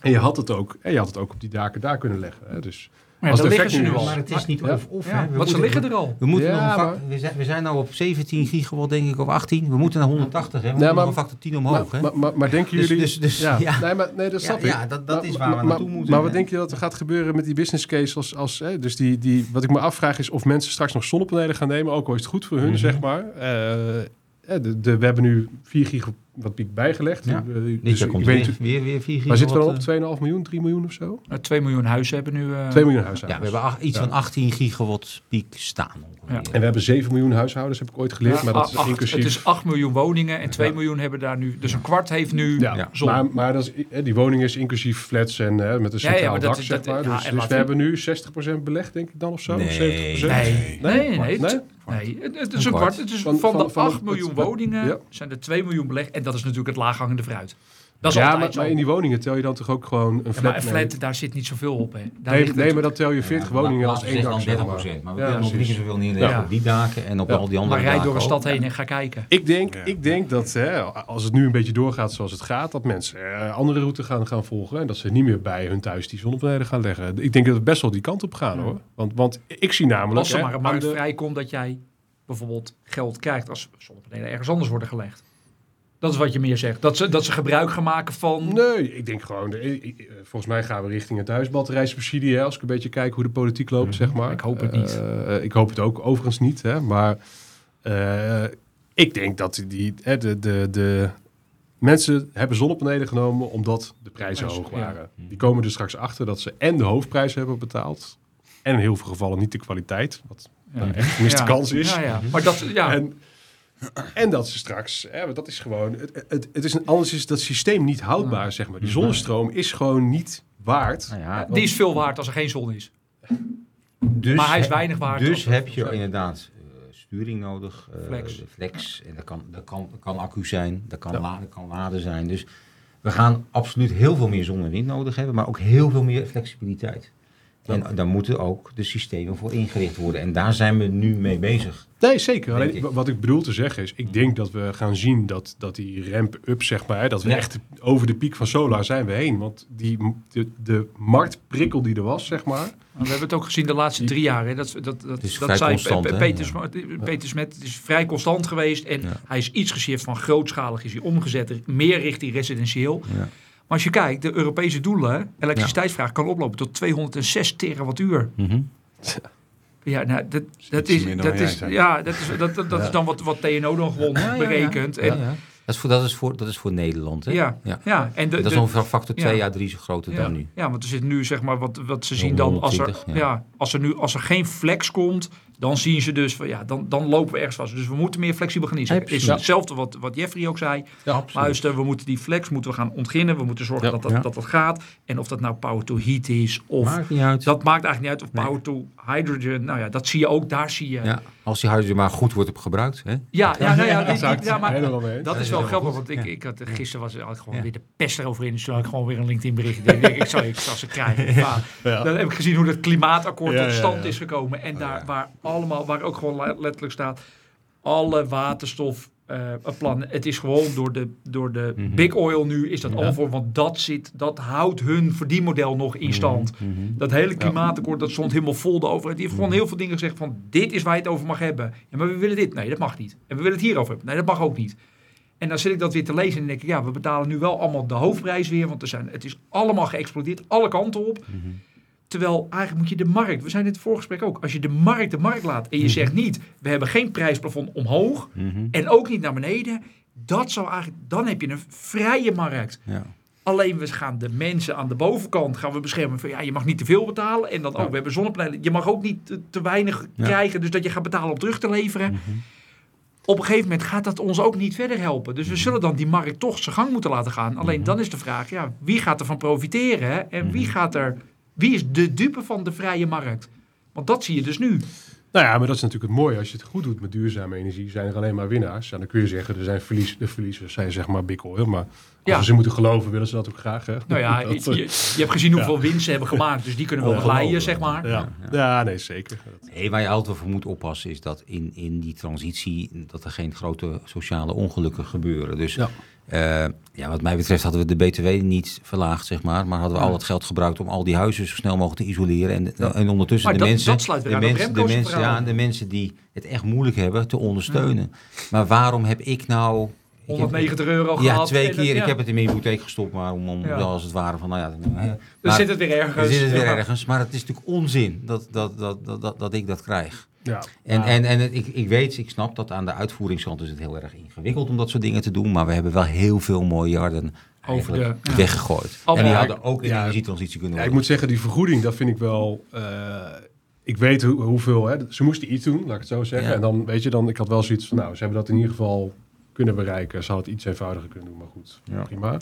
En je had het ook, en je had het ook op die daken daar kunnen leggen. Hè. Dus Maar Als ja, liggen ze nu al. is- Maar het is niet Ja. of-of. Ja, hè. We want ze moeten- liggen er al. We, moeten Ja, nog maar- we, zijn, we zijn nou op 17 gigawatt, denk ik, of 18. We moeten naar 180, hè. We moeten maar- nog een factor 10 omhoog, maar, hè. maar, maar, maar denken Dus- jullie... dus- dus- ja, ja. Nee, maar, nee, dat Ja, snap ik. ja, dat- dat Maar- is waar we naartoe maar- moeten, Maar wat denk je dat er gaat gebeuren met die business case? Als, als, hè, dus die, die, wat ik me afvraag is of mensen straks nog zonnepanelen gaan nemen. Ook al is het goed voor hun, Mhm. zeg maar. Eh, de, de, we hebben nu 4 gigawatt piek bijgelegd. Ja. Eh, dus jaar ik komt weet weer, weer, weer 4 Waar zitten we dan gigawatt, op? 2,5 miljoen, 3 miljoen of zo? Nou, 2 miljoen huizen hebben nu... eh, 2 miljoen eh, Ja, huishoudens. we hebben iets Ja. van 18 gigawatt piek staan. En we hebben 7 miljoen huishoudens, heb ik ooit geleerd. ja, maar dat is inclusief... Het is 8 miljoen woningen en 2 Ja. miljoen hebben daar nu... Dus een kwart heeft nu Ja, Ja. zon. maar, maar dat is, eh, die woning is inclusief flats en hè, met een Ja, ja, centraal maar dak, is- zeg dat- maar. ja, Dus, dus we hebben nu 60% belegd, denk ik dan, of zo? Nee. Of 70%? Nee, nee, nee. Nee? nee, Nee? nee. Het, het is Een kwart. Het is Van- van, van- de van 8 het- miljoen het- woningen ja. zijn er 2 miljoen belegd. En dat is natuurlijk het laaghangende fruit. Dat is ja, maar, in die woningen tel je dan toch ook gewoon een Ja, flat? maar een mee? flat, daar zit niet zoveel op. Hè. Daar Nee, nee, maar dan tel je 40 woningen als één dak, dan zeg 30 maar. procent. Maar we Ja, kunnen nog niet zoveel neerleggen Ja. op die daken en op Ja. al die andere maar rijd door een stad heen en ga kijken. Ik denk, Ja. ik denk dat hè, als het nu een beetje doorgaat zoals het gaat, dat mensen eh, andere route gaan, gaan volgen. En dat ze niet meer bij hun thuis die zonnepanelen gaan leggen. Ik denk dat het best wel die kant op gaan Ja. hoor. Want, want ik zie namelijk. Als er maar een markt de- vrijkomt dat jij bijvoorbeeld geld krijgt als zonnepanelen ergens anders worden gelegd. Dat is wat je meer zegt. Dat ze, dat ze gebruik gaan maken van... Nee, ik denk gewoon, eh, eh, volgens mij gaan we richting het thuisbatterijsubsidie. Hè, als ik een beetje kijk hoe de politiek loopt, zeg maar. Ik hoop het niet. Eh, ik hoop het ook overigens niet. Hè, maar ik denk dat die, hè, de, de, de mensen hebben zonnepanelen genomen omdat de prijzen Prijs, hoog ja. waren. Die komen er straks achter dat ze en de hoofdprijs hebben betaald. En in heel veel gevallen niet de kwaliteit. Wat Ja. nou echt de miste Ja. kans is. Ja, ja. Maar dat, ja, En, en dat ze straks, hè, want dat is gewoon, het, het, het is een, anders is dat systeem niet houdbaar, zeg maar. Die zonnestroom is gewoon niet waard. Nou ja, die is veel waard als er geen zon is. dus maar hij is weinig waard Dus er- heb je inderdaad eh, sturing nodig. eh, Flex. flex. En dat kan, dat kan, dat kan accu zijn. Dat kan, Ja. laden, kan laden zijn. Dus we gaan absoluut heel veel meer zon en wind nodig hebben. Maar ook heel veel meer flexibiliteit. En daar moeten ook de systemen voor ingericht worden. En daar zijn we nu mee bezig. Nee, zeker. Alleen, ik. wat ik bedoel te zeggen is, ik denk dat we gaan zien dat, dat die ramp-up, zeg maar, dat we Ja. echt over de piek van solar zijn we heen. Want die, de, de marktprikkel die er was, zeg maar, We hebben het ook gezien de laatste drie jaar. Hè. Dat, dat, dat, is dat vrij zei constant? Peter, Ja. Smet, Peter Smet. Het is vrij constant geweest. En Ja. hij is iets geshift van grootschalig is hij omgezet. Meer richting residentieel. Als je kijkt, de Europese doelen, elektriciteitsvraag kan oplopen tot 206 terawattuur. Mhm. Ja, nou, dat, dat is, dat is, ja, dat is, dat, dat, dat is dan wat, wat TNO dan gewoon Ja, ja, ja. berekent. Ja, En, ja. Dat, is voor, dat, is voor, dat is voor Nederland. Hè? Ja, Ja. ja. en de, dat is ongeveer factor 2 ja. à 3 zo groter ja, dan nu. ja, want er zit nu zeg maar wat, wat ze zien dan als er, 120, ja. ja. als er nu als er geen flex komt, dan zien ze dus van ja, dan, dan lopen we ergens vast. Dus we moeten meer flexibel gaan inzetten. Ja, is precies. hetzelfde wat, wat Jeffrey ook zei. Ja, Luister, we moeten die flex moeten we gaan ontginnen. We moeten zorgen Ja. dat, dat, dat dat gaat. En of dat nou power to heat is of Maakt niet uit. dat maakt eigenlijk niet uit. Of Nee. power to hydrogen. Nou ja, dat zie je ook. Daar zie je. Ja, Ja, als die hydrogen maar goed wordt op gebruikt. Hè? ja, nou ja, die- die- exact. ja, maar eens. dat is wel grappig, want ik, Ja. ik had, gisteren was, ik gewoon Ja. weer de pest erover in. Dus toen had ik gewoon weer een LinkedIn bericht. Ik denk, ik, zal, ik zal ze krijgen. Maar Ja. Dan heb ik gezien hoe het klimaatakkoord Ja, tot ja, stand ja. is gekomen. En daar ja. waar allemaal, waar ook gewoon le- letterlijk staat, alle waterstof eh, plannen. Het is gewoon door de, door de Mhm. big oil nu is dat Ja. allemaal voor. Want dat zit, dat houdt hun verdienmodel nog in stand. Mhm. Dat hele klimaatakkoord, dat stond helemaal vol. De overheid die heeft gewoon heel veel dingen gezegd van... dit is waar je het over mag hebben. Ja, maar we willen dit. Nee, dat mag niet. En we willen het hierover hebben. Nee, dat mag ook niet. En dan zit ik dat weer te lezen en denk ik... ja, we betalen nu wel allemaal de hoofdprijs weer... want er zijn, het is allemaal geëxplodeerd, alle kanten op. Mhm. Terwijl eigenlijk moet je de markt... we zijn in het voorgesprek ook... als je de markt de markt laat en je Mhm. zegt niet... we hebben geen prijsplafond omhoog... Mhm. en ook niet naar beneden... dat zou eigenlijk... dan heb je een vrije markt. Ja. Alleen we gaan de mensen aan de bovenkant gaan we beschermen van ja, je mag niet te veel betalen. En dan ook, we hebben zonnepanelen. Je mag ook niet te, te weinig Ja. krijgen, dus dat je gaat betalen om terug te leveren. Mhm. Op een gegeven moment gaat dat ons ook niet verder helpen. Dus we zullen dan die markt toch zijn gang moeten laten gaan. Alleen dan is de vraag, ja, wie gaat ervan profiteren? En wie gaat er, wie is de dupe van de vrije markt? Want dat zie je dus nu. Nou ja, maar dat is natuurlijk het mooie. Als je het goed doet met duurzame energie, zijn er alleen maar winnaars. Ja, dan kun je zeggen, er zijn verlies, de verliezers zijn zeg maar big oil. Maar als Ja. ze moeten geloven, willen ze dat ook graag. Hè? Nou ja, je, Dat- je, je hebt gezien hoeveel winst ze hebben gemaakt. Dus die kunnen wel Ja. glijden, zeg maar. ja. ja, nee, zeker. Nee, waar je altijd voor moet oppassen is dat in, in die transitie dat er geen grote sociale ongelukken gebeuren. Dus Ja. Eh, ja, wat mij betreft hadden we de BTW niet verlaagd, zeg maar. Maar hadden we al Ja. dat geld gebruikt om al die huizen zo snel mogelijk te isoleren. En, Ja. en ondertussen Maar de dat- mensen, dat de, mensen, de, mensen, ja, de mensen die het echt moeilijk hebben, te ondersteunen. Maar waarom heb ik nou... ik heb- 190 euro ja, gehad. twee en keer. dat- ja. Ik heb het in mijn hypotheek gestopt, maar om, om Ja. als het ware van, nou ja... Dan, Dan maar- zit het weer ergens. dan zit het weer Ja. ergens. Maar het is natuurlijk onzin dat, dat, dat, dat, dat, dat ik dat krijg. Ja. En, Ja. en, en ik, ik weet, ik snap dat aan de uitvoeringskant is het heel erg ingewikkeld om dat soort dingen te doen. Maar we hebben wel heel veel miljarden Over eigenlijk de- ja. weggegooid. Al- en die hadden ook in de energietransitie kunnen Ja, ik worden. moet zeggen, die vergoeding, dat vind ik wel... eh, ik weet hoe, hoeveel... Hè, ze moesten iets doen, laat ik het zo zeggen. Ja. En dan, weet je, dan, ik had wel zoiets van... Nou, ze hebben dat in ieder geval kunnen bereiken. Ze hadden het iets eenvoudiger kunnen doen, maar goed, Ja. prima.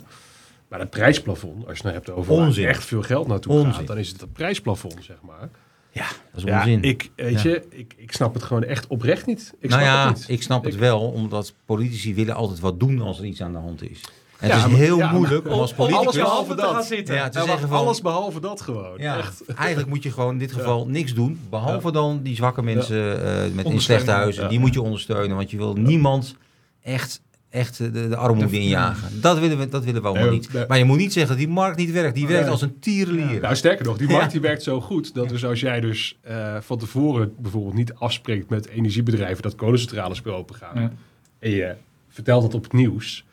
Maar het prijsplafond, als je het nou hebt over Onzin. echt veel geld naartoe Onzin. gaat... dan is het het prijsplafond, zeg maar. Ja, dat is Ja, onzin. ik, weet Ja. je, ik, ik snap het gewoon echt oprecht niet. Ik nou snap ja, het niet. ik snap het wel, omdat politici willen altijd wat doen als er iets aan de hand is. En Ja, het is maar- heel ja, moeilijk om als politicus... alles behalve te dat. gaan zitten. Ja, te Ja, zeggen van... alles behalve dat gewoon. Ja, Echt. eigenlijk moet je gewoon in dit geval niks doen. Behalve dan die zwakke mensen eh, met in slechte huizen. Ja. Die moet je ondersteunen. Want je wil niemand echt, echt de, de armoede De- injagen. Dat willen we, dat willen we allemaal Nee, niet. nee. Maar je moet niet zeggen, die markt niet werkt. Die werkt Nee. als een tierenlier. Nou, sterker nog, die markt Ja. die werkt zo goed dat dus als jij dus eh, van tevoren bijvoorbeeld niet afspreekt met energiebedrijven dat kolencentrales weer open gaan Ja. en je vertelt dat op het nieuws,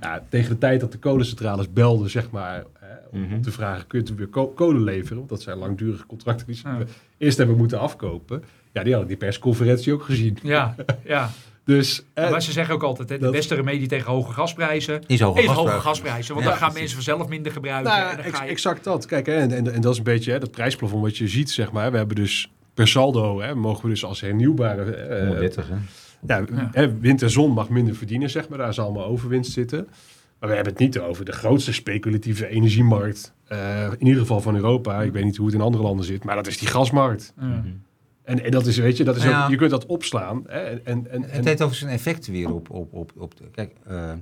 ja, tegen de tijd dat de kolencentrales belden, zeg maar, eh, om Mhm. te vragen, kunt u weer ko- kolen leveren? Want dat zijn langdurige contracten die ze Ja. eerst hebben moeten afkopen. Ja, die hadden die persconferentie ook gezien. Ja, ja. Dus eh, maar ze zeggen ook altijd, hè, de dat- beste remedie tegen hoge gasprijzen Is hoge is hoge gasprijzen. gasprijzen. Want Ja, dan gaan precies. mensen vanzelf minder gebruiken. Nou, en dan ex- ga je... exact dat. Kijk, hè, en, en, en dat is een beetje hè, dat prijsplafond wat je ziet, zeg maar. We hebben dus per saldo, hè, mogen we dus als hernieuwbare... eh, 130, hè? ja, Ja. Hè, wind en zon mag minder verdienen, zeg maar. Daar zal allemaal overwinst zitten. Maar we hebben het niet over de grootste speculatieve energiemarkt. eh, in ieder geval van Europa. Ik weet niet hoe het in andere landen zit, maar dat is die gasmarkt. Ja. Mhm. En, en dat is, weet je, dat is Ja. ook, je kunt dat opslaan. Hè, en, en, en, Het heeft over zijn effect weer op. op, op, op de- kijk, eh,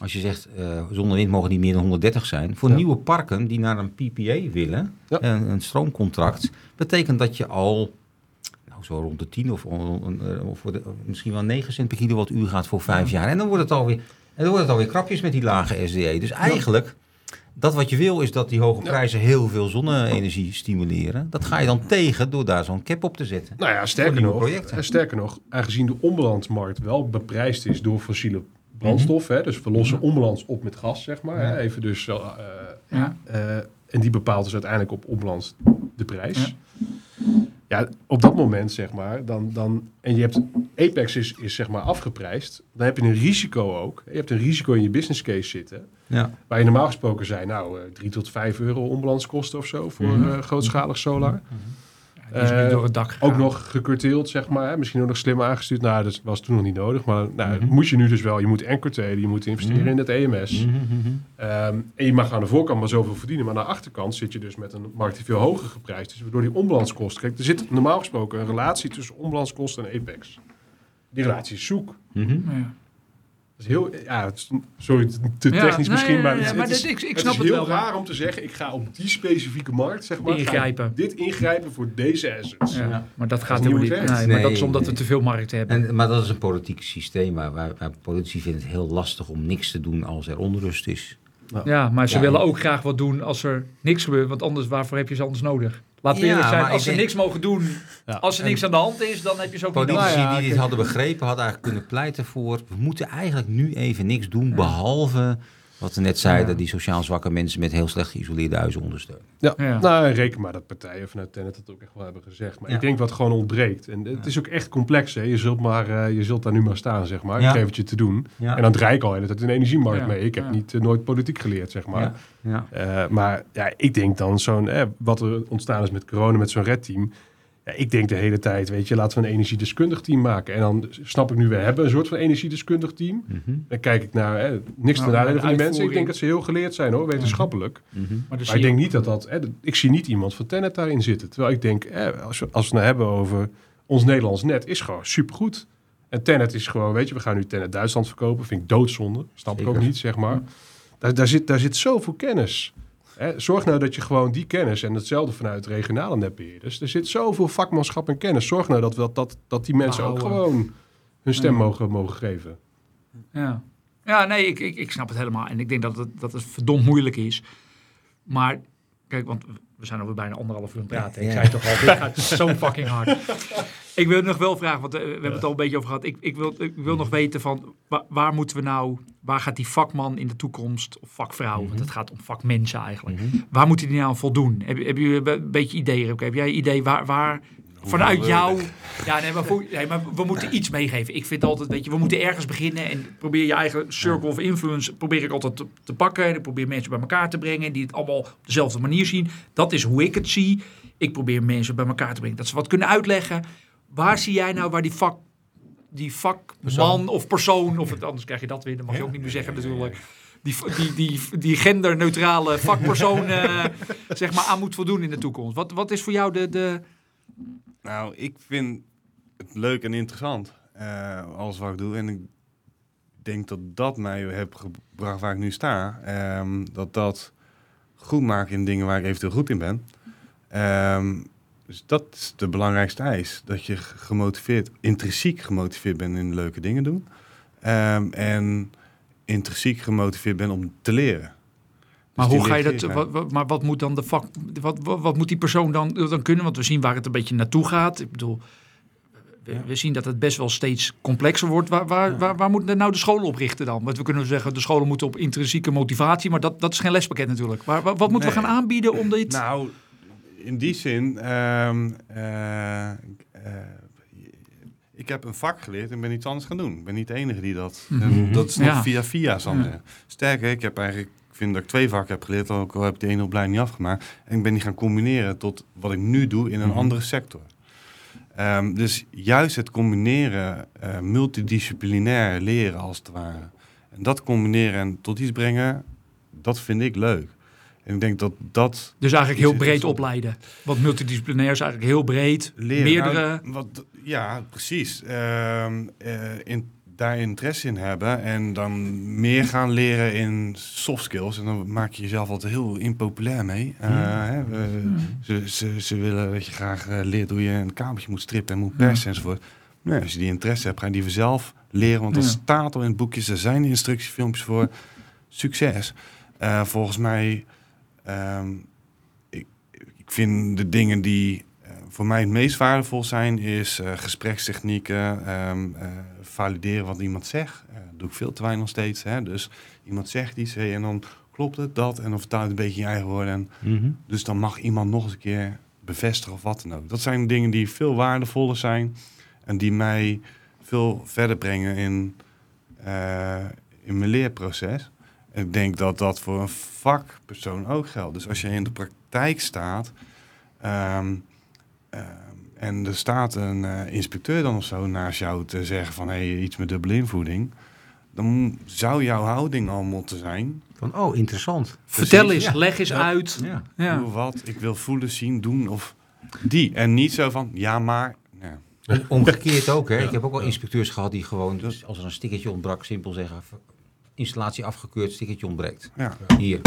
als je zegt uh, zon en wind mogen niet meer dan 130 zijn. Voor Ja. nieuwe parken die naar een PPA willen, Ja. een, een stroomcontract, betekent dat je al nou, zo rond de 10 of, eh, of de, misschien wel 9 cent per kilowattuur gaat voor vijf jaar. En dan wordt het alweer, en dan wordt het alweer krapjes met die lage SDE. Dus eigenlijk, dat wat je wil is dat die hoge Ja. prijzen heel veel zonne-energie stimuleren. Dat ga je dan tegen door daar zo'n cap op te zetten. Nou ja, sterker nog, projecten. eh, sterker nog, aangezien de onbalansmarkt wel beprijsd is door fossiele brandstof, hè, dus we lossen onbalans op met gas, zeg maar. Ja. Hè, even dus, eh, Ja. eh, en die bepaalt dus uiteindelijk op onbalans de prijs. Ja. op dat moment, zeg maar, dan, dan, en je hebt, Apex is, is zeg maar afgeprijsd, dan heb je een risico ook. Je hebt een risico in je business case zitten, Ja. waar je normaal gesproken zei, nou, eh 3 tot 5 euro onbalanskosten of zo voor Mhm. eh, grootschalig solar. Die is nu Eh, door het dak gegaan. Ook nog gecurteeld, zeg maar. Hè? Misschien ook nog slim aangestuurd. Nou, dat was toen nog niet nodig. Maar nou, Mhm. moet je nu dus wel. Je moet anchor traden, je moet investeren Mhm. in het EMS. Mhm. Ehm, en je mag aan de voorkant maar zoveel verdienen. Maar aan de achterkant zit je dus met een markt die veel hoger geprijsd is. Waardoor die onbalanskosten... Kijk, er zit normaal gesproken een relatie tussen onbalanskosten en Apex. Die relatie is zoek. Ja. Dat is heel... Ja, het is, sorry, te Ja, technisch nee, misschien. maar ja, het, maar het is, dit- ik- ik het snap is het heel wel, maar- raar om te zeggen... Ik ga op die specifieke markt, zeg maar... Ingrijpen. dit ingrijpen voor deze assets. Ja, maar dat gaat niet helemaal niet. Nee, werkt. maar Nee, dat is omdat we nee. te veel markt hebben. En, maar dat is een politiek systeem waar, waar, waar politici vinden het heel lastig om niks te doen als er onrust is. Ja, maar ze Ja, willen ook graag wat doen als er niks gebeurt. Want anders, waarvoor heb je ze anders nodig? Laten we Ja, eerlijk zijn, als ze denk- niks mogen doen, Ja. als er niks aan de hand is, dan heb je ze ook niet Politici nodig. Die dit hadden begrepen hadden eigenlijk kunnen pleiten voor... we moeten eigenlijk nu even niks doen behalve wat we net zeiden... Ja. die sociaal zwakke mensen met heel slecht geïsoleerde huizen ondersteunen. Ja, Ja. nou en reken maar dat partijen vanuit Tenet dat ook echt wel hebben gezegd. Maar Ja. ik denk wat gewoon ontbreekt. En het is ook echt complex. Hè? Je, zult maar, eh, je zult daar nu maar staan, zeg maar. Ja. Ik geef het je te doen. Ja. En dan draai ik al in het een energiemarkt Ja. mee. Ik heb Ja. niet, eh, nooit politiek geleerd, zeg maar. Ja. Ja. Eh, maar ja, ik denk dan zo'n... Eh, wat er ontstaan is met corona, met zo'n redteam... Ja, ik denk de hele tijd, weet je, laten we een energiedeskundig team maken. En dan snap ik nu, we hebben een soort van energiedeskundig team. Mhm. Dan kijk ik naar, hè, niks Nou, naar de van die mensen. Ik denk dat ze heel geleerd zijn hoor, wetenschappelijk. Mhm. Maar dan Maar ik denk niet dat dat... Hè, ik zie niet iemand van Tenet daarin zitten. Terwijl ik denk, hè, als, we, als we het nou hebben over... Ons Nederlands net is gewoon supergoed. En Tenet is gewoon, weet je, we gaan nu Tenet Duitsland verkopen. Vind ik doodzonde. Snap ik ook niet, zeg maar. Daar, daar, zit, daar zit zoveel kennis. Hè, zorg nou dat je gewoon die kennis... en hetzelfde vanuit regionale netbeheerders... er zit zoveel vakmanschap en kennis. Zorg nou dat, we, dat, dat die mensen ook gewoon hun stem Ja. mogen, mogen geven. Ja. Ja, nee, ik, ik, ik snap het helemaal. En ik denk dat het, dat het verdomd moeilijk is. Maar, kijk, want we zijn alweer bijna anderhalf uur aan het praten. Ik Ja. zei toch al, dit gaat zo fucking hard. Ik wil nog wel vragen, want eh, we hebben het al een beetje over gehad. Ik, ik, wil, ik wil nog weten van, wa- waar moeten we nou, waar gaat die vakman in de toekomst, of vakvrouw, want het gaat om vakmensen eigenlijk. Waar moet hij nou aan voldoen? Heb, heb je een beetje ideeën? Heb jij een idee waar, waar vanuit jou... Ja, nee maar, voor- nee, maar we moeten iets meegeven. Ik vind altijd, weet je, we moeten ergens beginnen en probeer je eigen circle of influence, probeer ik altijd te, te pakken. En ik probeer mensen bij elkaar te brengen die het allemaal op dezelfde manier zien. Dat is hoe ik het zie. Ik probeer mensen bij elkaar te brengen, dat ze wat kunnen uitleggen. Waar zie jij nou waar die vak, die vakman of persoon, of het, anders krijg je dat weer, dat mag je ook niet meer zeggen natuurlijk. Die, die, die, die genderneutrale vakpersoon eh, zeg maar aan moet voldoen in de toekomst. Wat, wat is voor jou de, de, Nou, ik vind het leuk en interessant, eh, alles wat ik doe. En ik denk dat dat mij heeft gebracht waar ik nu sta. Ehm, dat dat goed maken in dingen waar ik eventueel goed in ben. Ehm, dus dat is de belangrijkste eis. Dat je gemotiveerd, intrinsiek gemotiveerd bent in leuke dingen doen. Ehm, en intrinsiek gemotiveerd bent om te leren. Maar Dus hoe die ga je dat? Wat, wat- maar wat moet dan de vak? Wat, wat, wat moet die persoon dan, dan kunnen? Want we zien waar het een beetje naartoe gaat. Ik bedoel, we, we zien dat het best wel steeds complexer wordt. Waar, waar, waar, waar moeten nou de scholen op richten dan? Want we kunnen zeggen, de scholen moeten op intrinsieke motivatie, maar dat, dat is geen lespakket natuurlijk. Waar, wat, wat moeten we gaan aanbieden om dit? Nou, in die zin, ehm, eh, eh, ik heb een vak geleerd en ben iets anders gaan doen. Ik ben niet de enige die dat. Mhm. dat is nog Ja. via via, zal ik Ja. zeggen. Sterker, ik heb eigenlijk, ik vind dat ik twee vakken heb geleerd, ook al heb ik de ene opleiding niet afgemaakt. En ik ben die gaan combineren tot wat ik nu doe in een Mhm. andere sector. Ehm, dus juist het combineren, eh, multidisciplinair leren als het ware. En dat combineren en tot iets brengen, dat vind ik leuk. En ik denk dat dat Dus eigenlijk heel breed opleiden. Want multidisciplinair is eigenlijk heel breed. leren. Meerdere. Nou, wat, ja, precies. Ehm, eh, in, daar interesse in hebben en dan meer gaan leren in soft skills. En dan maak je jezelf altijd heel impopulair mee. Eh, hè, we- ze, ze, ze willen dat je graag eh, leert hoe je een kabeltje moet strippen en moet persen enzovoort. Nee, als je die interesse hebt, ga je die vanzelf leren. Want dat Ja. staat al in het boekje. Er zijn instructiefilmpjes voor. Succes. Eh, volgens mij, ehm, ik, ik vind de dingen die eh, voor mij het meest waardevol zijn, is eh, gesprekstechnieken, ehm, eh, valideren wat iemand zegt. Dat doe ik veel te weinig nog steeds. Hè? Dus iemand zegt iets hey, en dan klopt het dat en dan vertaal het een beetje je eigen woorden. En Mhm. dus dan mag iemand nog eens een keer bevestigen of wat dan ook. Dat zijn dingen die veel waardevoller zijn en die mij veel verder brengen in, in mijn leerproces. Ik denk dat dat voor een vakpersoon ook geldt. Dus als je in de praktijk staat ehm, ehm, en er staat een eh, inspecteur dan of zo naast jou te zeggen van hey, iets met dubbele invoeding, dan zou jouw houding al moeten zijn. Van, oh, interessant. Vertel eens, leg eens Ja. uit. Ja. Ja. Doe wat, ik wil voelen, zien, doen of die. En niet zo van, ja maar... Omgekeerd ook, hè. Ik heb ook wel inspecteurs gehad die gewoon, dus als er een stickertje ontbrak, simpel zeggen, installatie afgekeurd, stickertje ontbreekt. Ja, Hier.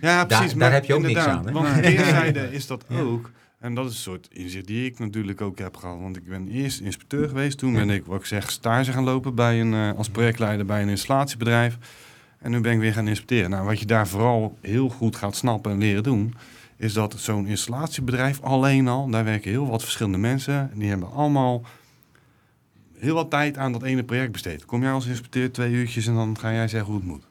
ja precies. daar heb je ook niks aan, hè? Want Nee. keerzijde is dat ook. En dat is een soort inzicht die ik natuurlijk ook heb gehad. Want ik ben eerst inspecteur geweest. Toen ben ik, wat ik zeg, stage gaan lopen bij een, eh, als projectleider bij een installatiebedrijf. En nu ben ik weer gaan inspecteren. Nou, wat je daar vooral heel goed gaat snappen en leren doen... is dat zo'n installatiebedrijf alleen al... daar werken heel wat verschillende mensen. En die hebben allemaal heel wat tijd aan dat ene project besteed. Kom jij als inspecteur twee uurtjes en dan ga jij zeggen hoe het moet.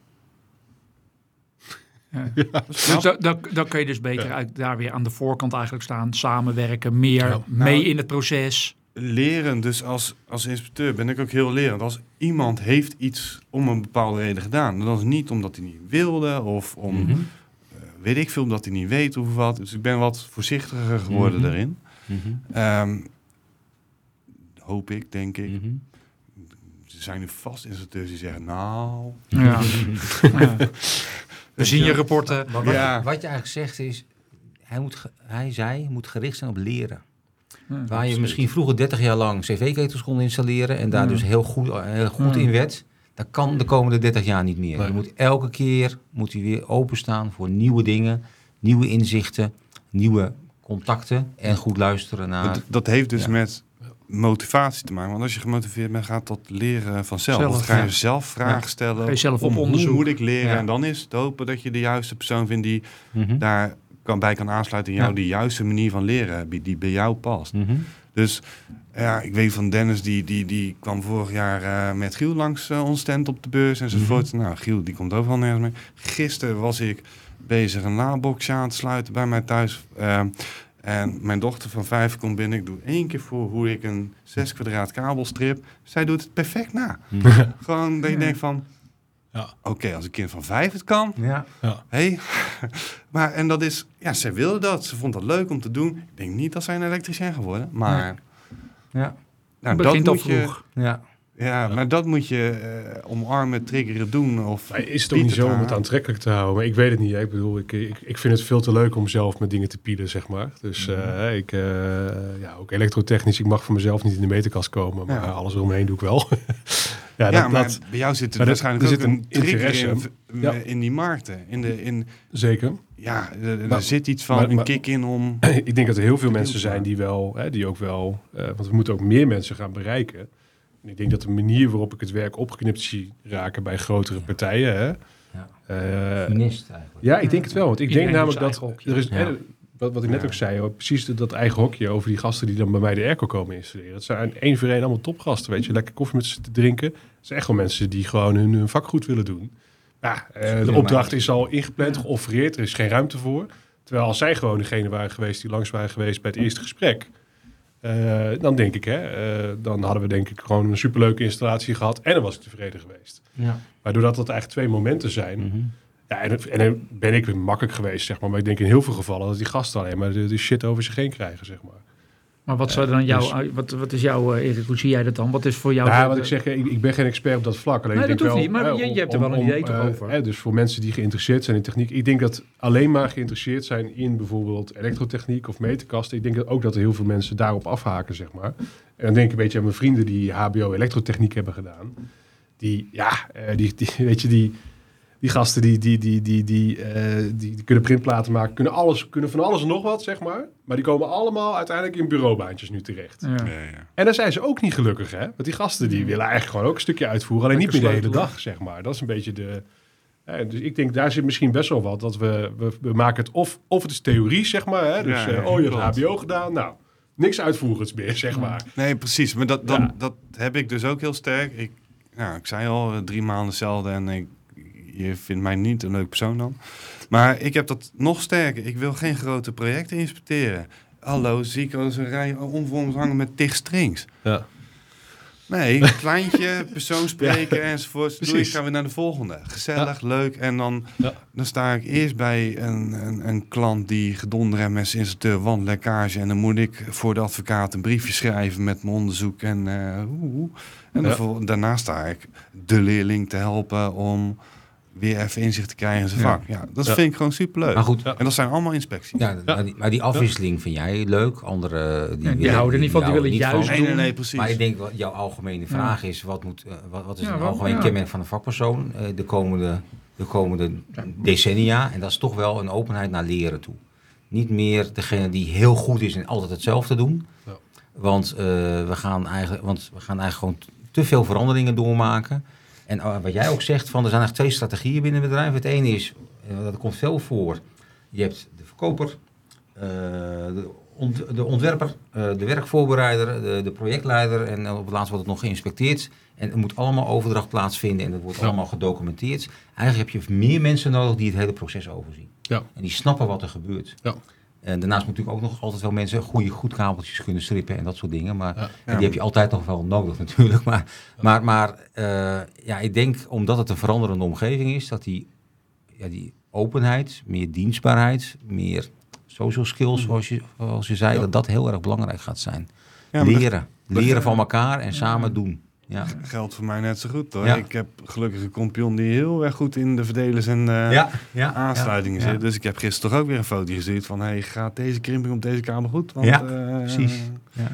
Dus dan, dan, dan kun je dus beter uit, daar weer aan de voorkant eigenlijk staan. Samenwerken, meer Ja. mee Nou, in het proces. leren, dus als, als inspecteur ben ik ook heel lerend. Als iemand heeft iets om een bepaalde reden gedaan, dan is het niet omdat hij niet wilde of om, Mhm. eh, weet ik veel, omdat hij niet weet of wat. Dus ik ben wat voorzichtiger geworden Mhm. daarin. Mhm. Ehm, hoop ik, denk ik. Mhm. Er zijn nu vast instructeurs die zeggen, nou... Ja. ja. We zien je rapporten. Maar wat, Ja. je, wat je eigenlijk zegt is, hij, moet, ge- hij, zij moet gericht zijn op leren. Ja. Waar je misschien vroeger 30 jaar lang cv-ketels kon installeren en daar Ja. dus heel goed, heel goed Ja. in werd, dat kan de komende 30 jaar niet meer. Nee. Je moet elke keer moet hij weer openstaan voor nieuwe dingen, nieuwe inzichten, nieuwe contacten en goed luisteren naar. Dat, dat heeft dus Ja. met motivatie te maken. Want als je gemotiveerd bent, gaat dat leren vanzelf. Zelf, dan ga je zelf vragen stellen. Ga je zelf op onderzoek. Hoe moet ik leren? En dan is het hopen dat je de juiste persoon vindt die Mhm. daar kan, bij kan aansluiten. En jou die juiste manier van leren die bij jou past. Mhm. Dus ja, ik weet van Dennis, die, die, die kwam vorig jaar eh, met Giel langs ons stand op de beurs enzovoort. Nou, Giel die komt overal nergens mee. Gisteren was ik bezig een laadboxje aan te sluiten bij mij thuis. Eh, en mijn dochter van vijf komt binnen. Ik doe één keer voor hoe ik een 6 kwadraat kabel strip. Zij doet het perfect na. Gewoon dat je denkt van... Ja. Oké, als een kind van vijf het kan, Ja. Hé, maar en dat is, ja, zij wilde dat. Ze vond dat leuk om te doen. Ik denk niet dat zij een elektricien geworden, maar Ja. nou, Het dat begint al moet je, vroeg. Ja. Ja, maar dat moet je eh, omarmen, triggeren, doen of. Maar is het ook niet zo om het aantrekkelijk te houden? Maar ik weet het niet. hè. Ik bedoel, ik, ik, ik vind het veel te leuk om zelf met dingen te pielen, zeg maar. Dus eh, ik, eh, ja, ook elektrotechnisch, ik mag voor mezelf niet in de meterkast komen. Maar Ja. alles eromheen doe ik wel. ja, Ja, dat, maar dat bij jou zit er dat- waarschijnlijk er ook zit een trigger in, Ja. in die markten. In de, in, zeker. ja, er, Maar- zit iets van maar- een maar- kick in om. ik denk dat er heel veel mensen zijn die wel, hè, die ook wel, want we moeten ook meer mensen gaan bereiken. Ik denk dat de manier waarop ik het werk opgeknipt zie raken bij grotere partijen. Hè, Ja. eh, Minister eigenlijk. ja, ik denk het wel. Want ik Iedereen denk namelijk dat er is, wat, wat ik net ook zei, hoor, precies dat, dat eigen hokje over die gasten die dan bij mij de airco komen installeren. Het zijn één voor één allemaal topgasten, weet je, lekker koffie met ze te drinken. Het zijn echt wel mensen die gewoon hun, hun vak goed willen doen. Ja, eh, de opdracht is al ingepland, geoffereerd, er is geen ruimte voor. Terwijl als zij gewoon degene waren geweest die langs waren geweest bij het eerste gesprek, eh, dan denk ik, hè, eh, dan hadden we denk ik gewoon een superleuke installatie gehad en dan was ik tevreden geweest. Ja. Maar doordat dat eigenlijk twee momenten zijn, Mhm. ja, en, en dan ben ik weer makkelijk geweest, zeg maar. Maar ik denk in heel veel gevallen dat die gasten alleen maar de, de shit over zich heen krijgen, zeg maar. Maar wat, zou dan dus- jouw, wat, wat is jouw, eh, Erik, hoe zie jij dat dan? Wat is voor jou... Ja, de- wat ik zeg, ik, ik ben geen expert op dat vlak. Alleen Nee, ik denk dat hoeft wel, niet, maar hè, je- je hebt er wel een idee om, toch eh, over? dus voor mensen die geïnteresseerd zijn in techniek. Ik denk dat alleen maar geïnteresseerd zijn in bijvoorbeeld elektrotechniek of meterkasten. Ik denk dat ook dat er heel veel mensen daarop afhaken, zeg maar. En dan denk ik een beetje aan mijn vrienden die HBO elektrotechniek hebben gedaan. Die, ja, eh, die, die, weet je, die... Die gasten die, die, die, die, die, eh, die, die kunnen printplaten maken, kunnen, alles, kunnen van alles en nog wat, zeg maar. Maar die komen allemaal uiteindelijk in bureaubaantjes nu terecht. Ja. Ja, ja. En dan zijn ze ook niet gelukkig, hè? Want die gasten die willen eigenlijk gewoon ook een stukje uitvoeren. Alleen niet meer de hele dag, zeg maar. Dat is een beetje de... hè, dus ik denk, daar zit misschien best wel wat. Dat we, we, we maken het of, of het is theorie, zeg maar. Hè? Dus, Ja, eh, ja, oh, je hebt HBO gedaan. Nou, niks uitvoerends meer, zeg maar. Nee, precies. Maar dat, dat, Ja. dat heb ik dus ook heel sterk. Ik, nou, ik zei al, eh, drie maanden hetzelfde en ik, je vindt mij niet een leuk persoon dan. Maar ik heb dat nog sterker. Ik wil geen grote projecten inspecteren. Hallo, zie ik als een rij onvormd hangen met tig strings. Ja. Nee, kleintje, persoon spreken enzovoort. Doe ik, gaan we naar de volgende. Gezellig, leuk. En dan, Ja. dan sta ik eerst bij een, een, een klant die gedonder heeft met zijn installateur wandlekkage. En dan moet ik voor de advocaat een briefje schrijven met mijn onderzoek. En, eh, en daarna sta ik de leerling te helpen om weer even inzicht te krijgen in zijn Ja. vak. Ja, dat Ja. vind ik gewoon superleuk. Maar goed, Ja. En dat zijn allemaal inspecties. ja, Maar, die, maar die afwisseling vind jij leuk. Anderen die, die willen- houden er niet van, die willen niet juist van. nee, nee, doen. nee, precies. Maar ik denk, wat jouw algemene vraag is, wat, moet, eh, wat, wat is Ja, een algemeen ja. kenmerk van een vakpersoon eh, de komende, de komende decennia? En dat is toch wel een openheid naar leren toe. Niet meer degene die heel goed is en altijd hetzelfde doen. Ja. Want, eh, we gaan eigenlijk, want we gaan eigenlijk gewoon te veel veranderingen doormaken. En eh, wat jij ook zegt, van, er zijn eigenlijk twee strategieën binnen het bedrijf. Het ene is, eh, dat komt veel voor, je hebt de verkoper, eh, de, ont- de ontwerper, eh, de werkvoorbereider, de, de projectleider en op het laatst wordt het nog geïnspecteerd. En er moet allemaal overdracht plaatsvinden en dat wordt Ja. allemaal gedocumenteerd. Eigenlijk heb je meer mensen nodig die het hele proces overzien. Ja. En die snappen wat er gebeurt. Ja. En daarnaast moet natuurlijk ook nog altijd wel mensen goede goed kabeltjes kunnen strippen en dat soort dingen. Maar Ja. en Ja. die heb je altijd nog wel nodig natuurlijk. Maar, maar, maar eh, ja, ik denk omdat het een veranderende omgeving is, dat die, ja, die openheid, meer dienstbaarheid, meer social skills, zoals je, zoals je zei, dat dat heel erg belangrijk gaat zijn. Leren. Leren van elkaar en samen doen. Ja. geldt voor mij net zo goed hoor. Ja. Ik heb gelukkig een kompion die heel erg goed in de verdelers en eh, Ja, ja, aansluitingen ja. zit. Dus ik heb gisteren toch ook weer een foto gestuurd van... hey, gaat deze krimping op deze kabel goed? Want, Ja, eh, precies. Ja.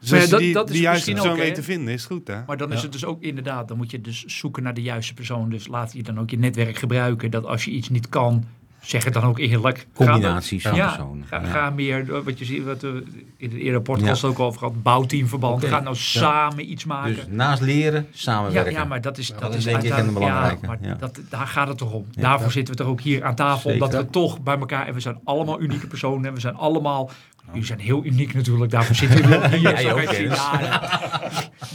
Dus Maar dat- die, dat is die juiste misschien persoon ook, weet hè? te vinden, is goed hè? Maar dan is het dus ook inderdaad, dan moet je dus zoeken naar de juiste persoon. Dus laat je dan ook je netwerk gebruiken. Dat als je iets niet kan, zeg het dan ook eerlijk. Ga- Combinaties van ja, personen. Ga, Ja. ga meer, wat je ziet, wat we in de eerdere podcast ook over gehad, bouwteamverband. Oké. Ga nou samen iets maken. Dus naast leren, samenwerken. ja, maar dat is, dat dat is denk ik een belangrijke, Ja, maar. Dat, daar gaat het toch om. Daarvoor zitten we toch ook hier aan tafel. Zeker. Omdat we toch bij elkaar... En we zijn allemaal unieke personen. En we zijn allemaal... Jullie zijn heel uniek natuurlijk. Daarvoor zitten we ook hier. Ja. Ja,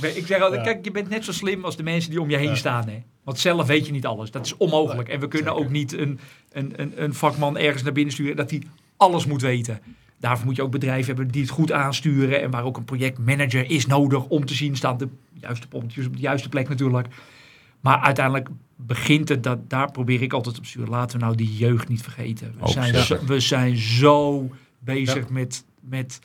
ja. Ik zeg altijd, kijk, je bent net zo slim als de mensen die om je heen staan. Hè. Want zelf weet je niet alles. Dat is onmogelijk. En we kunnen ook niet een, een, een, een vakman ergens naar binnen sturen... dat hij alles moet weten. Daarvoor moet je ook bedrijven hebben die het goed aansturen. En waar ook een projectmanager is nodig om te zien... staan de juiste poppetjes op de juiste plek natuurlijk. Maar uiteindelijk begint het, dat, daar probeer ik altijd op te sturen. Laten we nou die jeugd niet vergeten. We, zijn, we zijn zo bezig met, met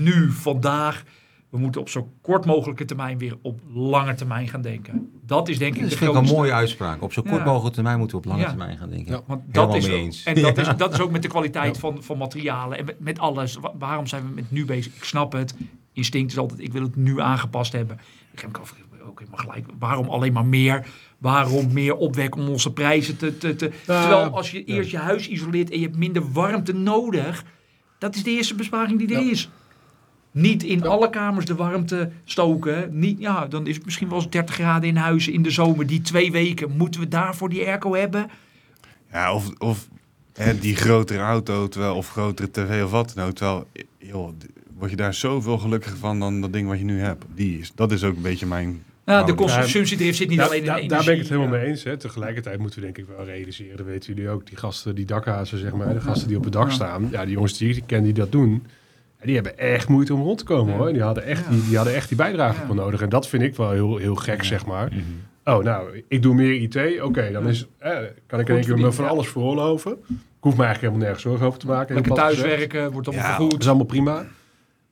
nu, vandaag. We moeten op zo kort mogelijke termijn weer op lange termijn gaan denken. Dat is denk ik Dat de ik een mooie uitspraak. Op zo kort Ja. mogelijke termijn moeten we op lange Ja. termijn gaan denken. Ja. Want dat is, mee eens. En dat is, dat is ook met de kwaliteit van, van materialen en met, met alles. Wa- waarom zijn we met nu bezig? Ik snap het. Instinct is altijd, ik wil het nu aangepast hebben. Ik heb ook helemaal gelijk. Waarom alleen maar meer? Waarom meer opwek om onze prijzen te... te, te terwijl als je eerst je huis isoleert en je hebt minder warmte nodig... Dat is de eerste besparing die er Ja. is. Niet in alle kamers de warmte stoken. Niet, ja, dan is het misschien wel eens 30 graden in huizen in de zomer. Die twee weken, moeten we daarvoor die airco hebben? Ja, of, of hè, die grotere auto, terwijl, of grotere tv of wat ook. Terwijl, joh, word je daar zoveel gelukkiger van dan dat ding wat je nu hebt. Die is, dat is ook een beetje mijn... Nou, de Nou, consumptiedrift zit niet Daar- alleen in energie. daar ben ik het helemaal ja. mee eens. Hè. Tegelijkertijd moeten we denk ik wel realiseren, dat weten jullie ook, die gasten, die dakhazen zeg maar, de gasten die op het dak Ja. staan, ja, die jongens die ik ken die dat doen, ja, die hebben echt moeite om rond te komen Ja. hoor. Die hadden echt, Ja. die, die hadden echt die bijdrage Ja. voor nodig. En dat vind ik wel heel, heel gek, zeg maar. Mhm. Oh, nou, ik doe meer IT. Oké, dan Ja. is, eh, kan ik in één keer verdiend, me van ja. alles veroorloven. Ik hoef me eigenlijk helemaal nergens zorgen over te maken. Lekker thuiswerken, wordt allemaal Ja, Dat vergoed. is allemaal prima.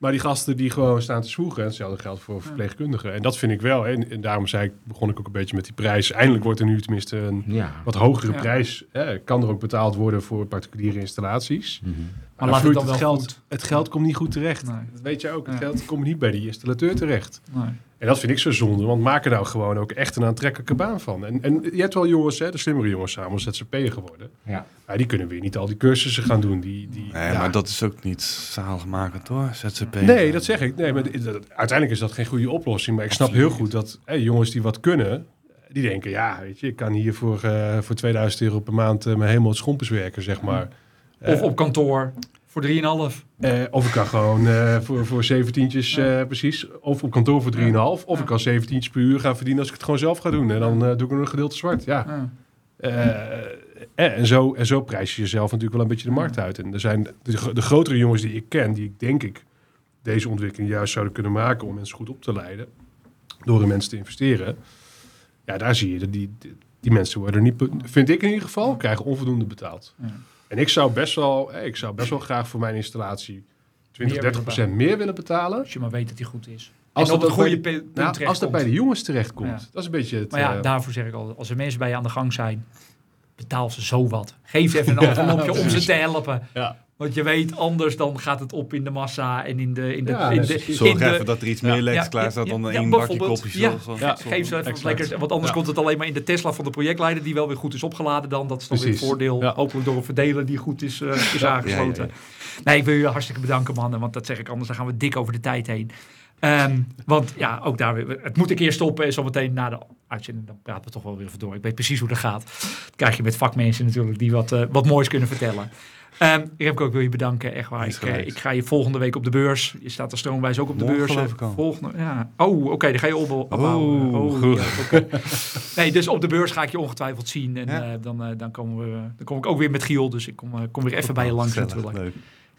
Maar die gasten die gewoon staan te zwoegen, en hetzelfde geldt voor verpleegkundigen. En dat vind ik wel. En, en daarom zei ik, begon ik ook een beetje met die prijs. Eindelijk wordt er nu tenminste een Ja. wat hogere Ja. prijs. Hè, kan er ook betaald worden voor particuliere installaties. Mhm. Maar dan laat het geld, goed. Het geld komt niet goed terecht. Nee. Dat weet je ook. Het Ja. geld komt niet bij die installateur terecht. Nee. En dat vind ik zo zonde, want maak er nou gewoon ook echt een aantrekkelijke baan van. En, en je hebt wel jongens, hè, de slimmere jongens samen, ZZP'er geworden. Ja. Maar die kunnen weer niet al die cursussen gaan doen. Die, die, Nee, ja. maar dat is ook niet zaligmakend hoor, ZZP. Nee, dat zeg ik. Nee, maar uiteindelijk is dat geen goede oplossing. Maar ik snap heel goed dat hè, jongens die wat kunnen, die denken, ja, weet je, ik kan hier voor, eh, voor 2000 euro per maand eh, mijn helemaal het schompers werken, zeg maar. Of op kantoor voor 3,5. eh, of ik kan gewoon eh, voor, voor zeventientjes, eh, precies, of op kantoor voor 3,5. Of Ja. ik kan zeventientjes per uur gaan verdienen als ik het gewoon zelf ga doen. En dan doe ik er een gedeelte zwart, ja. En, zo, en zo prijs je jezelf natuurlijk wel een beetje de markt uit. En er zijn de, gro- de grotere jongens die ik ken, die ik denk ik deze ontwikkeling juist zouden kunnen maken om mensen goed op te leiden, door in mensen te investeren. Ja, daar zie je dat die, die, die mensen worden niet, vind ik in ieder geval, krijgen onvoldoende betaald. Ja. En ik zou best wel, eh, ik zou best wel graag voor mijn installatie 20, Meer 30 procent meer willen betalen. Als je maar weet dat die goed is. Als dat goede bij- Nou, als dat bij de jongens terechtkomt. Ja. Dat is een beetje het... Maar ja, eh, daarvoor zeg ik al, als er mensen bij je aan de gang zijn, betaal ze zo wat. Geef even een envelopje om ze te helpen. ja. Want je weet, anders dan gaat het op in de massa en in de... In de, Ja, in dat de. Zorg in de- even dat er iets meer leeks klaar staat dan één bakje bijvoorbeeld. koffie. Ja, ja, zoals- geef ze even wat lekkers. Want anders Ja. komt het alleen maar in de Tesla van de projectleider, die wel weer goed is opgeladen dan. Dat is dan weer het voordeel. Ja. Hopelijk door een verdeler die goed is, eh, is aangesloten. ja, Nee, ik wil je hartstikke bedanken, mannen. Want dat zeg ik anders, dan gaan we dik over de tijd heen. Ehm, want ja, ook daar weer. Het moet een keer stoppen. En zometeen na de uitzending, dan praten we toch wel weer even door. Ik weet precies hoe dat gaat. Dat krijg je met vakmensen natuurlijk die wat, eh, wat moois kunnen vertellen. Ehm Remco, ik wil je bedanken. Echt waar. Ik, eh, ik ga je volgende week op de beurs. Je staat er stroomwijs ook op de beurs. ik. Volgende, ja. Oh, oké. dan ga je op, opbouwen. Oh, goed. ja, nee, dus op de beurs ga ik je ongetwijfeld zien. En Ja. eh, dan, eh, dan, komen we, dan kom ik ook weer met Giel. Dus ik kom, kom weer even bij je langs natuurlijk. leuk.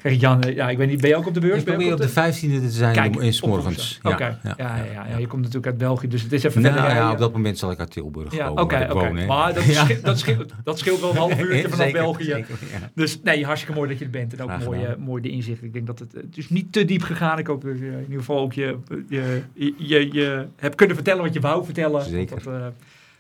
Gerrit-Jan, eh, ja, ik weet niet, ben je ook op de beurs? Ik Ben je probeer op de 15e te zijn Kijk, in, morgens. Oké, ja, ja, ja, ja, ja, je komt natuurlijk uit België, dus het is even Nou, verder ja, op dat moment zal ik uit Tilburg Ja, komen. oké. Maar dat, scheelt, dat, scheelt, dat scheelt wel een half uurtje vanaf België. zeker. Dus nee, hartstikke mooi dat je er bent. En ook mooi, eh, mooi de inzicht. Ik denk dat het, het is niet te diep gegaan. Ik hoop dat je in ieder geval ook je, je, je, je hebt kunnen vertellen wat je wou vertellen. Zeker. Dat, eh,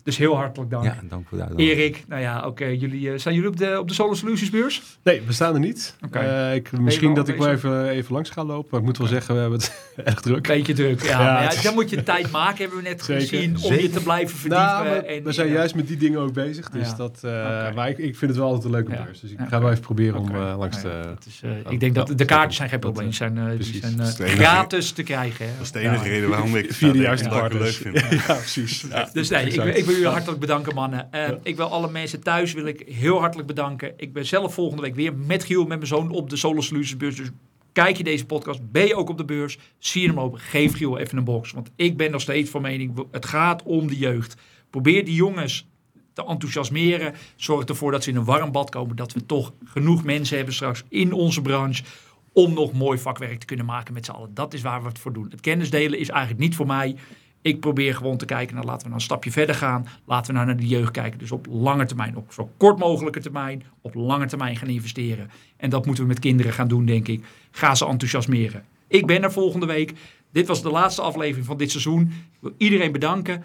Dus heel hartelijk dank. Ja, dank voor uitnodiging. Erik, nou ja, oké, jullie, uh, zijn jullie op de, op de Solar Solutions beurs? Nee, we staan er niet. Okay. Uh, ik, misschien dat ik wel even, even langs ga lopen. Maar ik moet wel zeggen, we hebben het erg druk. Beetje druk, ja. ja, ja dan moet je tijd maken, hebben we net Zeker. gezien, om Zeker. je te blijven verdiepen. Nou, we, en, we zijn juist met die dingen ook bezig. Dus ja. dat, uh, okay. Maar ik, ik vind het wel altijd een leuke beurs. Dus ik ga wel even proberen om langs te... Is, ik denk dat de kaartjes zijn geen probleem. Die zijn, die zijn gratis te krijgen. Dat is de enige reden waarom ik via de juiste partners leuk vind. Ja, precies. Dus nee, ik jullie hartelijk bedanken, mannen. Ik wil alle mensen thuis wil ik heel hartelijk bedanken. Ik ben zelf volgende week weer met Giel, met mijn zoon op de Solar Solutions beurs. Dus kijk je deze podcast, ben je ook op de beurs, zie je hem open, geef Giel even een box. Want ik ben nog steeds van mening, het gaat om de jeugd. Probeer die jongens te enthousiasmeren. Zorg ervoor dat ze in een warm bad komen. Dat we toch genoeg mensen hebben straks in onze branche om nog mooi vakwerk te kunnen maken met z'n allen. Dat is waar we het voor doen. Het kennis delen is eigenlijk niet voor mij. Ik probeer gewoon te kijken, nou laten we nou een stapje verder gaan. Laten we nou naar de jeugd kijken. Dus op lange termijn, op zo kort mogelijke termijn, op lange termijn gaan investeren. En dat moeten we met kinderen gaan doen, denk ik. Ga ze enthousiasmeren. Ik ben er volgende week. Dit was de laatste aflevering van dit seizoen. Ik wil iedereen bedanken.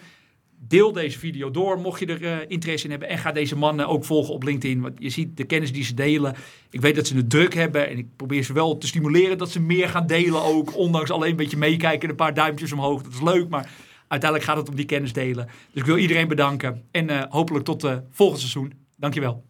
Deel deze video door, mocht je er uh, interesse in hebben. En ga deze mannen ook volgen op LinkedIn. Want je ziet de kennis die ze delen. Ik weet dat ze het druk hebben. En ik probeer ze wel te stimuleren dat ze meer gaan delen ook. Ondanks alleen een beetje meekijken en een paar duimpjes omhoog. Dat is leuk, maar uiteindelijk gaat het om die kennis delen. Dus ik wil iedereen bedanken. En uh, hopelijk tot uh, volgend seizoen. Dankjewel.